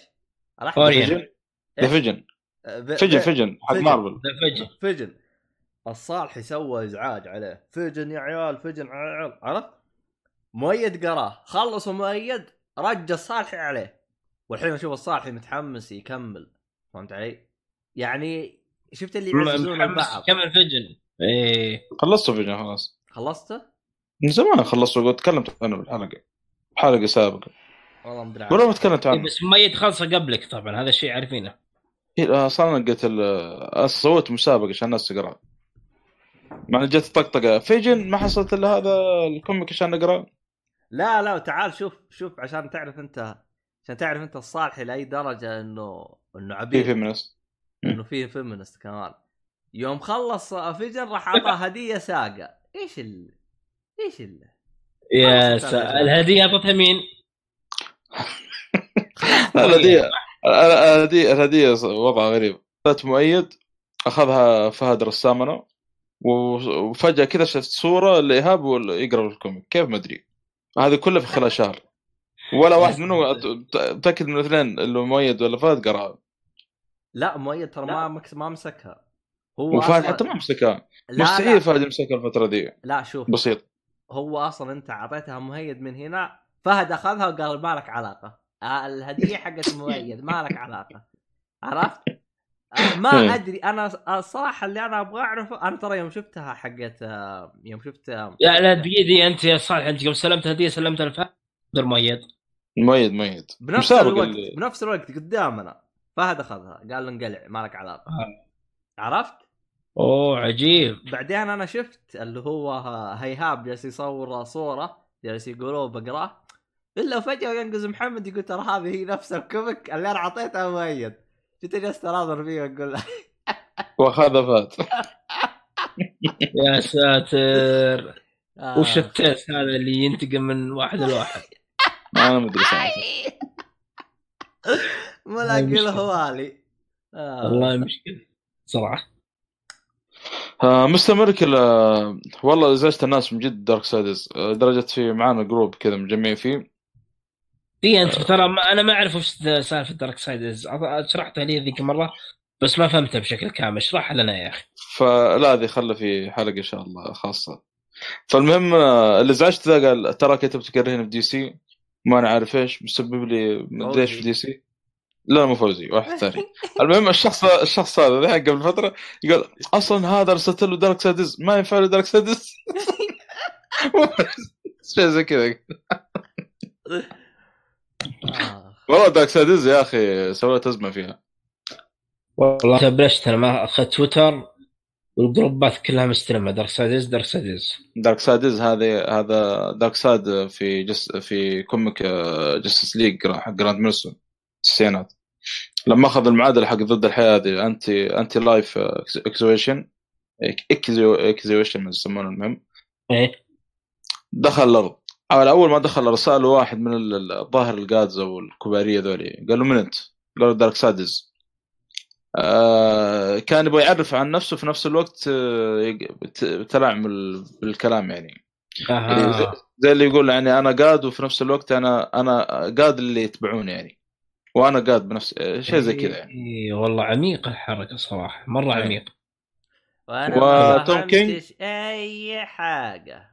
الأحمر. Orion. ب- ب- Vision حق. مارفل. ذا Vision Vision الصالحي سوى إزعاج عليه. Vision يا عيال Vision يا عيال. عرفت؟ مؤيد قراه. خلصوا مؤيد رجع الصالحي عليه. والحين أشوف الصالحي متحمس يكمل. فهمت علي؟ يعني شفت اللي يعززون البعض كم ال Vision إيه. خلصته Vision خلاص. خلصته؟ من زمان خلصته قلت تكلمت أنا بالحلقة. حلقة سابقة. والله مدري ولا ما تكلمت إيه، عنه بس مؤيد خلصه قبلك طبعا. هذا الشيء عارفينه. إيه، أصلا أنا قلت ال- سويت مسابقة عشان الناس تقرأ. مع جت طقطقة. Vision ما حصلت إلا هذا ال comic عشان نقرا لا لا تعال شوف شوف عشان تعرف أنت عشان تعرف أنت الصالحي لأي درجة إنه إنه في عبيد feminist انه فيه feminist كمان. يوم خلص Vision راح اعطاه [LAUGHS] هدية ساقة. إيش ال إيش ال؟ يا الهدية أعطتها مين؟ [LAUGHS] الهدية. الهديه الهديه وضع غريب. جت مؤيد أخذها فهد رسامنا و- وفجأة كذا شفت صورة لإيهاب وال- يقرأ الكوميك. كيف؟ ما أدري. هذه كلها في خلال شهر. ولا واحد منهم [LAUGHS] متاكد من الاثنين اللي مؤيد ولا فهد قرأها. لا مؤيد ترى. ما ما مسكها. هو وفهد حتى ما مسكها. مستحيل فهد يمسكها الفترة دي. لا شوف. بسيط. هو أصلا أنت أعطيتها مؤيد من هنا فهد أخذها وقال ما لك علاقة. الهديه حقت مؤيد ما لك علاقة عرفت؟ آه، ما إيه. أدري أنا الصراحه اللي أنا أبغى أعرفه أنا ترى يوم شفتها حقت آه، يوم شفت آه، لا لا دقيقة دقيقة أنت يا صالح أنت يوم سلمت هدية سلمتها لفهد غير مؤيد مؤيد مؤيد بنفس الوقت اللي- بنفس الوقت قدامنا فهد أخذها قال له انقلع ما لك علاقة آه. عرفت؟ أوه عجيب بعدين أنا شفت اللي هو هيهاب جالس يصور صورة جالس يقولوا بقراه إلا فجأة ينقز محمد يقول ترى هذه هي نفس الكوميك اللي أنا اعطيتها مؤيد. جيت جالس اناظر فيه وأقول له. واخذها فهد [LAUGHS] يا ساتر. آه. وش التيس هذا اللي ينتقم من واحد لواحد؟ أنا ما ادري صراحة [LAUGHS] ملاقي مشكلة. له والي آه. والله مشكلة. صراحة. آه مستمر كل آه والله زعجت الناس من جد Darkseid is آه درجة في معانا group كذا مجمعين فيه. دي أنت ترى ما أنا ما أعرف وش سالفة Darkseid is شرحتها لي ذيك مره بس ما فهمتها بشكل كامل. اشرحها لنا يا أخي. فلا هذه خله في حلقة إن شاء الله خاصة. فالمهم آه، اللي زعجت ذا قال ترى كتبت كرهين في DC ما أنا عارف إيش مسبب لي مدري إيش في DC. لا مو فوزي واحد [LAUGHS] ثاني. المهم الشخص الشخص هذا الحين قبل فترة يقول أصلا هذا ارسلت له Darkseid is ما ينفع له Darkseid is [LAUGHS] [LAUGHS] شيء زي كذا. آه. والله Darkseid is يا أخي سويت أزمة فيها. والله. تبلشت أنا ما أخذت تويتر وال groups كلها مستلمة. Darkseid is Darkseid is Darkseid is هذا هذا Darkseid في جس في comic Justice League حق Grant Morrison التسعينات. لما أخذ المعادلة حق ضد الحياة هذه anti anti-life equation equation يسمونه المهم. إيه. دخل الأرض على أول ما دخل رسالة واحد من ال- الظاهر ال gods أو الكبارية ذولي قال له من أنت؟ قال له Darkseid is آه كان يبغى يعرف عن نفسه في نفس الوقت آه يق- ت- تلاعب بال- بالكلام يعني. أها. زي- اللي يقول يعني أنا god وفي نفس الوقت أنا أنا god اللي يتبعوني يعني. وأنا god بنفس شيء زي كذا يعني. إيه والله عميق الحركة صراحة مرة إيه. عميق. وأنا وتوم ما King؟ أي حاجة.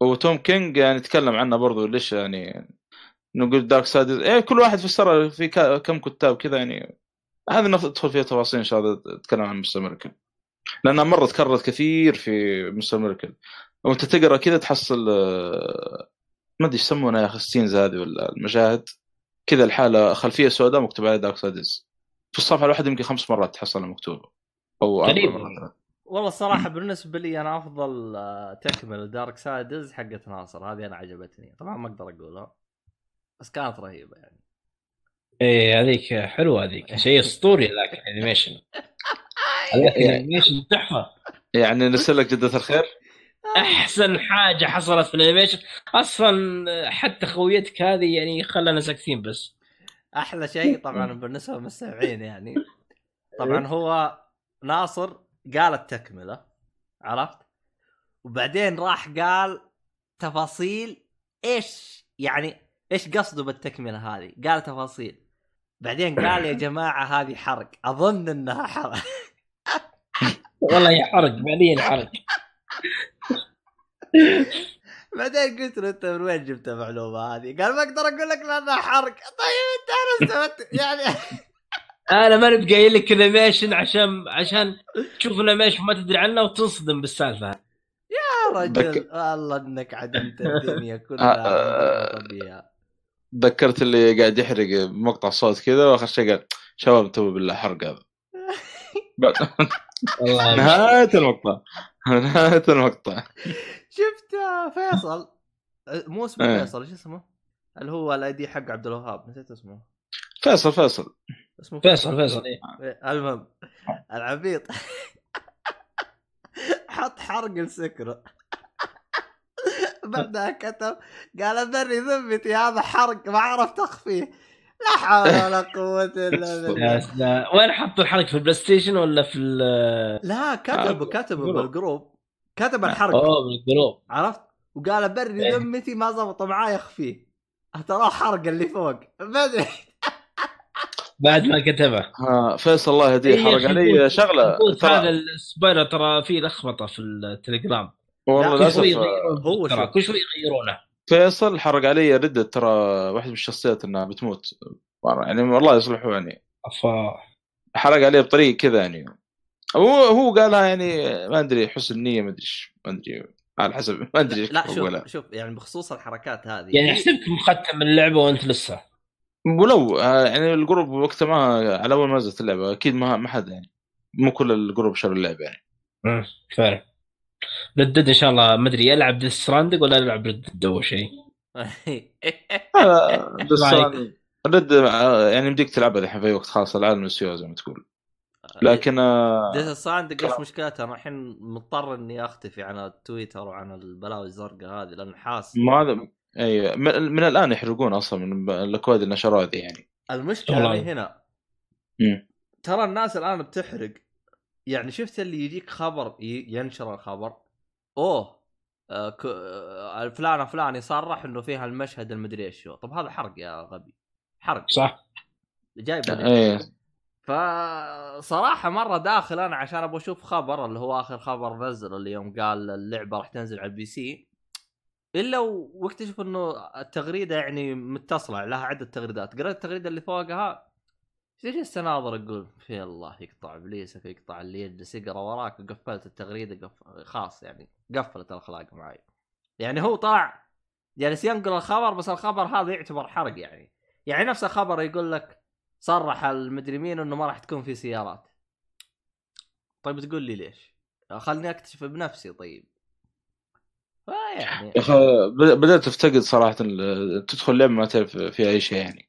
و Tom King يعني تكلم عنه برضو ليش يعني نقول Darkseid is كل واحد في كا- كم كتاب كذا يعني. هذه ندخل فيها تفاصيل إن شاء الله نتكلم عن Mister Miracle. لأنها مرة تكررت كثير في Mister Miracle. وأنت تقرأ كذا تحصل آه، ما أدري إيش يسمونها يا أخي ال scenes هذه ولا المشاهد. كذا الحالة خلفية سوداء مكتوب عليها Darkseid is في الصفحة الواحدة يمكن خمس مرات تحصلها مكتوبه أو غريب. والله الصراحة بالنسبة لي أنا أفضل آه، تكمل Darkseid is حقت ناصر. هذه أنا عجبتني. طبعا ما أقدر اقولها بس كانت رهيبة يعني. إيه هذيك حلوة هذيك. شيء [LAUGHS] أسطوري ذاك ال animation [LAUGHS] هذاك ال animation تحفة. يعني نرسل لك جدة الخير؟ أحسن حاجة حصلت في ال animation أصلا حتى خويتك هذه يعني خلانا ساكتين بس. أحلى شيء طبعا بالنسبة للمستمعين يعني. طبعا هو ناصر قال التكمله عرفت؟ وبعدين راح قال تفاصيل إيش يعني إيش قصده بالتكملة هذه؟ قال تفاصيل. بعدين قال يا [COUGHS] جماعة هذه حرق. أظن إنها حرق. والله يحرق بعدين حرق. بعدين قلت له أنت من وين جبت المعلومة هذه؟ قال ما أقدر أقول لك لأنها حرق. طيب أنت أنا يعني [LAUGHS] أنا ماني بقايل لك animation عشان عشان تشوف animation ما تدري عنه وتنصدم بالسالفة هذه. يا رجل ذك- والله إنك عدمت [LAUGHS] الدنيا آه، كلها. تذكرت اللي قاعد يحرق مقطع صوت كذا وآخر شيء قال شباب انتبهوا بالله حرق هذا [LAUGHS] [LAUGHS] نهاية المقطع نهاية المقطع شفت آه، فيصل آه، مو اسمه. فيصل إيش اسمه؟ اللي هو الاي دي حق عبد الوهاب نسيت اسمه فيصل فيصل اسمه فيصل فيصل إيه. المهم العبيط. [LAUGHS] حط حرق السكرة. بعدها كتب قال بري ذمتي هذا حرق ما عرفت اخفيه لا حول ولا قوة إلا [LAUGHS] بالله. وين حطوا الحرق في البلاي ستيشن ولا في ال لا كتبوا كتبوا بال group. كتب الحرق. أوه بال group. عرفت؟ وقال بري إيه. ذمتي ما زبط معاي أخفيه. ترى حرق اللي فوق. ما أدري. بعد ما كتبه. ها فيصل الله يهديه إيه، حرق علي شغلة. هذا ترى ال spoiler ترى فيه لخبطة في التليجرام. والله للأسف. هو ترى شوف. كل شوي يغيرونه. فيصل حرق علي Red Dead ترى واحد من الشخصيات إنها بتموت. يعني والله يصلحه يعني. أفا. حرق عليه بطريقة كذا يعني. هو هو قالها يعني ما أدري حسن نية ما أدري إيش ما أدري على حسب ما أدري لا ولا شوف شوف يعني بخصوص الحركات هذه. يعني أحسبك مختم اللعبة وأنت لسه. ولو آه، يعني ال group وقتها ما على أول ما نزلت اللعبة أكيد ما ما حد يعني مو كل ال group شروا اللعبة يعني امم فعلا Red Dead إن شاء الله ما أدري العب Death Stranding ولا العب Red Dead اول شيء [LAUGHS] آه،؟ [LAUGHS] Red آه، يعني يمديك تلعبها الحين في أي وقت خلاص العالم مستوى زي ما تقول لكن آه، ديث ستراندنج إيش. مشكلتها؟ أنا الحين مضطر إني أختفي عن التويتر وعن البلاوي الزرقاء هذه لأن حاس ما هذا اي من, من الآن يحرقون أصلا من الأكواد اللي نشروها ذي يعني. المشكلة. اللي هنا مم. ترى الناس الآن بتحرق. يعني شفت اللي يجيك خبر ينشر الخبر؟ أوه آه ك... آه فلان فلان يصرح إنه فيها المشهد المدري إيش هو. طب هذا حرق يا غبي. حرق. صح؟ جايب إيه. فصراحة مرة داخل أنا عشان أبغى أشوف خبر اللي هو آخر خبر نزل اللي يوم قال اللعبة راح تنزل على ال PC. إلا واكتشف إنه التغريدة يعني متصلة لها عدة تغريدات. قريت التغريدة اللي فوقها؟ إيش السناظر يقول في الله يقطع إبليسك يقطع اللي يجلس يقرأ وراك. وقفلت التغريدة قف... خلاص يعني قفلت الاخلاق معي. يعني هو طلع جالس ينقل الخبر بس الخبر هذا يعتبر حرق يعني. يعني نفس الخبر يقول لك صرح المدري مين إنه ما راح تكون في سيارات. طيب تقول لي ليش؟ خلني أكتشف بنفسي طيب. فيعني يا أخي بد- بدأت افتقد صراحة تدخل لعبة ما تعرف فيها أي شيء يعني.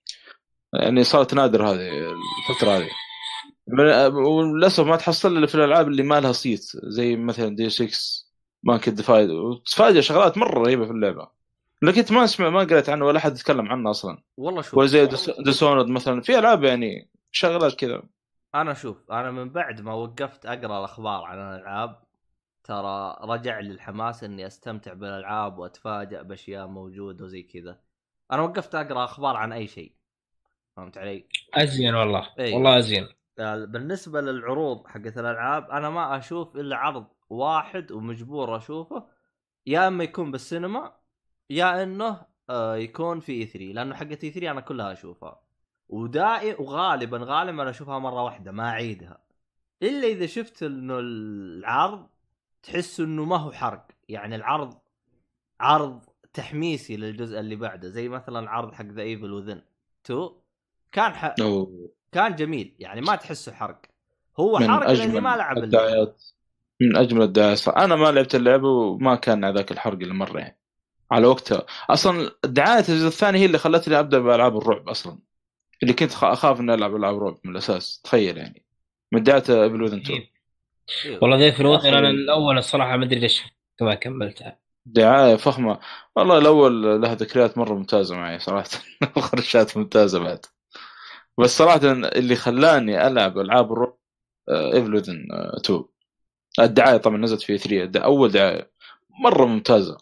يعني صارت نادر هذه الفترة هذه. وللأسف ما تحصل إلا في الألعاب اللي ما لها صيت زي مثلا Deus Ex Mankind Divided وتتفاجئ شغلات مرة رهيبة في اللعبة. لكن ما اسمع ما قريت عنه ولا حد يتكلم عنه أصلا. والله شوف ولا زي Dishonored مثلا في ألعاب يعني شغلات كذا. أنا شوف أنا من بعد ما وقفت أقرأ الأخبار عن الألعاب ترى رجع لي الحماس إني أستمتع بالألعاب واتفاجئ بأشياء موجودة وزي كذا. أنا وقفت أقرأ أخبار عن أي شيء. فهمت علي؟ أزين والله. إيه. والله أزين. آه، بالنسبة للعروض حقت الألعاب أنا ما أشوف إلا عرض واحد ومجبور أشوفه. يا إما يكون بالسينما يا إنه آه، يكون في إي 3 لأنه حقت إي 3 أنا كلها أشوفها. ودائما وغالبا غالبا أنا أشوفها مرة واحدة ما أعيدها. إلا إذا شفت إنه العرض تحس إنه ما هو حرق. يعني العرض عرض تحميسي للجزء اللي بعده. زي مثلا عرض حق The Evil Within 2 كان ح... أوه. كان جميل. يعني ما تحسه حرق. هو حرق لأني ما لعب. الدعايات. من أجمل الدعايات. أنا ما لعبت اللعبة وما كان ذاك الحرق اللي مرة يعني. على وقتها. أصلا دعاية الجزء الثاني هي اللي خلتني أبدأ بألعاب الرعب أصلا. اللي كنت أخاف إني ألعب ألعاب رعب من الأساس. تخيل يعني. من دعاية Evil Within 2 إيوه. والله The Evil Within يا أخي. أنا الأول الصراحة ما أدري ليش ما كملتها. دعاية فخمة. والله الأول له ذكريات مرة ممتازة معي صراحة. [LAUGHS] خرشات ممتازة بعد. بس صراحة اللي خلاني ألعب ألعاب الرعب Evil Within 2 الدعاية طبعا نزلت في 3 أول دعاية. مرة ممتازة.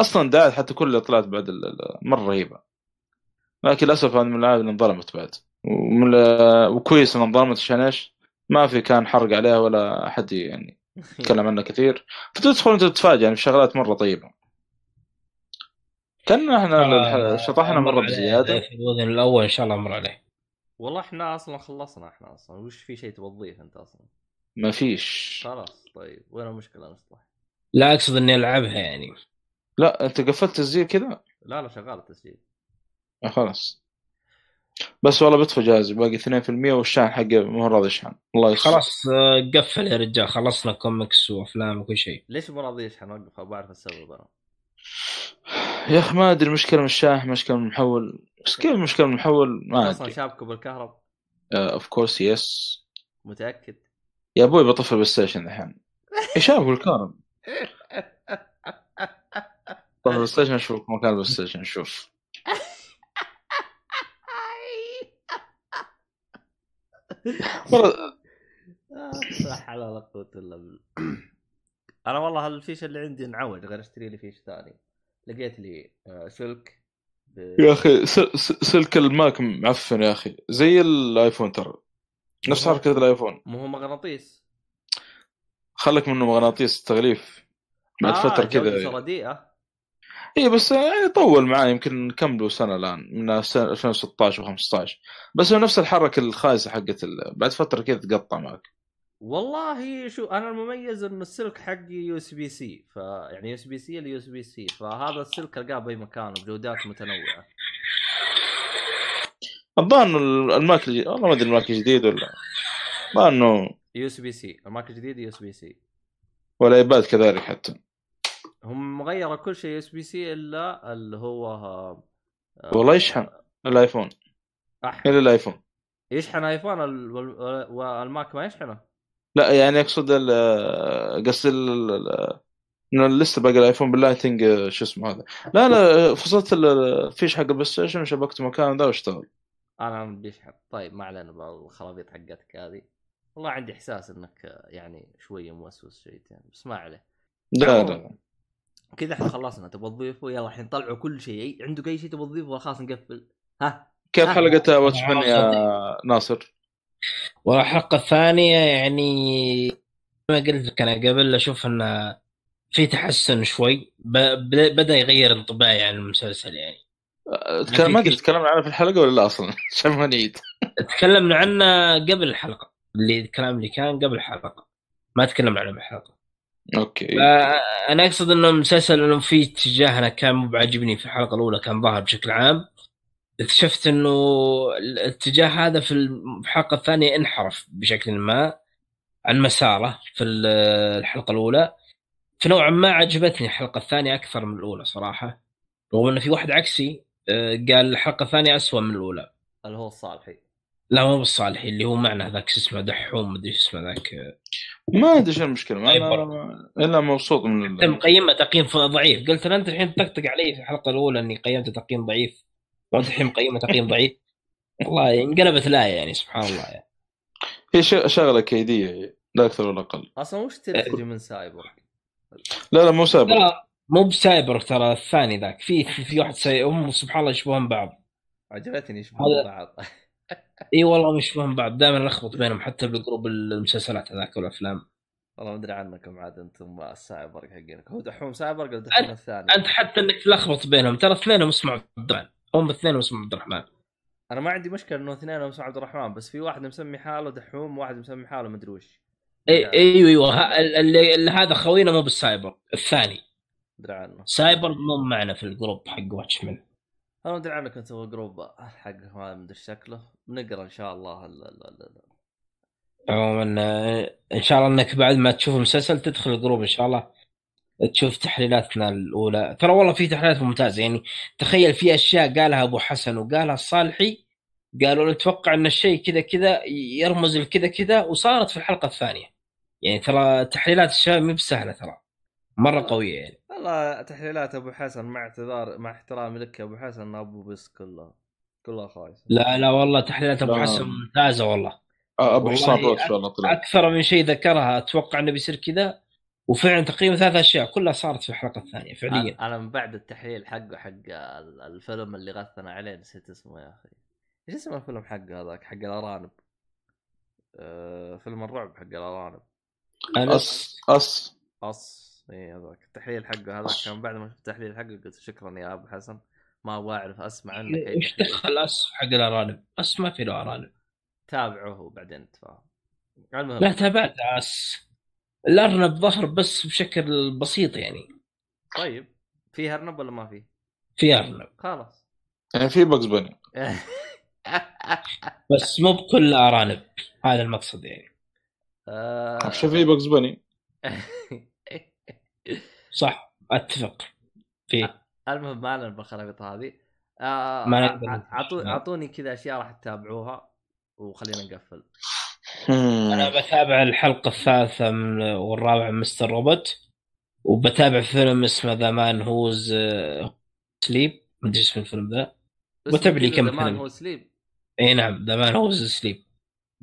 أصلا دعاية حتى كل اللي طلعت بعد ال- ال- مرة رهيبة. لكن للأسف هذه من الألعاب اللي انظلمت بعد. وكويس إنها انظلمت عشان إيش؟ ما في كان حرق عليها ولا أحد يعني يتكلم عنها كثير. فتدخل أنت تتفاجئ يعني في شغلات مرة طيبة. كان إحنا آه، شطحنا مر مرة بزيادة. الوطن الأول إن شاء الله مر عليه. والله إحنا أصلا خلصنا إحنا أصلا. وش في شيء تبغى تضيف أنت أصلا؟ ما فيش. خلاص طيب. وين المشكلة نصلح؟ لا أقصد إني ألعبها يعني. لا أنت قفلت تسجيل كذا؟ لا لا شغال التسجيل. آه، خلاص. بس والله بيطفى جهازي باقي 2% والشاحن حقه مو هو راضي يشحن. الله يستر. خلاص آه، قفل يا رجال خلصنا كوميكس وأفلام وكل شيء. ليش مو راضي يشحن؟ وقف بعرف السبب أنا يا أخي ما أدري مشكلة من الشاحن مشكلة من المحول. بس كيف المشكلة من المحول؟ ما أصلا أدري. شابكه بالكهرب. of course yes متأكد؟ يا أبوي بطفي البلاي ستيشن الحين. إيش ابو الكهرب [LAUGHS] طفي البلاي ستيشن شوف مكان البلاي ستيشن شوف لا حول ولا قوة إلا بالله. أنا والله الفيشة اللي عندي انعوج غير أشتري لي فيش ثاني. لقيت لي آه، سلك ب- يا أخي سلك الماك معفن يا أخي. زي الآيفون ترى. نفس حركة الآيفون. مو هو مغناطيس؟ خلك منه مغناطيس تغليف. بعد آه، فتره كذا. رديئه اي بس يعني طول معاه يمكن كملوا سنة الآن من سنة 2016 و15 بس هو نفس الحركة الخايسة حقت ال- بعد فترة كذا تقطع معك. والله شو أنا المميز انه السلك حقي USB-C فيعني يو إس بي سي ليو إس بي سي فهذا السلك ألقاه بأي مكان بجودات متنوعة. الظاهر انه ال Mac والله ما أدري ال Mac الجديد ولا ما إنه يو إس بي سي المارك الجديد يو إس بي سي. والايباد كذلك حتى. هم مغيرة كل شيء USB-C إلا اللي هو آه، والله يشحن ال iPhone. أح... إلا ال iPhone. يشحن iPhone ال- وال- وال Mac ما يشحنه؟ لا يعني أقصد قصدي إنه لسه باقي ال iPhone بال Lightning شو اسمه هذا. لا لا فصلت ال- الفيش حق ال PlayStation وشبكته مكان ذا واشتغل. أنا بيشحن طيب ما علينا بالخرابيط حقتك هذه. والله عندي إحساس إنك آه، يعني شوية موسوس شويتين بس ما عليه. لا لا. كذا إحنا خلصنا تبغى تضيفه يلا الحين طلعوا كل شيء. عندك أي شيء تبغى تضيفه؟ خلاص نقفل. ها؟ كيف. حلقة Watchmen يا ناصر؟ والحلقة الثانية يعني ما قلت لك أنا قبل أشوف انه في تحسن شوي. بدأ يغير انطباعي عن المسلسل يعني. تكلم ما أدري تكلمنا عنه في الحلقة ولا لا أصلا؟ [LAUGHS] عشان ما نعيد. تكلمنا عنه قبل الحلقة اللي الكلام اللي كان قبل الحلقة. ما تكلمنا عنه بالحلقة. أوكي. أنا أقصد إنه المسلسل إنه في اتجاهنا كان مو بعاجبني في الحلقة الأولى كان ظاهر بشكل عام. اكتشفت إنه الاتجاه هذا في الحلقة الثانية انحرف بشكل ما عن مساره في ال- الحلقة الأولى. فنوعا ما عجبتني الحلقة الثانية أكثر من الأولى صراحة. رغم إنه في واحد عكسي آه، قال الحلقة الثانية أسوأ من الأولى. اللي هو الصالحي. لا مو بالصالحي اللي هو معنا ذاك شو اسمه دحوم مدري شو اسمه ذاك. ما أدري شو المشكلة ما أنا إلا مبسوط من أنت. مقيمة تقييم ضعيف. قلت له أنت الحين تطقطق علي في الحلقة الأولى إني قيمته تقييم ضعيف. وانت الحين مقيمة تقييم ضعيف. والله انقلبت لا يعني سبحان الله يعني. هي ش- شغلة كيدية هي لا أكثر ولا أقل. أصلا وش تبي تجي من سايبورغ؟ لا لا مو سايبر ترى مو بسايبر ترى الثاني ذاك. في في واحد ساي... هم سبحان الله يشبهون بعض. عجبتني يشبهون هذا- بعض. إي والله يشبهون بعض. دائما الخبط بينهم حتى بالجروب المسلسلات هذاك والأفلام. والله ما أدري عنكم عاد أنتم السايبر حقينك هو دحوم سايبر قال دحوم الثاني. أنت حتى إنك تلخبط بينهم. ترى اثنينهم اسمه عبد الرحمن. هم اثنينهم اسمه عبد الرحمن. أنا ما عندي مشكلة إنه اثنين اسمه عبد الرحمن بس في واحد مسمي حاله دحوم وواحد مسمي حاله مدري وش. اي إيوه إيوه. اللي, اللي هذا خوينا مو بالسايبر الثاني. أدري عنه. سايبر مو معنا في ال group حق Watchmen أنا ما ادري عنك انت group حقه ما أدري شكله. بنقرا إن شاء الله ال- ال- ال- ال- عموما آه، إن شاء الله إنك بعد ما تشوف المسلسل تدخل ال group إن شاء الله تشوف تحليلاتنا الأولى. ترى والله في تحليلات ممتازة يعني تخيل في أشياء قالها أبو حسن وقالها الصالحي قالوا نتوقع إن الشيء كذا كذا يرمز لكذا كذا وصارت في الحلقة الثانية. يعني ترى تحليلات الشباب مو بسهلة ترى. مرة قوية يعني. والله تحليلات أبو حسن مع اعتذار مع احترامي لك يا أبو حسن أبو بس كلها كلها خايسه لا لا والله تحليلات أبو لا. حسن ممتازة والله. آه، أبو والله حسام روت ان شاء الله طلع أكثر من شيء ذكرها أتوقع إنه بيصير كذا. وفعلا تقريبا ثلاث أشياء كلها صارت في الحلقة الثانية فعليا. أنا أنا من بعد التحليل حقه حق ال- الفيلم اللي غثنا عليه نسيت اسمه يا أخي. إيش اسم الفيلم حقه هذاك؟ حق الأرانب. أه فيلم الرعب حق الأرانب. اس اس قص اي هذاك. التحليل حقه هذاك كان بعد ما شفت التحليل حقه قلت شكرا يا أبو حسن. ما أبغى أعرف أسمع عنك أي وش تحليل. دخل؟ اس حق الأرانب؟ اس ما في له ارانب تابعه وبعدين تفاهم المهم. لا تابعت اس الأرنب ظهر بس بشكل بسيط يعني. طيب. في أرنب ولا ما في؟ في أرنب. خلاص. يعني في بجز بني. [LAUGHS] بس مو بكل أرانب. هذا المقصد يعني. آه، شوف في بجز بني. [LAUGHS] صح أتفق. في. المهم ما لنا بالخرابيط هذه. آه ما ع- نتكلم. عطو- اعطوني كذا أشياء راح تتابعوها وخلينا نقفل. أنا بتابع الحلقة الثالثة من والرابعة من Mr. Robot وبتابع فيلم اسمه The Man Who's Sleep ما أدري اسم الفيلم ذا. وتابع لي كم فيلم. Who Sleep إي نعم The Man Who's Sleep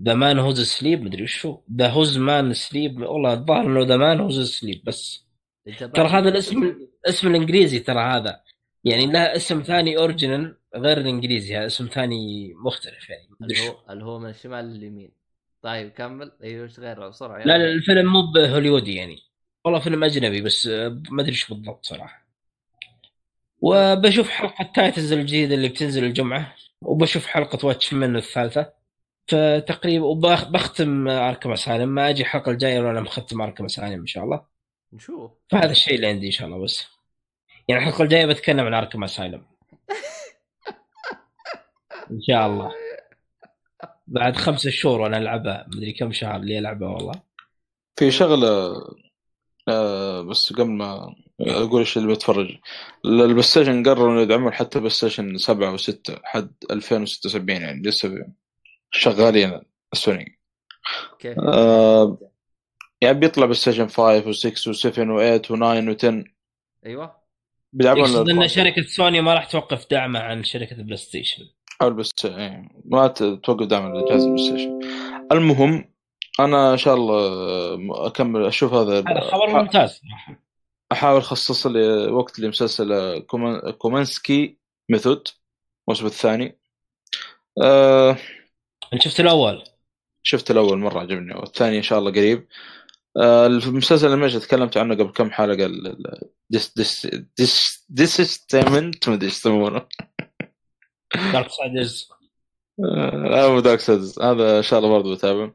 The Man Who's Sleep مدري وش هو. The Who's Man Sleep والله الظاهر إنه The Man Who's Sleep بس. ترى هذا الاسم اسم الإنجليزي ترى هذا. يعني له اسم ثاني original غير الإنجليزي هذا اسم ثاني مختلف يعني اللي. هو اللي هو من الشمال لليمين طيب كمل. أيوه إيش غير بسرعة لا لا الفيلم مو بهوليودي يعني. والله فيلم أجنبي بس آه، ما أدري إيش بالضبط صراحة. وبشوف حلقة Titans الجديدة اللي بتنزل الجمعة وبشوف حلقة Watchmen الثالثة. فتقريبا وبختم Arkham Asylum ما أجي الحلقة الجاية وأنا مختم Arkham Asylum إن شاء الله. نشوف. فهذا الشيء اللي عندي إن شاء الله بس. يعني الحلقة الجايه بتكلم عن Arkham Asylum. إن شاء الله. بعد خمسة شهور وأنا ألعبها. مدري كم شهر اللي ألعبها والله. في شغلة آه بس قبل ما أقول إيش اللي بتفرج. ال PlayStation قرروا إنه يدعمون حتى PlayStation 7 و6 حد 2076 يعني لسه شغالين السوني كيف آه يعني بيطلع PlayStation 5 و6 و7 و8 و9 و10 أيوه. بيدعمون يقصد إن. شركة سوني ما راح توقف دعمها عن شركة ال PlayStation. أو ال PlayStation إيه. ما توقف دعم الجهاز ال PlayStation. المهم أنا إن شاء الله أكمل أشوف هذا هذا خبر ممتاز أحاول أخصص لي وقت لمسلسل Komin- Kominsky Method الموسم الثاني. انت شفت الأول؟ شفت الأول مرة عجبني. والثاني إن شاء الله قريب. المسلسل اللي ماشي تكلمت عنه قبل كم حلقة ديس ديس ديس ديسستمنت ما أدري إيش يسمونه. دارك سايدرز آه مو دارك سيدز هذا إن شاء الله برضه بتابع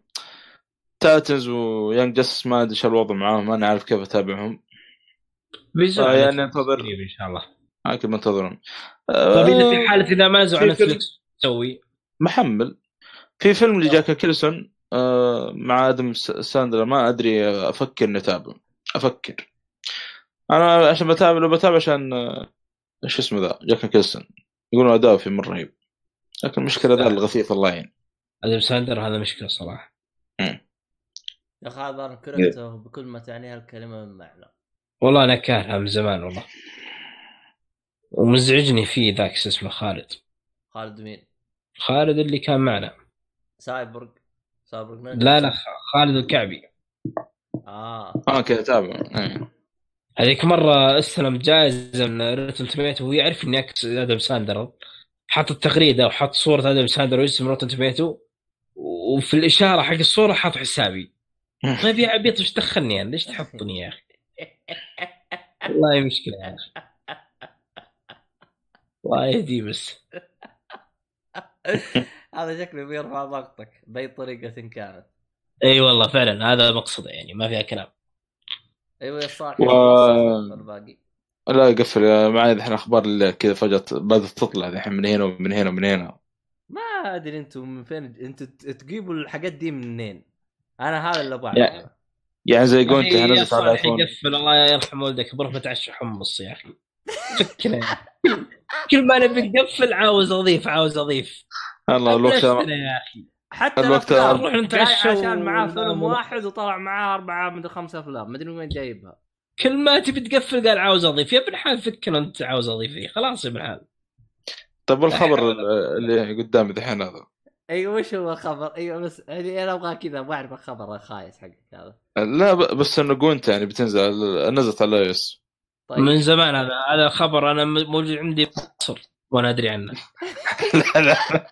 تاتنز ويانج جاستس ما أدري إيش الوضع معاهم أنا عارف كيف أتابعهم. آه يعني أنتظر. إن شاء الله. أكيد منتظرهم طيب إذا آه في حالة إذا ما نزلوا على نتفلكس تسوي محمل. في فيلم لجاكا كيلسون آه مع آدم ساندلر. ما أدري آه، أفكر إني اتابعه أفكر. أنا عشان بتابع لو بتابع عشان آه، إيش اسمه ذا؟ جاكا كيلسون يقولون أداؤه في مرة رهيب. لكن المشكلة ذا الغثيث الله يعين. آدم ساندر هذا مشكلة صراحة. يا أخي هذا أنا كرهته بكل ما تعنيها الكلمة من معنى. والله أنا كارهه من زمان والله. ومزعجني فيه ذاك شو اسمه خالد. خالد مين؟ خالد اللي كان معنا. Cyborg Cyborg Ninja؟ لا لا خالد الكعبي. آه. آه كذا اتابعه إيه. هذيك مرة استلم جائزة من Rotten Tomato وهو يعرف إني إكس آدم ساندر. حط التغريده وحط صورة آدم ساندر واسم Rotten Tomato وفي الإشارة حق الصورة حط حسابي. [LAUGHS] طيب يا عبيط إيش دخلني يعني ليش تحطني يا أخي؟ والله مشكلة يا أخي. الله يهدي بس. [LAUGHS] هذا شكله بيرفع ضغطك بأي طريقة كانت. إي والله فعلا هذا مقصده يعني ما فيها كلام. أيوه يا صاحبي و- الباقي لا قفل معي الحين أخبار كذا فجأة بدأت تطلع الحين من هنا ومن هنا ومن هنا. ما أدري أنتم من فين أنتم تجيبوا الحاجات دي منين؟ أنا هذا اللي أبغى أعرفه. يعني زي قلت أخي يا نزلت على الآيفون. يقفل الله يرحم والدك بروح بتعشى حمص يا أخي. فكنا أخي. كل ما نبي نقفل عاوز أضيف عاوز أضيف. الله الوقت يا أخي. حتى الوقت- نروح نتعشى عشان معاه فيلم. واحد وطلع معاه أربعة من خمسه أفلام. ما أدري وين جايبها. كل ما تبي تقفل قال عاوز أضيف. يا ابن حال فكنا أنت عاوز أضيف إيه، خلاص يا ابن حلال طيب الخبر اللي قدامي دحين هذا؟ أيوه وش هو الخبر؟ أيوه بس يعني أنا أبغى كذا أبغى اعرف الخبر الخايس حقك هذا. لا بس إنه Gwent يعني بتنزل نزلت على ال iOS طيب. من زمان هذا هذا خبر أنا موجود عندي مصر وأنا أدري عنه. [LAUGHS] لا لا.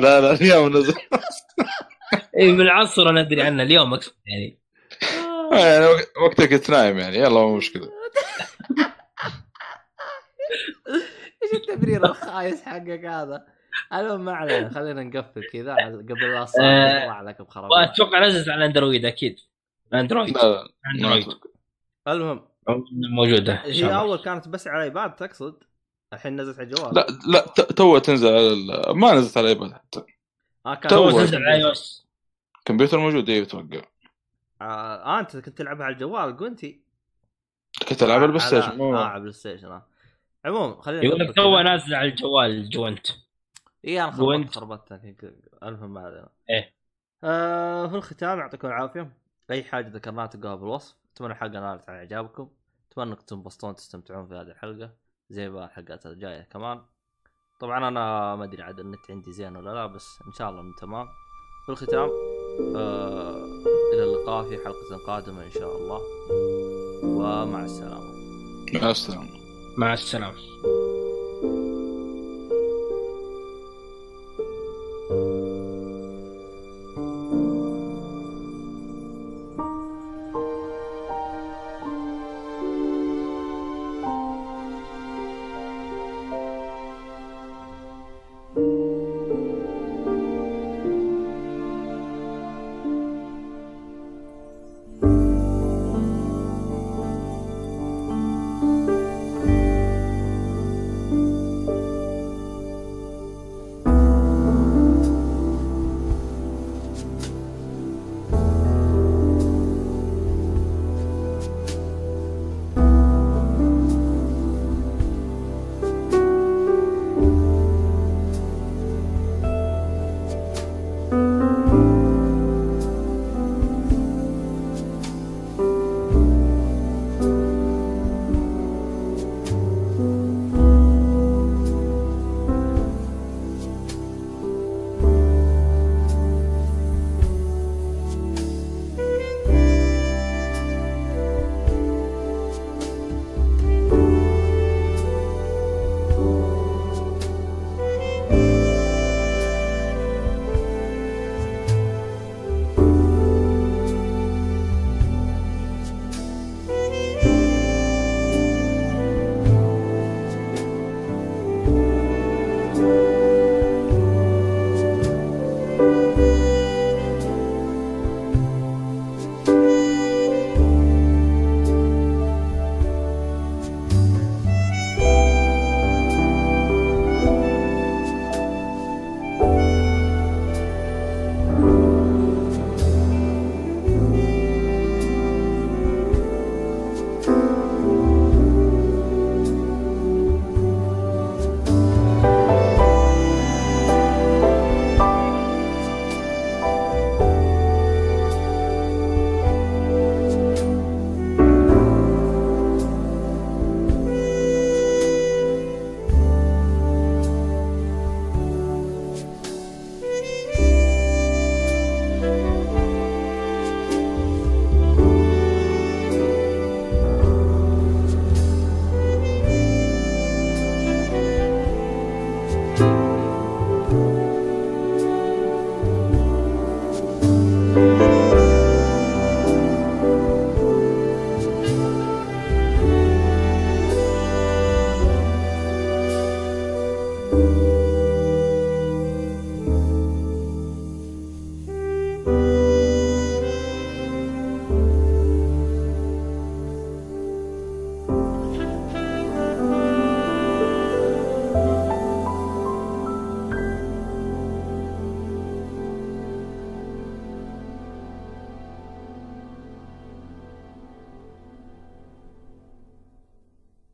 لا لا اليوم نزل. اي من العصر أنا أدري عنه اليوم أقصد يعني. يعني وق- وقتها كنت نايم يعني يلا مو مشكلة. إيش التبرير الخايس حقك هذا؟ المهم ما علينا خلينا نقفل كذا قبل لا صار آه، يطلع لك بخرابيط وأتوقع نزلت على أندرويد أكيد. أندرويد. أندرويد. المهم. موجودة. هي. أول كانت بس على الايباد تقصد؟ الحين نزلت على الجوال. لا لا تو تنزل على ال- ما نزلت على الايباد حتى آه كان تو تنزل على iOS الكمبيوتر موجود؟ أيوه أتوقع آه, آه أنت كنت تلعبها على الجوال قلتي كنت العب البلاي على- ستيشن آه على البلاي ستيشن آه. عموم خلينا يقول لك تو. نازل على الجوال ال Gwent اي أنا؟ خربطت خربطت المهم ما علينا إيه. آه في الختام يعطيكم العافية. أي حاجة ذكرناها تلقاها بالوصف. أتمنى الحلقة نالت على إعجابكم. أتمنى إنكم تنبسطون تستمتعون في هذه الحلقة. زي ما الحلقات الجاية. كمان طبعا أنا ما أدري عاد النت عندي زين ولا لا بس إن شاء الله من تمام. في الختام آه إلى اللقاء في حلقة قادمة إن شاء الله. ومع السلامة. مع السلامة. مع السلامة.